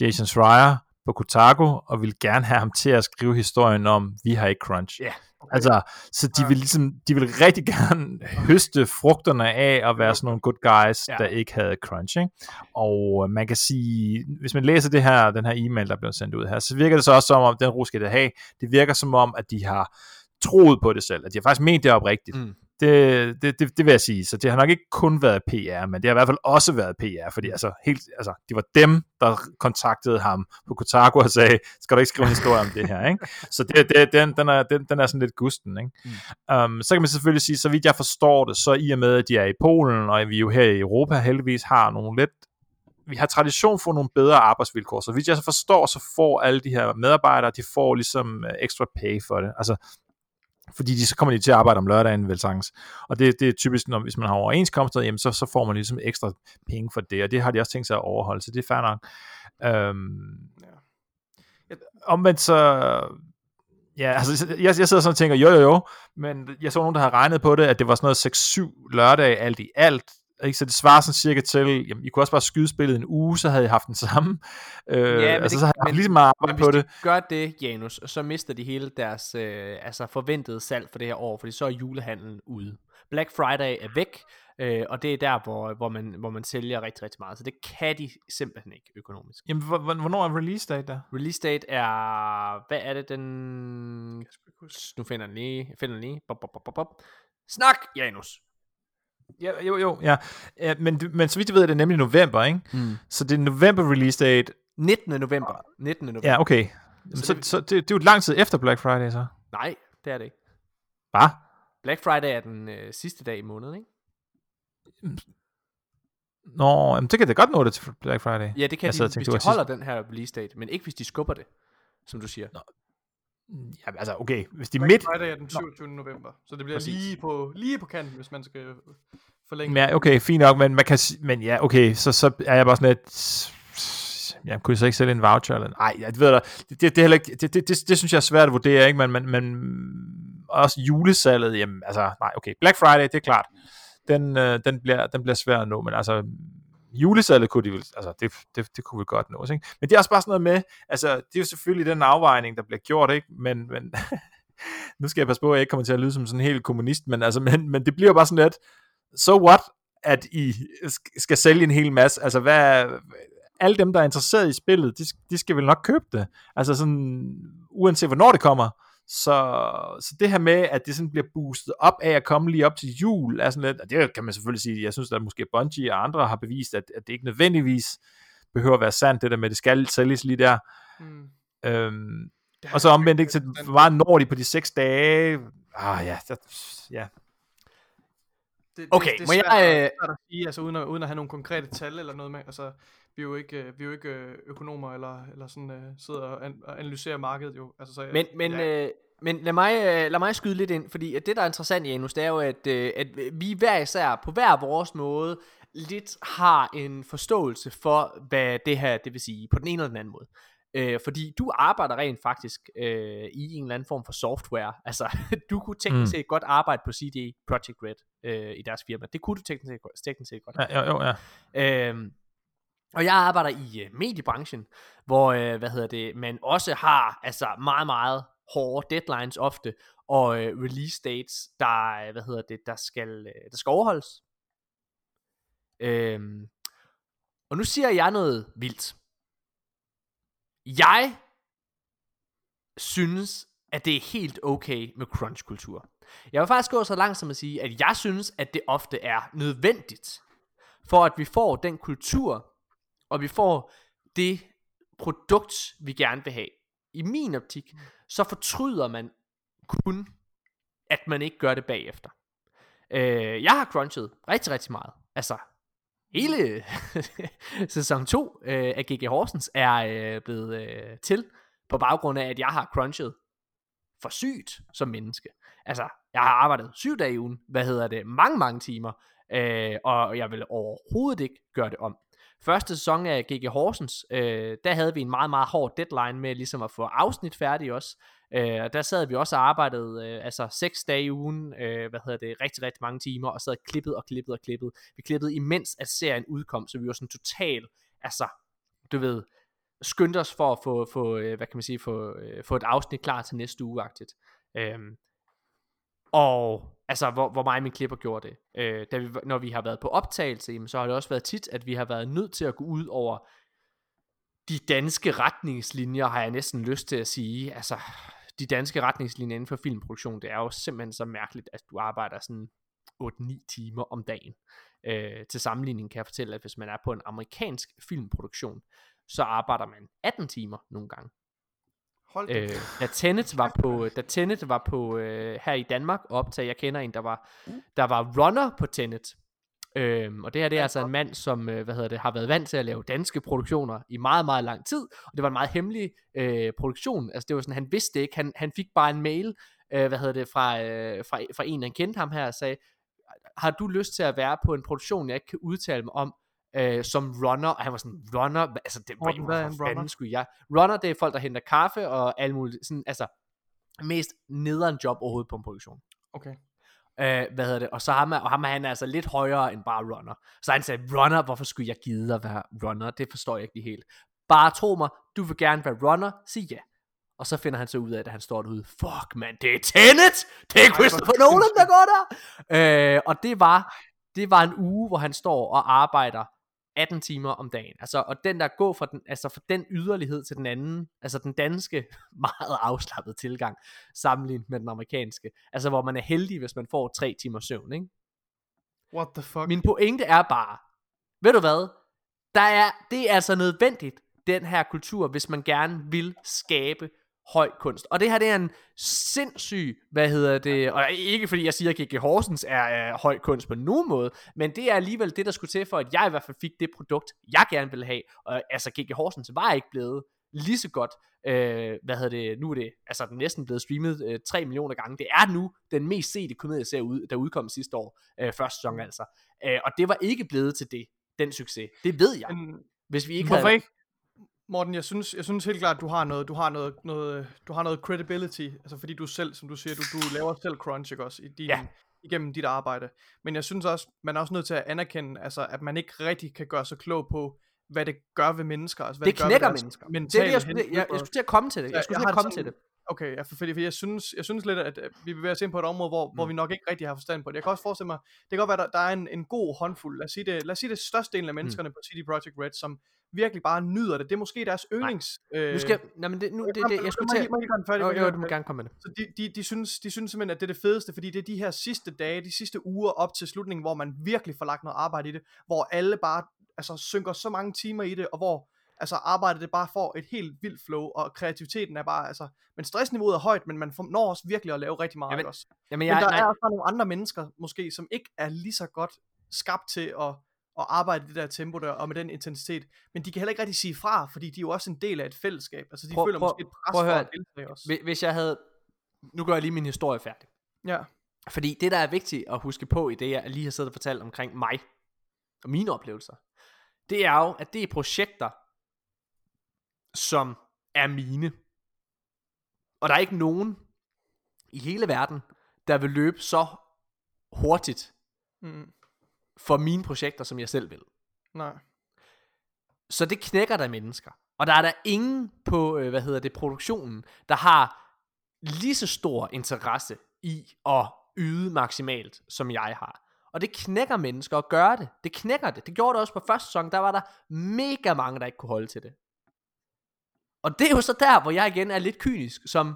Jason Schreier på Kotaku, og ville gerne have ham til at skrive historien om, vi har ikke crunch. Ja, okay. Altså, så de vil ligesom, de vil rigtig gerne høste frugterne af at være sådan nogle good guys, Ja. der ikke havde crunch, ikke? Og man kan sige, hvis man læser det her, den her e-mail, der blev sendt ud her, så virker det så også som om, den ro skal det have, det virker som om, at de har troet på det selv, at de har faktisk ment det oprigtigt. Mm. Det, det, det, det vil jeg sige. Så det har nok ikke kun været PR, men det har i hvert fald også været PR, fordi altså, helt, altså, det var dem, der kontaktede ham på Kotaku og sagde, skal du ikke skrive en historie om det her, ikke? Så det, det, den, den, er, den, den er sådan lidt gusten, ikke? Mm. Um, så kan man selvfølgelig sige, så vidt jeg forstår det, så i og med, at de er i Polen, og vi jo her i Europa heldigvis har nogle lidt vi har tradition for nogle bedre arbejdsvilkår, så vidt jeg så forstår, så får alle de her medarbejdere, de får ligesom uh, ekstra pay for det. Altså, fordi de, så kommer de til at arbejde om lørdagen, vel sagtens. Og det, det er typisk, når, hvis man har overenskomster, jamen så, så får man ligesom ekstra penge for det, og det har de også tænkt sig at overholde, så det er fair nok. Øhm. Omvendt så, ja, altså, jeg, jeg sidder sådan og tænker, jo jo jo, men jeg så nogen, der havde regnet på det, at det var sådan noget 6-7 lørdage alt i alt, ikke? Så det svarer sådan cirka til, jamen, I kunne også bare skyde spillet en uge, så havde I haft den samme. Øh, Ja, men altså, det- så havde jeg men- lige meget Men arbejde hvis på de det. gør det, Janus, så mister de hele deres øh, altså forventede salg for det her år, fordi så er julehandlen ude. Black Friday er væk, øh, og det er der, hvor, hvor, man, hvor man sælger rigtig, rigtig meget. Så det kan de simpelthen ikke økonomisk. Jamen, hvor- hvor- hvornår er release date der? Release date er, hvad er det, den... Jeg. Nu finder den lige, jeg finder den lige. Bop, bop, bop, bop. Snak, Janus! Ja, jo, jo, ja. ja men, men så vidt jeg ved, er det nemlig november, ikke? Mm. Så det er november release date. 19. november. 19. november. Ja, okay. Så Så, det- så, det, det er jo lang tid efter Black Friday, så. Nej, det er det ikke. Hvad? Black Friday er den øh, sidste dag i måneden, ikke? Nå, jamen, det kan det godt nå det til Black Friday. Ja, det kan Jeg de, hvis de holder den her release date, men ikke hvis de skubber det, som du siger. Ja, altså, okay. Hvis de er Black midt... Friday er den 27. november, så det bliver Præcis. lige på, lige på kanten, hvis man skal forlænge. Ja, okay, fint nok, men man kan... Men ja, okay, så, så er jeg bare sådan lidt... Ja, kunne jeg så ikke sælge en voucher? Eller? Nej, jeg ved det, det, det, er heller ikke, det, det, det, det, synes jeg er svært at vurdere, ikke? Men, men, men også julesalget, jamen, altså, nej, okay. Black Friday, det er klart. Den, øh, den, bliver, den bliver svær at nå, men altså, julesalget kunne de vel, altså, det, det, det kunne vi godt nå, ikke? Men det er også bare sådan noget med, altså, det er jo selvfølgelig den afvejning, der bliver gjort, ikke? Men, men nu skal jeg passe på, at jeg ikke kommer til at lyde som sådan en helt kommunist, men, altså, men, men det bliver bare sådan lidt, so what, at I skal sælge en hel masse, altså hvad, alle dem, der er interesseret i spillet, de, de skal vel nok købe det, altså sådan, uanset hvornår det kommer, så, så det her med, at det sådan bliver boostet op af at komme lige op til jul, er sådan lidt, og det kan man selvfølgelig sige, jeg synes, at måske Bungie og andre har bevist, at, at det ikke nødvendigvis behøver at være sandt, det der med, at det skal sælges lige der. Mm. Øhm, og så omvendt ikke, så meget når de på de seks dage? Ah ja, det, ja. Det, okay, det, det må svært, jeg... Svært at sige, altså uden at, uden at have nogle konkrete tal eller noget med, altså vi er jo ikke, vi er jo ikke øh, økonomer eller, eller sådan uh, sidder og, an, og analyserer markedet jo. Altså, så, men men, ja. øh, men lad mig, øh, lad mig skyde lidt ind, fordi at det der er interessant Janus, det er jo, at, at vi hver især på hver vores måde lidt har en forståelse for, hvad det her det vil sige, på den ene eller den anden måde. Øh, fordi du arbejder rent faktisk øh, i en eller anden form for software. Altså, du kunne teknisk mm. set godt arbejde på CD Projekt Red øh, i deres firma. Det kunne du teknisk set, teknisk set godt. Ja, jo, jo, ja. Øh, og jeg arbejder i øh, mediebranchen, hvor øh, hvad hedder det, man også har altså meget meget hårde deadlines ofte og øh, release dates, der øh, hvad hedder det, der skal øh, der skal overholdes. Øhm, og nu siger jeg noget vildt. Jeg synes, at det er helt okay med crunch-kultur. Jeg vil faktisk gå så langt som at sige, at jeg synes, at det ofte er nødvendigt, for at vi får den kultur, og vi får det produkt, vi gerne vil have. I min optik, så fortryder man kun, at man ikke gør det bagefter. Øh, jeg har crunchet rigtig, rigtig meget. Altså, hele sæson 2 øh, af GG Horsens er øh, blevet øh, til på baggrund af, at jeg har crunchet for sygt som menneske. Altså, jeg har arbejdet syv dage i ugen, hvad hedder det, mange, mange timer, øh, og jeg vil overhovedet ikke gøre det om. Første sæson af GG Horsens, øh, der havde vi en meget, meget hård deadline med ligesom at få afsnit færdig også. Øh, og der sad vi også og arbejdede øh, altså seks dage i ugen, øh, hvad hedder det, rigtig, rigtig mange timer, og sad klippet og klippet og klippet. Vi klippede imens, at serien udkom, så vi var sådan total, altså, du ved, skyndte os for at få, få øh, hvad kan man sige, få, øh, få et afsnit klar til næste uge-agtigt. Øh, og altså, hvor, hvor mig og min klipper gjorde det. Øh, da vi, når vi har været på optagelse, jamen, så har det også været tit, at vi har været nødt til at gå ud over de danske retningslinjer, har jeg næsten lyst til at sige. Altså, de danske retningslinjer inden for filmproduktion, det er jo simpelthen så mærkeligt, at du arbejder sådan 8-9 timer om dagen. Øh, til sammenligning kan jeg fortælle, at hvis man er på en amerikansk filmproduktion, så arbejder man 18 timer nogle gange. Hold øh, da Tenet var på, da Tenet var på øh, her i Danmark optag, jeg kender en, der var, der var runner på Tenet. Øhm, og det her det er altså en mand, som øh, hvad hedder det, har været vant til at lave danske produktioner i meget, meget lang tid. Og det var en meget hemmelig øh, produktion. Altså det var sådan, han vidste ikke. Han, han fik bare en mail, øh, hvad hedder det, fra, øh, fra, fra en, han kendte ham her, og sagde, har du lyst til at være på en produktion, jeg ikke kan udtale mig om, øh, som runner, og han var sådan, runner, altså det var jo, for fanden skulle jeg. Runner, det er folk, der henter kaffe og alt muligt, sådan, altså, mest nederen job overhovedet på en produktion. Okay. Øh, hvad hedder det? Og så ham, og ham er han altså lidt højere end bare runner. Så han sagde, runner, hvorfor skulle jeg gide at være runner? Det forstår jeg ikke lige helt. Bare tro mig, du vil gerne være runner, sig ja. Og så finder han så ud af, at han står derude, fuck man, det er Tenet! Det er Christopher Nolan, der går der! Øh, og det var, det var en uge, hvor han står og arbejder 18 timer om dagen. Altså, og den der går fra den, altså fra den yderlighed til den anden, altså den danske meget afslappede tilgang, sammenlignet med den amerikanske. Altså, hvor man er heldig, hvis man får 3 timer søvn, ikke? What the fuck? Min pointe er bare, ved du hvad? Der er, det er altså nødvendigt, den her kultur, hvis man gerne vil skabe høj kunst. Og det her, det er en sindssyg, hvad hedder det, og ikke fordi jeg siger, at G.G. Horsens er, er høj kunst på nogen måde, men det er alligevel det, der skulle til for, at jeg i hvert fald fik det produkt, jeg gerne ville have. Og altså, G.G. Horsens var ikke blevet lige så godt, øh, hvad hedder det, nu er det, altså den næsten blevet streamet øh, 3 millioner gange. Det er nu den mest sete komedieserie, ud, der udkom sidste år, øh, første sæson altså. Øh, og det var ikke blevet til det, den succes. Det ved jeg. Hvis vi ikke Hvorfor havde... ikke? Morten, jeg synes, jeg synes helt klart, du har noget, du har noget, noget, du har noget credibility, altså fordi du selv, som du siger, du, du laver selv crunch, ikke også, i din, ja. igennem dit arbejde. Men jeg synes også, man er også nødt til at anerkende, altså, at man ikke rigtig kan gøre sig klog på, hvad det gør ved mennesker. Altså, hvad det, det knækker mennesker. Det er det, jeg, skulle, jeg, jeg, jeg skulle til at komme til det. Jeg skulle til at komme til det. Okay, for, fordi, fordi jeg, synes, jeg synes lidt, at øh, vi bevæger os ind på et område, hvor, mm. hvor vi nok ikke rigtig har forstand på det. Jeg kan også forestille mig, det kan godt være, der, der er en, en god håndfuld, lad os sige det, lad os sige det største del af menneskerne mm. på CD Projekt Red, som virkelig bare nyder det. Det er måske deres yndlings... Øh, nu skal, nej, men det, nu, det, det, jeg skulle til... Jo, jo, du må gerne komme med det. Så de, de, de, synes, de synes simpelthen, at det er det fedeste, fordi det er de her sidste dage, de sidste uger op til slutningen, hvor man virkelig får lagt noget arbejde i det, hvor alle bare altså, synker så mange timer i det, og hvor altså arbejdet det bare får et helt vildt flow, og kreativiteten er bare, altså, men stressniveauet er højt, men man når også virkelig at lave rigtig meget jamen, også. Jamen, jeg, men der nej. er også nogle andre mennesker, måske, som ikke er lige så godt skabt til at, at arbejde i det der tempo der, og med den intensitet, men de kan heller ikke rigtig sige fra, fordi de er jo også en del af et fællesskab, altså de prøv, føler prøv, måske et pres prøv for at deltage også. Hvis jeg havde, nu gør jeg lige min historie færdig. Ja. Fordi det, der er vigtigt at huske på i det, jeg lige har siddet og fortalt omkring mig, og mine oplevelser, det er jo, at det er projekter, som er mine. Og der er ikke nogen i hele verden, der vil løbe så hurtigt mm. for mine projekter, som jeg selv vil. Nej. Så det knækker der mennesker. Og der er der ingen på, øh, hvad hedder det, produktionen, der har lige så stor interesse i at yde maksimalt, som jeg har. Og det knækker mennesker at gøre det. Det knækker det. Det gjorde det også på første sæson. Der var der mega mange, der ikke kunne holde til det. Og det er jo så der, hvor jeg igen er lidt kynisk, som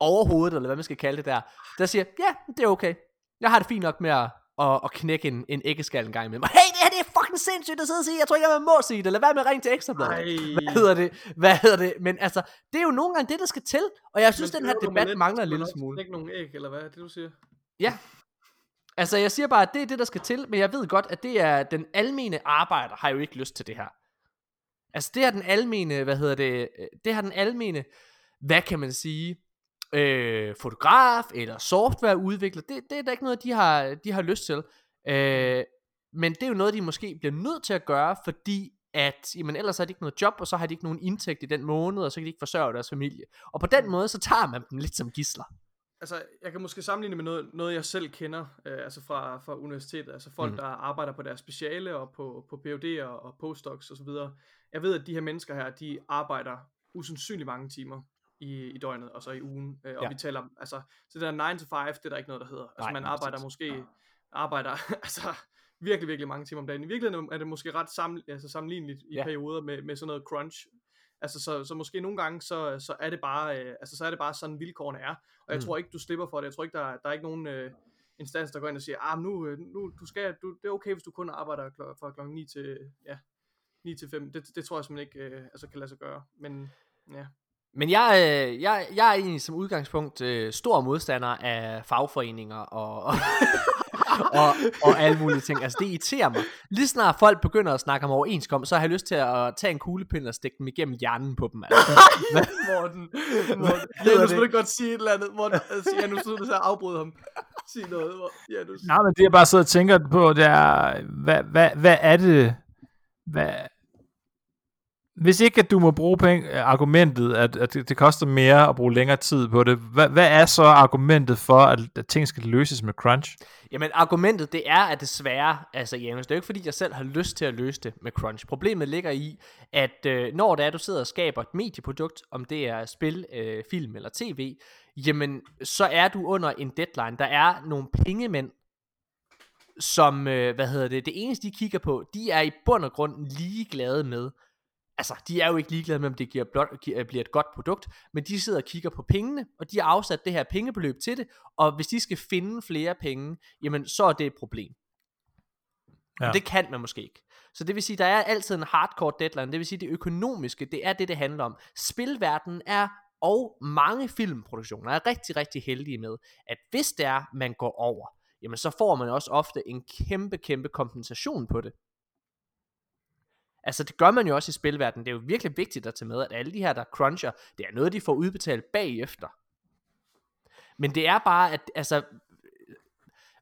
overhovedet, eller hvad man skal kalde det der, der siger, ja, det er okay. Jeg har det fint nok med at, at, at knække en, en æggeskal en gang imellem. Hey, det her det er fucking sindssygt at sidde og sige. Jeg tror ikke, jeg må sige det. Lad være med at ringe til Ekstrabladet. Hvad hedder det? Hvad hedder det? Men altså, det er jo nogle gange det, der skal til. Og jeg synes, den her debat mangler en lille smule. Ikke nogen æg, eller hvad er det, du siger? Ja. Altså, jeg siger bare, at det er det, der skal til. Men jeg ved godt, at det er den almene arbejder, har jo ikke lyst til det her. Altså det har den almene, hvad hedder det, øh, det har den almene, hvad kan man sige, øh, fotograf eller softwareudvikler, det, det er da ikke noget, de har, de har lyst til. Øh, men det er jo noget, de måske bliver nødt til at gøre, fordi at jamen, ellers har de ikke noget job, og så har de ikke nogen indtægt i den måned, og så kan de ikke forsørge deres familie. Og på den måde, så tager man dem lidt som gisler. Altså, jeg kan måske sammenligne med noget, noget jeg selv kender, øh, altså fra, fra universitetet, altså folk, mm. der arbejder på deres speciale, og på, på PhD'er og postdocs osv., jeg ved, at de her mennesker her, de arbejder usandsynligt mange timer i, i døgnet, og så i ugen. Øh, og ja. vi taler, altså, så det der 9 to 5, det er der ikke noget, der hedder. Altså, Nej, man arbejder måske, arbejder, altså, virkelig, virkelig mange timer om dagen. I virkeligheden er det måske ret sammen, altså, sammenligneligt i ja. perioder med, med sådan noget crunch. Altså, så, så måske nogle gange, så, så er det bare, øh, altså, så er det bare sådan, vilkårene er. Og jeg mm. tror ikke, du slipper for det. Jeg tror ikke, der, der er ikke nogen øh, instans, der går ind og siger, ah, nu, øh, nu du skal, du, det er okay, hvis du kun arbejder kl- fra klokken 9 til, ja, 9 til 5. Det, det tror jeg simpelthen ikke øh, altså kan lade sig gøre. Men ja. Men jeg, øh, jeg, jeg er egentlig som udgangspunkt øh, stor modstander af fagforeninger og, og, og, og alle mulige ting. Altså det irriterer mig. Lige snart folk begynder at snakke om overenskomst, så har jeg lyst til at tage en kuglepind og stikke dem igennem hjernen på dem. Altså. Morten, Morten. Ja, nu skulle du godt sige et eller andet. Morten, altså, ja, nu sidder du så afbryde ham. Sig noget. Ja, nu... Nej, men det jeg bare sidder og tænker på, det er, hvad, hvad, hvad er det, hvad, hvis ikke at du må bruge penge, øh, argumentet, at, at det, det koster mere at bruge længere tid på det, hvad, hvad er så argumentet for, at, at ting skal løses med crunch? Jamen argumentet, det er at desværre, altså Janus, det er jo ikke fordi, jeg selv har lyst til at løse det med crunch. Problemet ligger i, at øh, når det er, du sidder og skaber et medieprodukt, om det er spil, øh, film eller tv, jamen så er du under en deadline. Der er nogle pengemænd, som, øh, hvad hedder det, det eneste de kigger på, de er i bund og grund ligeglade med, altså, de er jo ikke ligeglade med, om det giver blot, giver, bliver et godt produkt, men de sidder og kigger på pengene, og de har afsat det her pengebeløb til det, og hvis de skal finde flere penge, jamen, så er det et problem. Ja. Og det kan man måske ikke. Så det vil sige, der er altid en hardcore deadline, det vil sige, det økonomiske, det er det, det handler om. Spilverdenen er, og mange filmproduktioner er rigtig, rigtig heldige med, at hvis det er, man går over, jamen så får man også ofte en kæmpe, kæmpe kompensation på det. Altså det gør man jo også i spilverdenen. Det er jo virkelig vigtigt at tage med, at alle de her, der cruncher, det er noget, de får udbetalt bagefter. Men det er bare, at altså,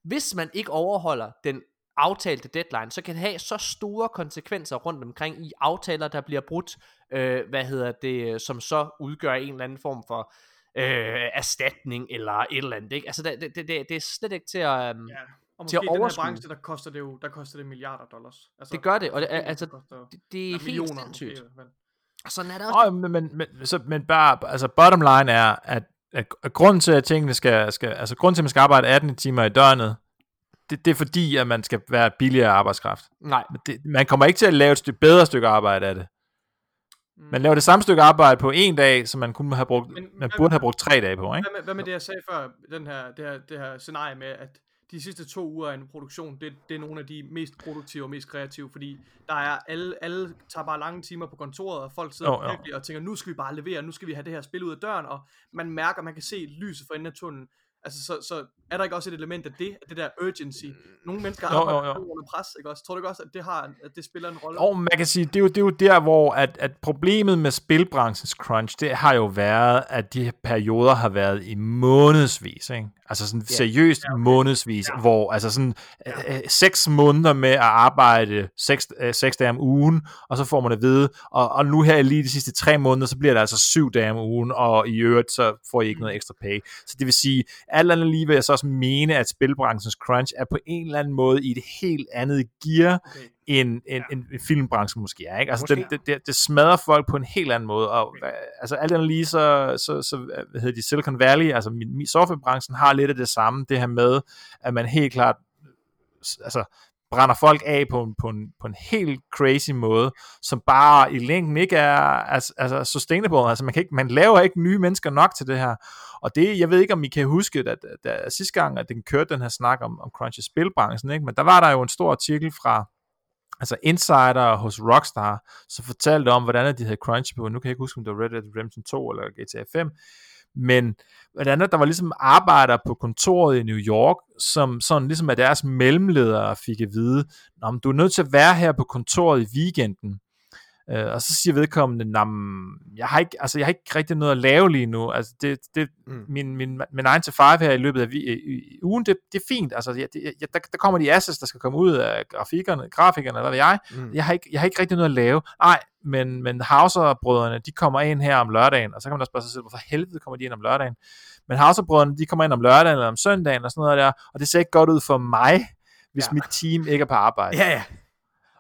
hvis man ikke overholder den aftalte deadline, så kan det have så store konsekvenser rundt omkring i aftaler, der bliver brudt, øh, hvad hedder det, som så udgør en eller anden form for øh, erstatning eller et eller andet. Ikke? Altså det, det, det, det er slet ikke til at... Um, ja og måske til at i den her branche, der koster det jo der koster det milliarder dollars. Altså, det gør det, og det, altså, det, det er helt sindssygt. Og sådan er det også. Oh, men, men, men, så, men bare, altså bottom line er, at at, at grunden til, at tingene skal, skal, altså grunden til, at man skal arbejde 18 timer i døgnet, det, det er fordi, at man skal være billigere arbejdskraft. Nej. Men Det, man kommer ikke til at lave et stykke bedre stykke arbejde af det. Man laver det samme stykke arbejde på en dag, som man kunne have brugt, Men- man burde have brugt tre dage på, ikke? Hvad med, hvad med det, jeg sagde før, den her, det, her, det her scenarie med, at de sidste to uger af en produktion, det, det er nogle af de mest produktive og mest kreative, fordi der er alle, alle tager bare lange timer på kontoret, og folk sidder Jo, oh, jo. virkelig og tænker, nu skal vi bare levere, nu skal vi have det her spil ud af døren, og man mærker, man kan se lyset for enden af tunnelen. Altså, så, så er der ikke også et element af det, af det der urgency? Nogle mennesker Jo, jo, arbejder jo. under pres, ikke også? Tror du ikke også, at det, har, at det spiller en rolle? Og man kan sige, det er jo, det er jo der, hvor at, at problemet med spilbranchens crunch, det har jo været, at de perioder har været i månedsvis, ikke? Altså sådan seriøst ja, okay. månedsvis, ja. hvor altså sådan ja. øh, seks måneder med at arbejde seks, øh, seks dage om ugen, og så får man at vide, og, og nu her lige de sidste tre måneder, så bliver det altså syv dage om ugen, og i øvrigt, så får I ikke noget ekstra pay. Så det vil sige, alt andet lige vil jeg så også mene, at spilbranchens crunch er på en eller anden måde i et helt andet gear, Okay. End, end, ja. end filmbranchen måske er. Ikke? Altså, Måske. det, det, det, smadrer folk på en helt anden måde. Og, altså, alt andet lige, så, så, så hvad hedder de, Silicon Valley, altså min, min softwarebranchen har lidt af det samme, det her med, at man helt klart altså, brænder folk af på en, på, en, på en helt crazy måde, som bare i længden ikke er altså, altså sustainable. Altså man, kan ikke, man laver ikke nye mennesker nok til det her. Og det, jeg ved ikke, om I kan huske, at, at, at sidste gang, at den kørte den her snak om, om Crunch i spilbranchen, ikke? men der var der jo en stor artikel fra altså insider hos Rockstar, som fortalte om, hvordan de havde crunch på, nu kan jeg ikke huske, om det var Red Dead Redemption 2 eller GTA 5, men hvordan der var ligesom arbejdere på kontoret i New York, som sådan ligesom af deres mellemledere fik at vide, om du er nødt til at være her på kontoret i weekenden. Uh, og så siger vedkommende, jeg har ikke, altså jeg har ikke rigtig noget at lave lige nu. Altså det, det, mm. min, min, min 9 to 5 her i løbet af i, i ugen, det, det er fint. Altså jeg, det, jeg, der, der kommer de assets, der skal komme ud af grafikerne, grafikerne, hvad ved jeg. Mm. Jeg, har ikke, jeg har ikke rigtig noget at lave. Nej, men, men Hauser-brødrene, de kommer ind her om lørdagen, og så kan man også spørge sig selv, hvorfor helvede kommer de ind om lørdagen? Men Hauser-brødrene, de kommer ind om lørdagen eller om søndagen og sådan noget der, og det ser ikke godt ud for mig, hvis ja. mit team ikke er på arbejde. Ja, ja.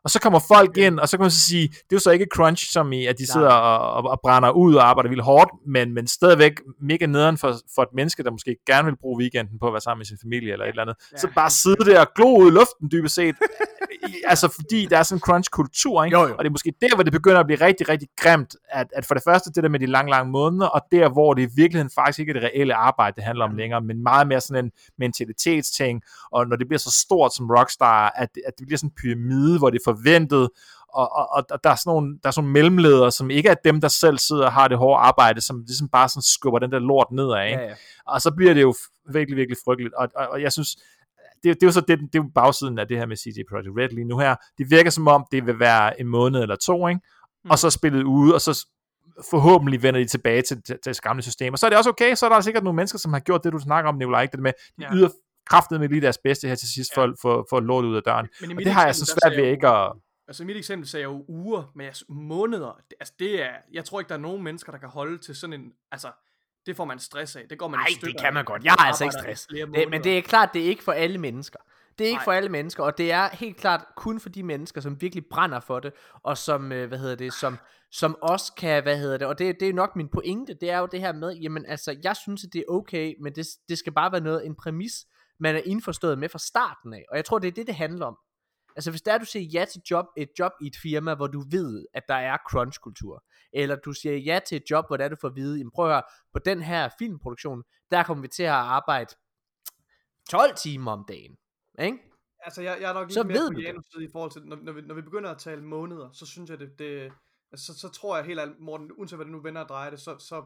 Og så kommer folk ind, og så kan man så sige, det er jo så ikke crunch, som i, at de sidder og, og, og brænder ud og arbejder vildt hårdt, men, men stadigvæk mega nederen for, for et menneske, der måske gerne vil bruge weekenden på at være sammen med sin familie eller et eller andet. Så bare sidde der og glo ud i luften dybest set. altså fordi der er sådan en crunch-kultur, ikke? Jo, jo. og det er måske der, hvor det begynder at blive rigtig, rigtig grimt, at, at for det første det der med de lange, lange måneder, og der, hvor det i virkeligheden faktisk ikke er det reelle arbejde, det handler om længere, men meget mere sådan en mentalitetsting, og når det bliver så stort som Rockstar, at, at det bliver sådan en pyramide, hvor det er forventet, og, og, og der, er sådan nogle, der er sådan nogle mellemledere, som ikke er dem, der selv sidder og har det hårde arbejde, som ligesom bare sådan skubber den der lort nedad, ikke? Ja, ja. og så bliver det jo virkelig, virkelig frygteligt, og, og, og jeg synes, det, det er jo så det, det er jo bagsiden af det her med CJ Projekt Red lige nu her. Det virker som om, det vil være en måned eller to, ikke? Mm. og så spillet ude, og så forhåbentlig vender de tilbage til, til, til gamle systemer. Så er det også okay, så er der sikkert nogle mennesker, som har gjort det, du snakker om, Nicolaj, ikke? det med, de Ja. yder kraftet med lige deres bedste her til sidst, for, for, for at lort ud af døren. Men Og det har jeg så svært ved ikke at... Altså i mit eksempel sagde jeg jo uger, men jeg, måneder, altså det er, jeg tror ikke, der er nogen mennesker, der kan holde til sådan en, altså, det får man stress af, det går man Nej, det kan man godt. Jeg har altså ikke stress. Det, men det er klart, det er ikke for alle mennesker. Det er ikke Nej. for alle mennesker, og det er helt klart kun for de mennesker, som virkelig brænder for det, og som, øh, hvad hedder det, som, som også kan, hvad hedder det, og det, det er nok min pointe, det er jo det her med, jamen altså, jeg synes, at det er okay, men det, det skal bare være noget, en præmis, man er indforstået med fra starten af, og jeg tror, det er det, det handler om. Altså hvis der du siger ja til job, et job i et firma, hvor du ved, at der er crunch-kultur, eller du siger ja til et job, hvor der du får at vide, jamen prøv at høre, på den her filmproduktion, der kommer vi til at arbejde 12 timer om dagen. Ikke? Altså, jeg, jeg er nok Så lidt mere på. Janus side i forhold til, når, når, vi, når vi begynder at tale måneder, så synes jeg, det, det altså, så, så tror jeg helt ærligt, Morten, uanset hvad det nu vender og drejer det, så, så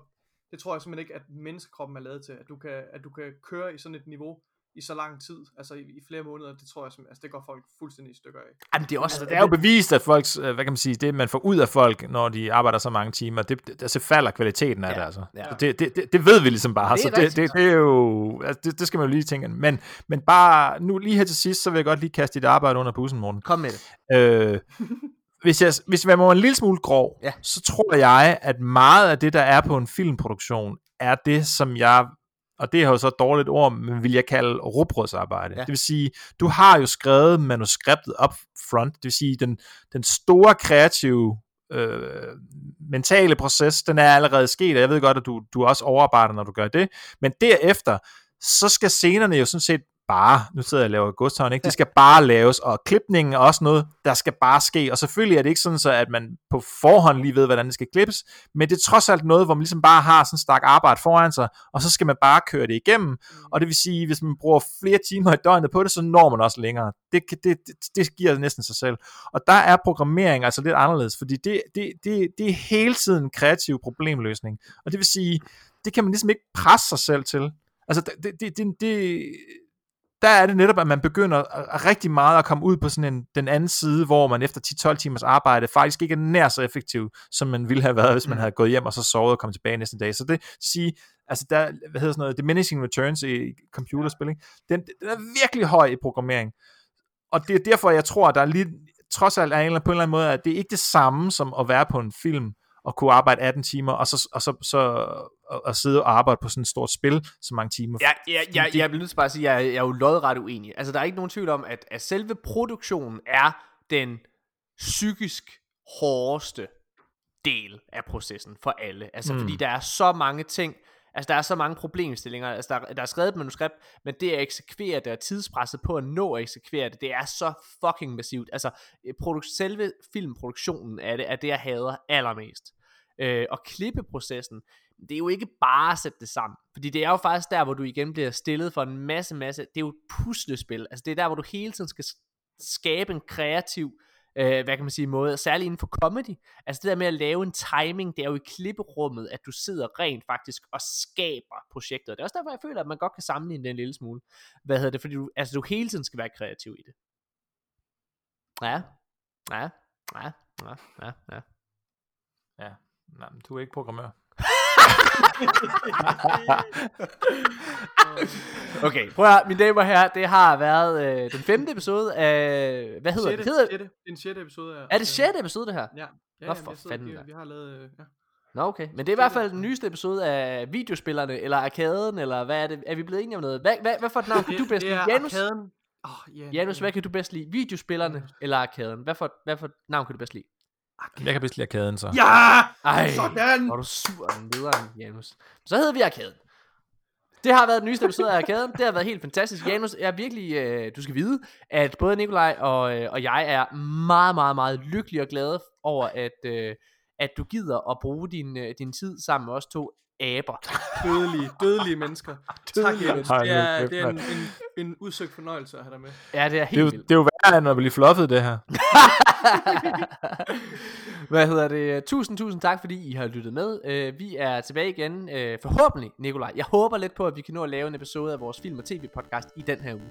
det tror jeg simpelthen ikke, at menneskekroppen er lavet til, at du kan, at du kan køre i sådan et niveau i så lang tid, altså i, i flere måneder, det tror jeg simpelthen, altså det går folk fuldstændig i stykker af. Jamen, det er også, Altså, det er jo bevist, at folks, øh, hvad kan man sige, det man får ud af folk, når de arbejder så mange timer, det, det altså falder kvaliteten af Ja, det, altså. ja. Så Det, det, det, det ved vi ligesom bare, Det er så det, rigtigt. det, det er jo, altså, det, det skal man jo lige tænke. Men, men bare, nu lige her til sidst, så vil jeg godt lige kaste dit arbejde under bussen, Morten. Kom med det. Øh, hvis, jeg, hvis jeg må en lille smule grov, Ja. så tror jeg, at meget af det, der er på en filmproduktion, er det, som jeg, og det er jo så et dårligt ord, men vil jeg kalde råbrødsarbejde. Ja. Det vil sige, du har jo skrevet manuskriptet up front, det vil sige, den, den store kreative øh, mentale proces, den er allerede sket, og jeg ved godt, at du, du også overarbejder, når du gør det, men derefter, så skal scenerne jo sådan set bare, nu sidder jeg og laver godstavn, ikke? de skal bare laves, og klipningen er også noget, der skal bare ske, og selvfølgelig er det ikke sådan, så at man på forhånd lige ved, hvordan det skal klippes, men det er trods alt noget, hvor man ligesom bare har sådan en stak arbejde foran sig, og så skal man bare køre det igennem, og det vil sige, hvis man bruger flere timer i døgnet på det, så når man også længere. Det, det, det, det giver næsten sig selv. Og der er programmering altså lidt anderledes, fordi det, det, det, det er hele tiden kreativ problemløsning, og det vil sige, det kan man ligesom ikke presse sig selv til. Altså, det, det, det, det, der er det netop, at man begynder rigtig meget at komme ud på sådan en, den anden side, hvor man efter 10-12 timers arbejde faktisk ikke er nær så effektiv, som man ville have været, hvis man mm. havde gået hjem og så sovet og kommet tilbage næste dag. Så det sige, altså der, hvad hedder sådan noget, diminishing returns i computerspil, ikke? Den, den er virkelig høj i programmering. Og det er derfor, jeg tror, at der er lige, trods alt er en, på en eller anden måde, at det er ikke det samme som at være på en film, og kunne arbejde 18 timer, og så, og så, så og, og sidde og arbejde på sådan et stort spil så mange timer. Ja, ja, ja, det, jeg bliver nødt til bare at sige, at jeg, jeg er jo lodret uenig. Altså, der er ikke nogen tvivl om, at, at selve produktionen er den psykisk hårdeste del af processen for alle. Altså, mm. fordi der er så mange ting, Altså, der er så mange problemstillinger. Altså, der, der er skrevet et manuskript, men det at eksekvere det, og tidspresset på at nå at eksekvere det, det er så fucking massivt. Altså, produ- selve filmproduktionen af det, er det, jeg hader allermest. Øh, og klippeprocessen, det er jo ikke bare at sætte det sammen. Fordi det er jo faktisk der, hvor du igen bliver stillet for en masse, masse, det er jo et puslespil. Altså, det er der, hvor du hele tiden skal skabe en kreativ øh, hvad kan man sige, måde, særligt inden for comedy. Altså det der med at lave en timing, det er jo i klipperummet, at du sidder rent faktisk og skaber projektet. Det er også derfor, jeg føler, at man godt kan sammenligne det en lille smule. Hvad hedder det? Fordi du, altså, du hele tiden skal være kreativ i det. Ja, ja, ja, ja, ja, ja. Nej, du er ikke programmør. okay, prøv at mine damer her, det har været øh, den femte episode af, hvad hedder Sjette, det? Hedder, sjette, den sjette episode af... er det sjette episode det her? Ja. Ja, Nå, for sidder, fanden, vi, da. vi har lavet... øh, Ja. Nå okay, men det er i hvert fald den nyeste episode af videospillerne, eller arkaden, eller hvad er det? Er vi blevet enige om noget? Hvad, hvad, hvad for et navn kan du bedst det lide? er Janus, arkaden. Oh, yeah, Janus, hvad kan du bedst lide? Videospillerne eller arkaden? Hvad for, hvad for et navn kan du bedst lide? Jeg kan bedst lide arkaden, så. Ja! Ej, Sådan! er du sur en lederen, Janus. Så hedder vi arkaden. Det har været den nyeste episode af Arkaden. Det har været helt fantastisk. Janus, jeg er virkelig, øh, du skal vide, at både Nikolaj og, øh, og jeg er meget, meget, meget lykkelige og glade over, at, øh, at du gider at bruge din, øh, din tid sammen med os to aber. Dødelige, dødelige mennesker. tak, Dødelige Jens. Ej, Det er, det er en, en, en udsøgt fornøjelse at have dig med. Ja, det er Det er, jo, helt vildt. det er jo værre, end at blive fluffet, det her. Hvad hedder det? Tusind, tusind tak, fordi I har lyttet med. Uh, vi er tilbage igen, uh, forhåbentlig, Nikolaj. Jeg håber lidt på, at vi kan nå at lave en episode af vores film- og tv-podcast i den her uge.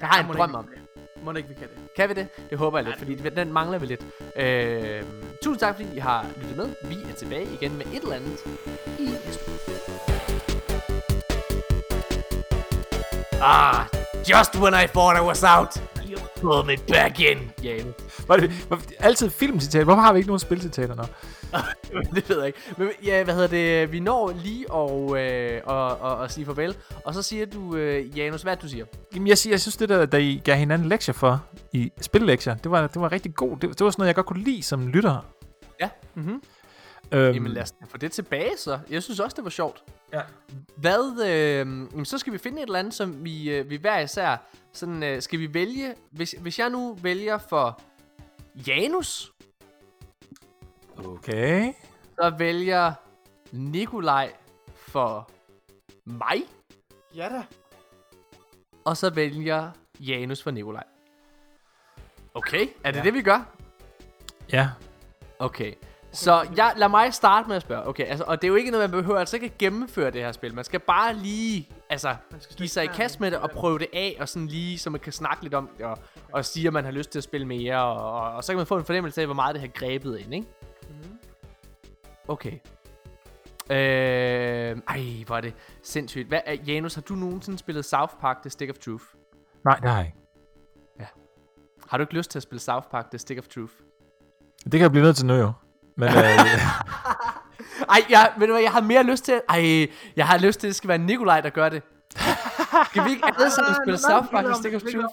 Jeg har Ja, en drøm om det. Må det ikke, vi kan det? Kan vi det? Det håber jeg lidt, fordi den mangler vi lidt. Øh, tusind tak, fordi I har lyttet med. Vi er tilbage igen med et eller andet i næste. Ah, just when I thought I was out, you pulled me back in. Jan. Var det, var, altid filmcitat. Hvorfor har vi ikke nogen spilcitater nu? det ved jeg ikke. Men ja, hvad hedder det? Vi når lige og, øh, og, og, og sige farvel. Og så siger du, øh, Janus, hvad du siger? Jamen, jeg, siger, jeg synes, det der, der I gav hinanden lektier for i spillektier, det var, det var rigtig god. Det, det var sådan noget, jeg godt kunne lide som lytter. Ja. Mm-hmm. Øhm, Jamen lad os få det tilbage så. Jeg synes også, det var sjovt. Ja. Hvad, øh, jamen, så skal vi finde et eller andet, som vi, øh, vi hver især, sådan, øh, skal vi vælge, hvis, hvis jeg nu vælger for Janus, Okay. så vælger Nikolaj for mig, Ja da. og så vælger Janus for Nikolaj. Okay, er det Ja. det, vi gør? Ja. Okay. Så jeg, lad mig starte med at spørge. Okay, altså, og det er jo ikke noget, man behøver altså ikke at gennemføre det her spil. Man skal bare lige, altså, give sig i kast med det og prøve det af, og sådan lige, så man kan snakke lidt om det, og, og sige, at man har lyst til at spille mere, og, og, og så kan man få en fornemmelse af, hvor meget det har grebet ind, ikke? Mhm. Okay. Øh, ej, hvor er det sindssygt. Hvad, er- Janus, har du nogensinde spillet South Park The Stick of Truth? Nej, det har jeg ikke. Har du ikke lyst til at spille South Park The Stick of Truth? Det kan jeg blive nødt til nu, jo. Men øh, Ej, jeg, ved du hvad, jeg har mere lyst til... Ej, jeg har lyst til, at det skal være Nikolaj, der gør det. Skal vi ikke alle sammen spille South Park The Stick of Truth?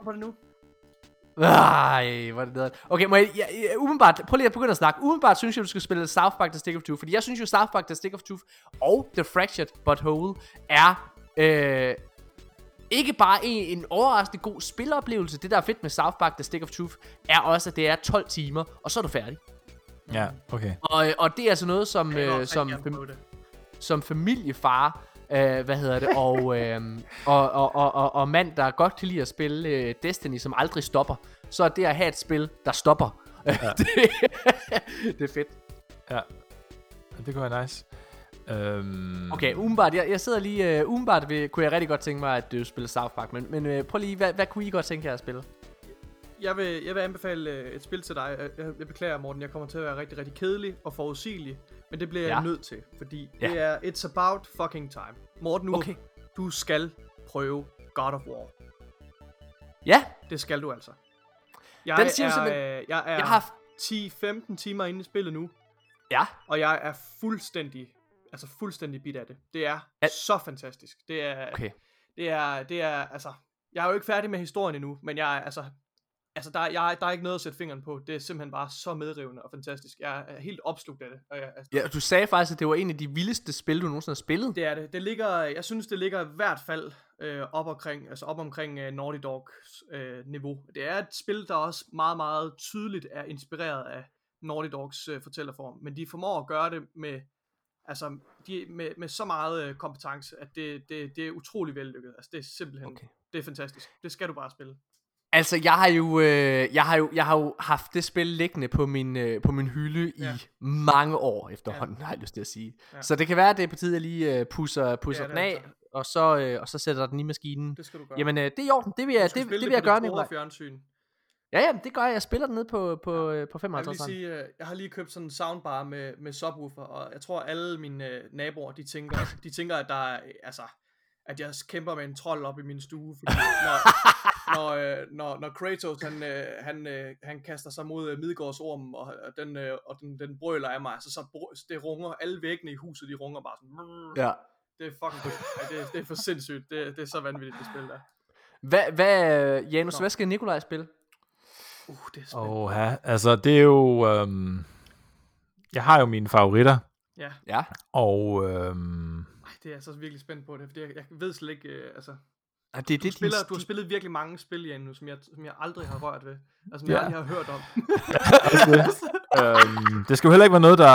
På det nu. Ej, hvor er det nederen. Okay, må jeg, jeg, jeg, umiddelbart, prøv lige at begynde at snakke. Umiddelbart synes jeg, du skal spille South Park The Stick of Truth, fordi jeg synes jo, South Park The Stick of Truth og The Fractured But Whole er øh, ikke bare en, en overraskende god spiloplevelse. Det, der er fedt med South Park The Stick of Truth, er også, at det er 12 timer, og så er du færdig. Ja, okay. Og, og det er altså noget, som, øh, som, fam- som familiefar, øh, hvad hedder det, og, øh, og, og, og, og, og mand, der godt kan lide at spille øh, Destiny, som aldrig stopper, så er det at have et spil, der stopper. Ja. det, det er fedt. Ja. Det kunne være nice. Øhm, Okay, umiddelbart, jeg, jeg sidder lige, uh, umiddelbart vil, kunne jeg rigtig godt tænke mig, at du spiller South Park, men, men uh, prøv lige, hvad, hvad kunne I godt tænke jer at spille? Jeg vil, jeg vil anbefale øh, et spil til dig. Jeg, jeg, jeg beklager, Morten, jeg kommer til at være rigtig, rigtig kedelig og forudsigelig. Men det bliver jeg Ja. nødt til, fordi Ja. det er It's About Fucking Time. Morten, nu, Okay. du skal prøve God of War. Ja, Det skal du altså. Jeg Den siger er, simpelthen- øh, jeg er jeg har... 10-15 timer inde i spillet nu, Ja, og jeg er fuldstændig, altså fuldstændig bit af det. Det er Ja. så fantastisk. Det er, okay. det er, det er, altså, jeg er jo ikke færdig med historien endnu, men jeg er, altså, altså der, er- jeg, er- der er ikke noget at sætte fingeren på. Det er simpelthen bare så medrivende og fantastisk. Jeg er helt opslugt af det. Og jeg, altså, Ja, du sagde faktisk, at det var en af de vildeste spil, du nogensinde har spillet. det er det. Det ligger, jeg synes, det ligger i hvert fald øh, op omkring, altså op omkring øh, Naughty Dogs øh, niveau. Det er et spil, der også meget, meget tydeligt er inspireret af Naughty Dogs øh, fortællerform, men de formår at gøre det med, altså, de, med, med så meget øh, kompetence, at det, det, det er utrolig vellykket. Altså, det er simpelthen, okay. det er fantastisk. Det skal du bare spille. Altså, jeg har jo, øh, jeg har jo, jeg har jo haft det spil liggende på min, øh, på min hylde ja. Ja. i mange år efterhånden, ja. har jeg lyst til at sige. Ja. Ja. Så det kan være, at det er på tide, at jeg lige øh, pusser, pusser Det den det af, altså. og så, øh, og så sætter den i maskinen. Det skal du gøre. Jamen, øh, det er i orden. Det vil jeg, det, det, vil jeg gøre, store fjernsyn. Ja, ja, det gør jeg. Jeg spiller den ned på, på, øh, på Jeg 55. vil lige sige, øh, jeg har lige købt sådan en soundbar med, med subwoofer, og jeg tror alle mine øh, naboer, de tænker, de tænker, at der er, øh, altså, at jeg kæmper med en trold op i min stue, fordi når, når, øh, når, når Kratos, han, øh, han, øh, han kaster sig mod øh, Midgårdsormen, og, og, den, øh, og den, den brøler af mig, så, så det runger, alle væggene i huset, de runger bare sådan. Ja. det er fucking, ja, det, er- det er for sindssygt, det, det er så vanvittigt, det spil der. Hvad, hvad, øh, Janus, Nå. hvad skal Nikolaj spille? Uh, det er spændende. Ja. Altså, det er jo... Øhm, jeg har jo mine favoritter, Ja, Ja. og... Øhm, Ej, det er jeg så virkelig spændt på det, fordi jeg, jeg ved slet ikke, øh, altså, Og det, du, det, spiller, du har spillet virkelig mange spil, Jan, nu, som jeg, som jeg aldrig har rørt ved. Altså, som Ja. jeg aldrig har hørt om. øhm, det skal jo heller ikke være noget, der,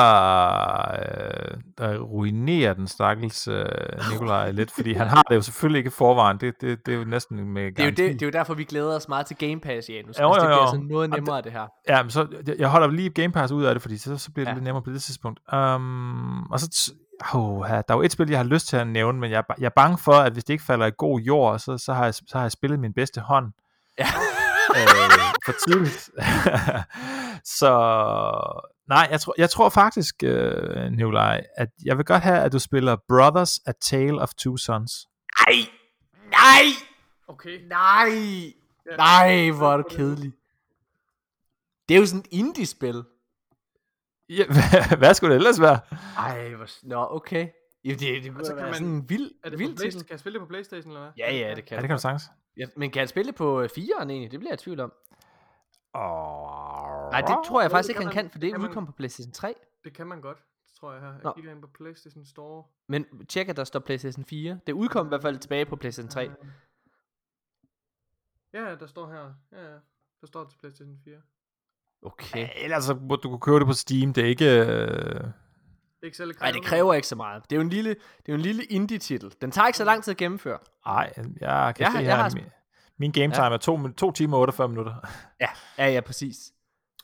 øh, der ruinerer den stakkels øh, Nikolaj lidt, fordi han har det jo selvfølgelig ikke forvejen. Det, det, det er jo næsten med det, er jo det, det er jo derfor, vi glæder os meget til Game Pass, Janus. Jo, altså, det jo, bliver jo. altså noget Jamen, nemmere, det her. Ja, men så, jeg, holder lige Game Pass ud af det, fordi så, så bliver det Ja. lidt nemmere på det tidspunkt. Um, og så, oh, der er jo et spil, jeg har lyst til at nævne, men jeg, er jeg er bange for, at hvis det ikke falder i god jord, så, så, har, jeg, så har jeg spillet min bedste hånd Ja. øh, for tidligt. så nej, jeg tror, jeg tror faktisk, øh, Nikolaj, at jeg vil godt have, at du spiller Brothers A Tale of Two Sons. Nej! Nej! Okay. Nej! Ja. Nej, hvor er du kedelig. Det er jo sådan et indie-spil. Ja, hvad, hvad skulle det ellers være? Ej, hvor... Nå, okay. Jo, det, det kunne Og så da kan være man- sådan en vild, Er det vild titel. Kan jeg spille det på Playstation, eller hvad? Ja, ja, det kan Ja, det kan du sagtens. Ja, men kan jeg spille det på 4'eren egentlig? Det bliver jeg i tvivl om. Oh. Nej, det tror jeg faktisk ikke, kan han kan, for det det kan man. udkom på PlayStation 3. Det kan man godt, tror jeg her. Jeg Nå. kigger ind på Playstation Store. Men tjek, at der står PlayStation 4. Det udkom i hvert fald tilbage på PlayStation 3. Øh, Ja, der står her. Ja, ja. Der står til Playstation 4. Okay. Ellers så må du kunne købe det på Steam. Det er ikke... Øh... Det er ikke særlig Nej, det kræver ikke så meget. Det er jo en lille, det er jo en lille indie-titel. Den tager ikke så lang tid at gennemføre. Ej, jeg kan Jeg se har- her, jeg har min, min game time er 2 to timer og 48 minutter. Ja, ja, ja, præcis.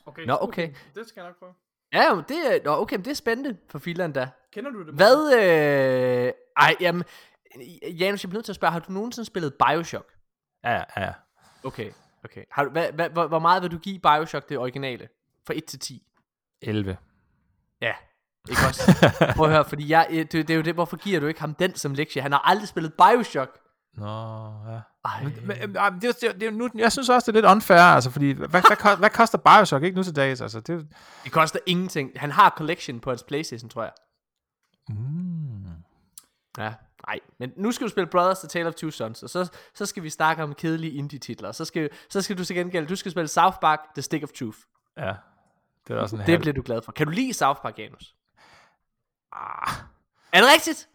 Okay, Nå, okay. Det skal jeg nok prøve. Ja, jo, det er, nå, okay, men det er spændende for Finland da. Kender du det? Hvad, øh, ej, jamen, Janus, jeg bliver nødt til at spørge, har du nogensinde spillet Bioshock? Ja, ja, ja. Okay, okay. Har du, hvad, hvad, hvor, hvor meget vil du give Bioshock det originale? Fra 1 til 10? 11. Ja, ikke også? Prøv at høre, fordi jeg, det, det er jo det, hvorfor giver du ikke ham den som lektie? Han har aldrig spillet Bioshock. Nå, ja. Ej, Men, men, det, er- det, det, nu, jeg synes også, det er lidt unfair, altså, fordi hvad, hvad, koster, hvad koster Bioshock ikke nu til dags? Altså, det, det koster ingenting. Han har collection på hans Playstation, tror jeg. mm. Ja, Nej, men nu skal du spille Brothers The Tale of Two Sons, og så, så skal vi snakke om kedelige indie-titler. Så skal, så skal du til gengæld, du skal spille South Park The Stick of Truth. Ja. Det er også en Det halv... bliver du glad for. Kan du lide South Park, Janus? Ah, Er det rigtigt?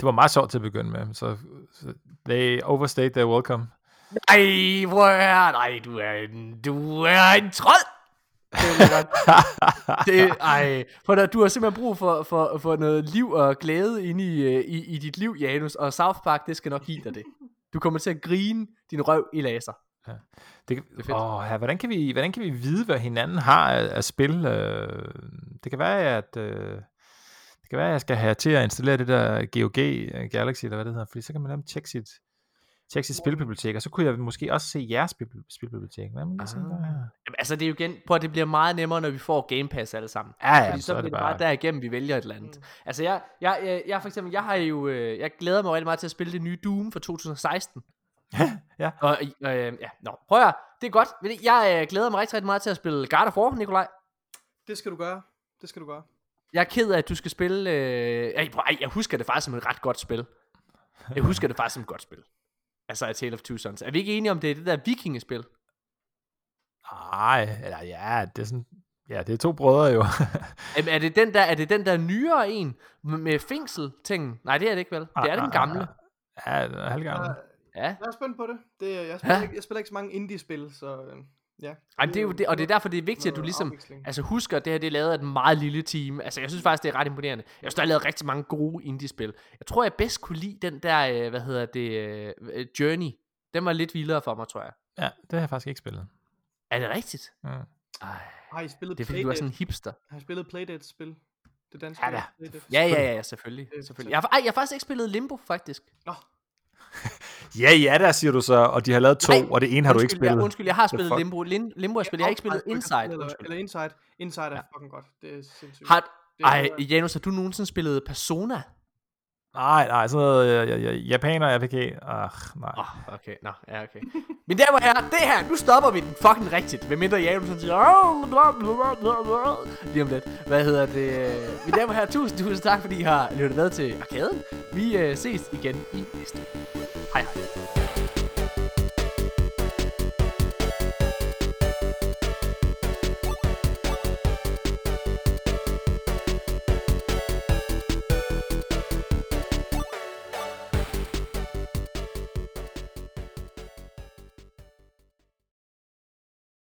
det var meget sjovt til at begynde med, så, så they overstayed their welcome. Ej, hvor er Nej, du er en, du er en trold! Det er det, ej, for der, du har simpelthen brug for, for, for noget liv og glæde inde i, øh, i, i dit liv, Janus, og South Park, det skal nok give dig det. Du kommer til at grine din røv i laser. Det, Det er fedt. åh, ja, hvordan, kan vi, hvordan kan vi vide, hvad hinanden har af, af spil? Øh, det kan være, at øh, det kan være, at jeg skal have til at installere det der GOG øh, Galaxy, eller hvad det hedder, fordi så kan man nemlig tjekke sit, tjekke sit spilbibliotek, og så kunne jeg måske også se jeres spil, spilbibliotek. Hvad se, Ah. der er? Jamen, altså, det er jo igen, prøv at det bliver meget nemmere, når vi får Game Pass alle sammen. Ja, ja, Fordi så så, er bliver det bare bare... derigennem, vi vælger et eller andet. Mm. Altså, jeg, jeg, jeg, jeg, for eksempel, jeg har jo, øh, jeg glæder mig rigtig meget til at spille det nye Doom for 2016. ja. Og, øh, ja, nå, prøv at det er godt. Jeg øh, glæder mig rigtig, rigtig meget til at spille God of War, Nikolaj. Det skal du gøre. Det skal du gøre. Jeg er ked af, at du skal spille... Øh, ej, jeg husker det faktisk som et ret godt spil. Jeg husker det faktisk som et godt spil. Altså, A Tale of Two Sons. Er vi ikke enige om, det er det der vikingespil? Nej, eller ja, det er sådan... Ja, det er to brødre jo. Jamen, er det den der, er det den der nyere en med, med fængsel-tingen? Nej, det er det ikke vel. Det er den gamle. Ja, den er halvgammel. Jeg, Ja. jeg er spændt på det. det jeg, spiller Ja. ikke, jeg spiller ikke så mange indie-spil, så øh, ja. Ej, det er jo det, og det er derfor, det er vigtigt, at du ligesom altså husker, at det her det er lavet af et meget lille team. Altså, jeg synes faktisk, det er ret imponerende. Jeg synes, der er lavet rigtig mange gode indie-spil. Jeg tror, jeg bedst kunne lide den der, øh, hvad hedder det, øh, Journey. Den var lidt vildere for mig, tror jeg. Ja, det har jeg faktisk ikke spillet. Er det rigtigt? Mm. Ej, Har I spillet det er fordi, du er sådan en hipster. Har I spillet Playdate-spil? Det danske Ja da. Ja, ja, ja, ja selvfølgelig. Er selvfølgelig. Jeg, har, ej, jeg har faktisk ikke spillet Limbo, faktisk. Nå, Ja, ja, der siger du så, og de har lavet to, Nej, og det ene har du ikke spillet. Jeg, undskyld, jeg har spillet? Limbo. Lim, Limbo har jeg spillet. Jeg har ikke spillet Inside. Eller, Inside. Inside er Ja. fucking godt. Det er sindssygt. Har, Det er ej, Janus, har du nogensinde spillet Persona? Nej, nej, sådan noget øh, japaner RPG. Ah, nej. Oh, okay, nå, ja, okay. Mine damer og herrer, det her, nu stopper vi den fucking rigtigt. Hvem mindre jeg han siger, lige om lidt. Hvad hedder det? Øh, Mine damer og herrer, tusind, tusind tak, fordi I har lyttet med til Arkaden. Vi øh, ses igen i næste uge. Hej hej.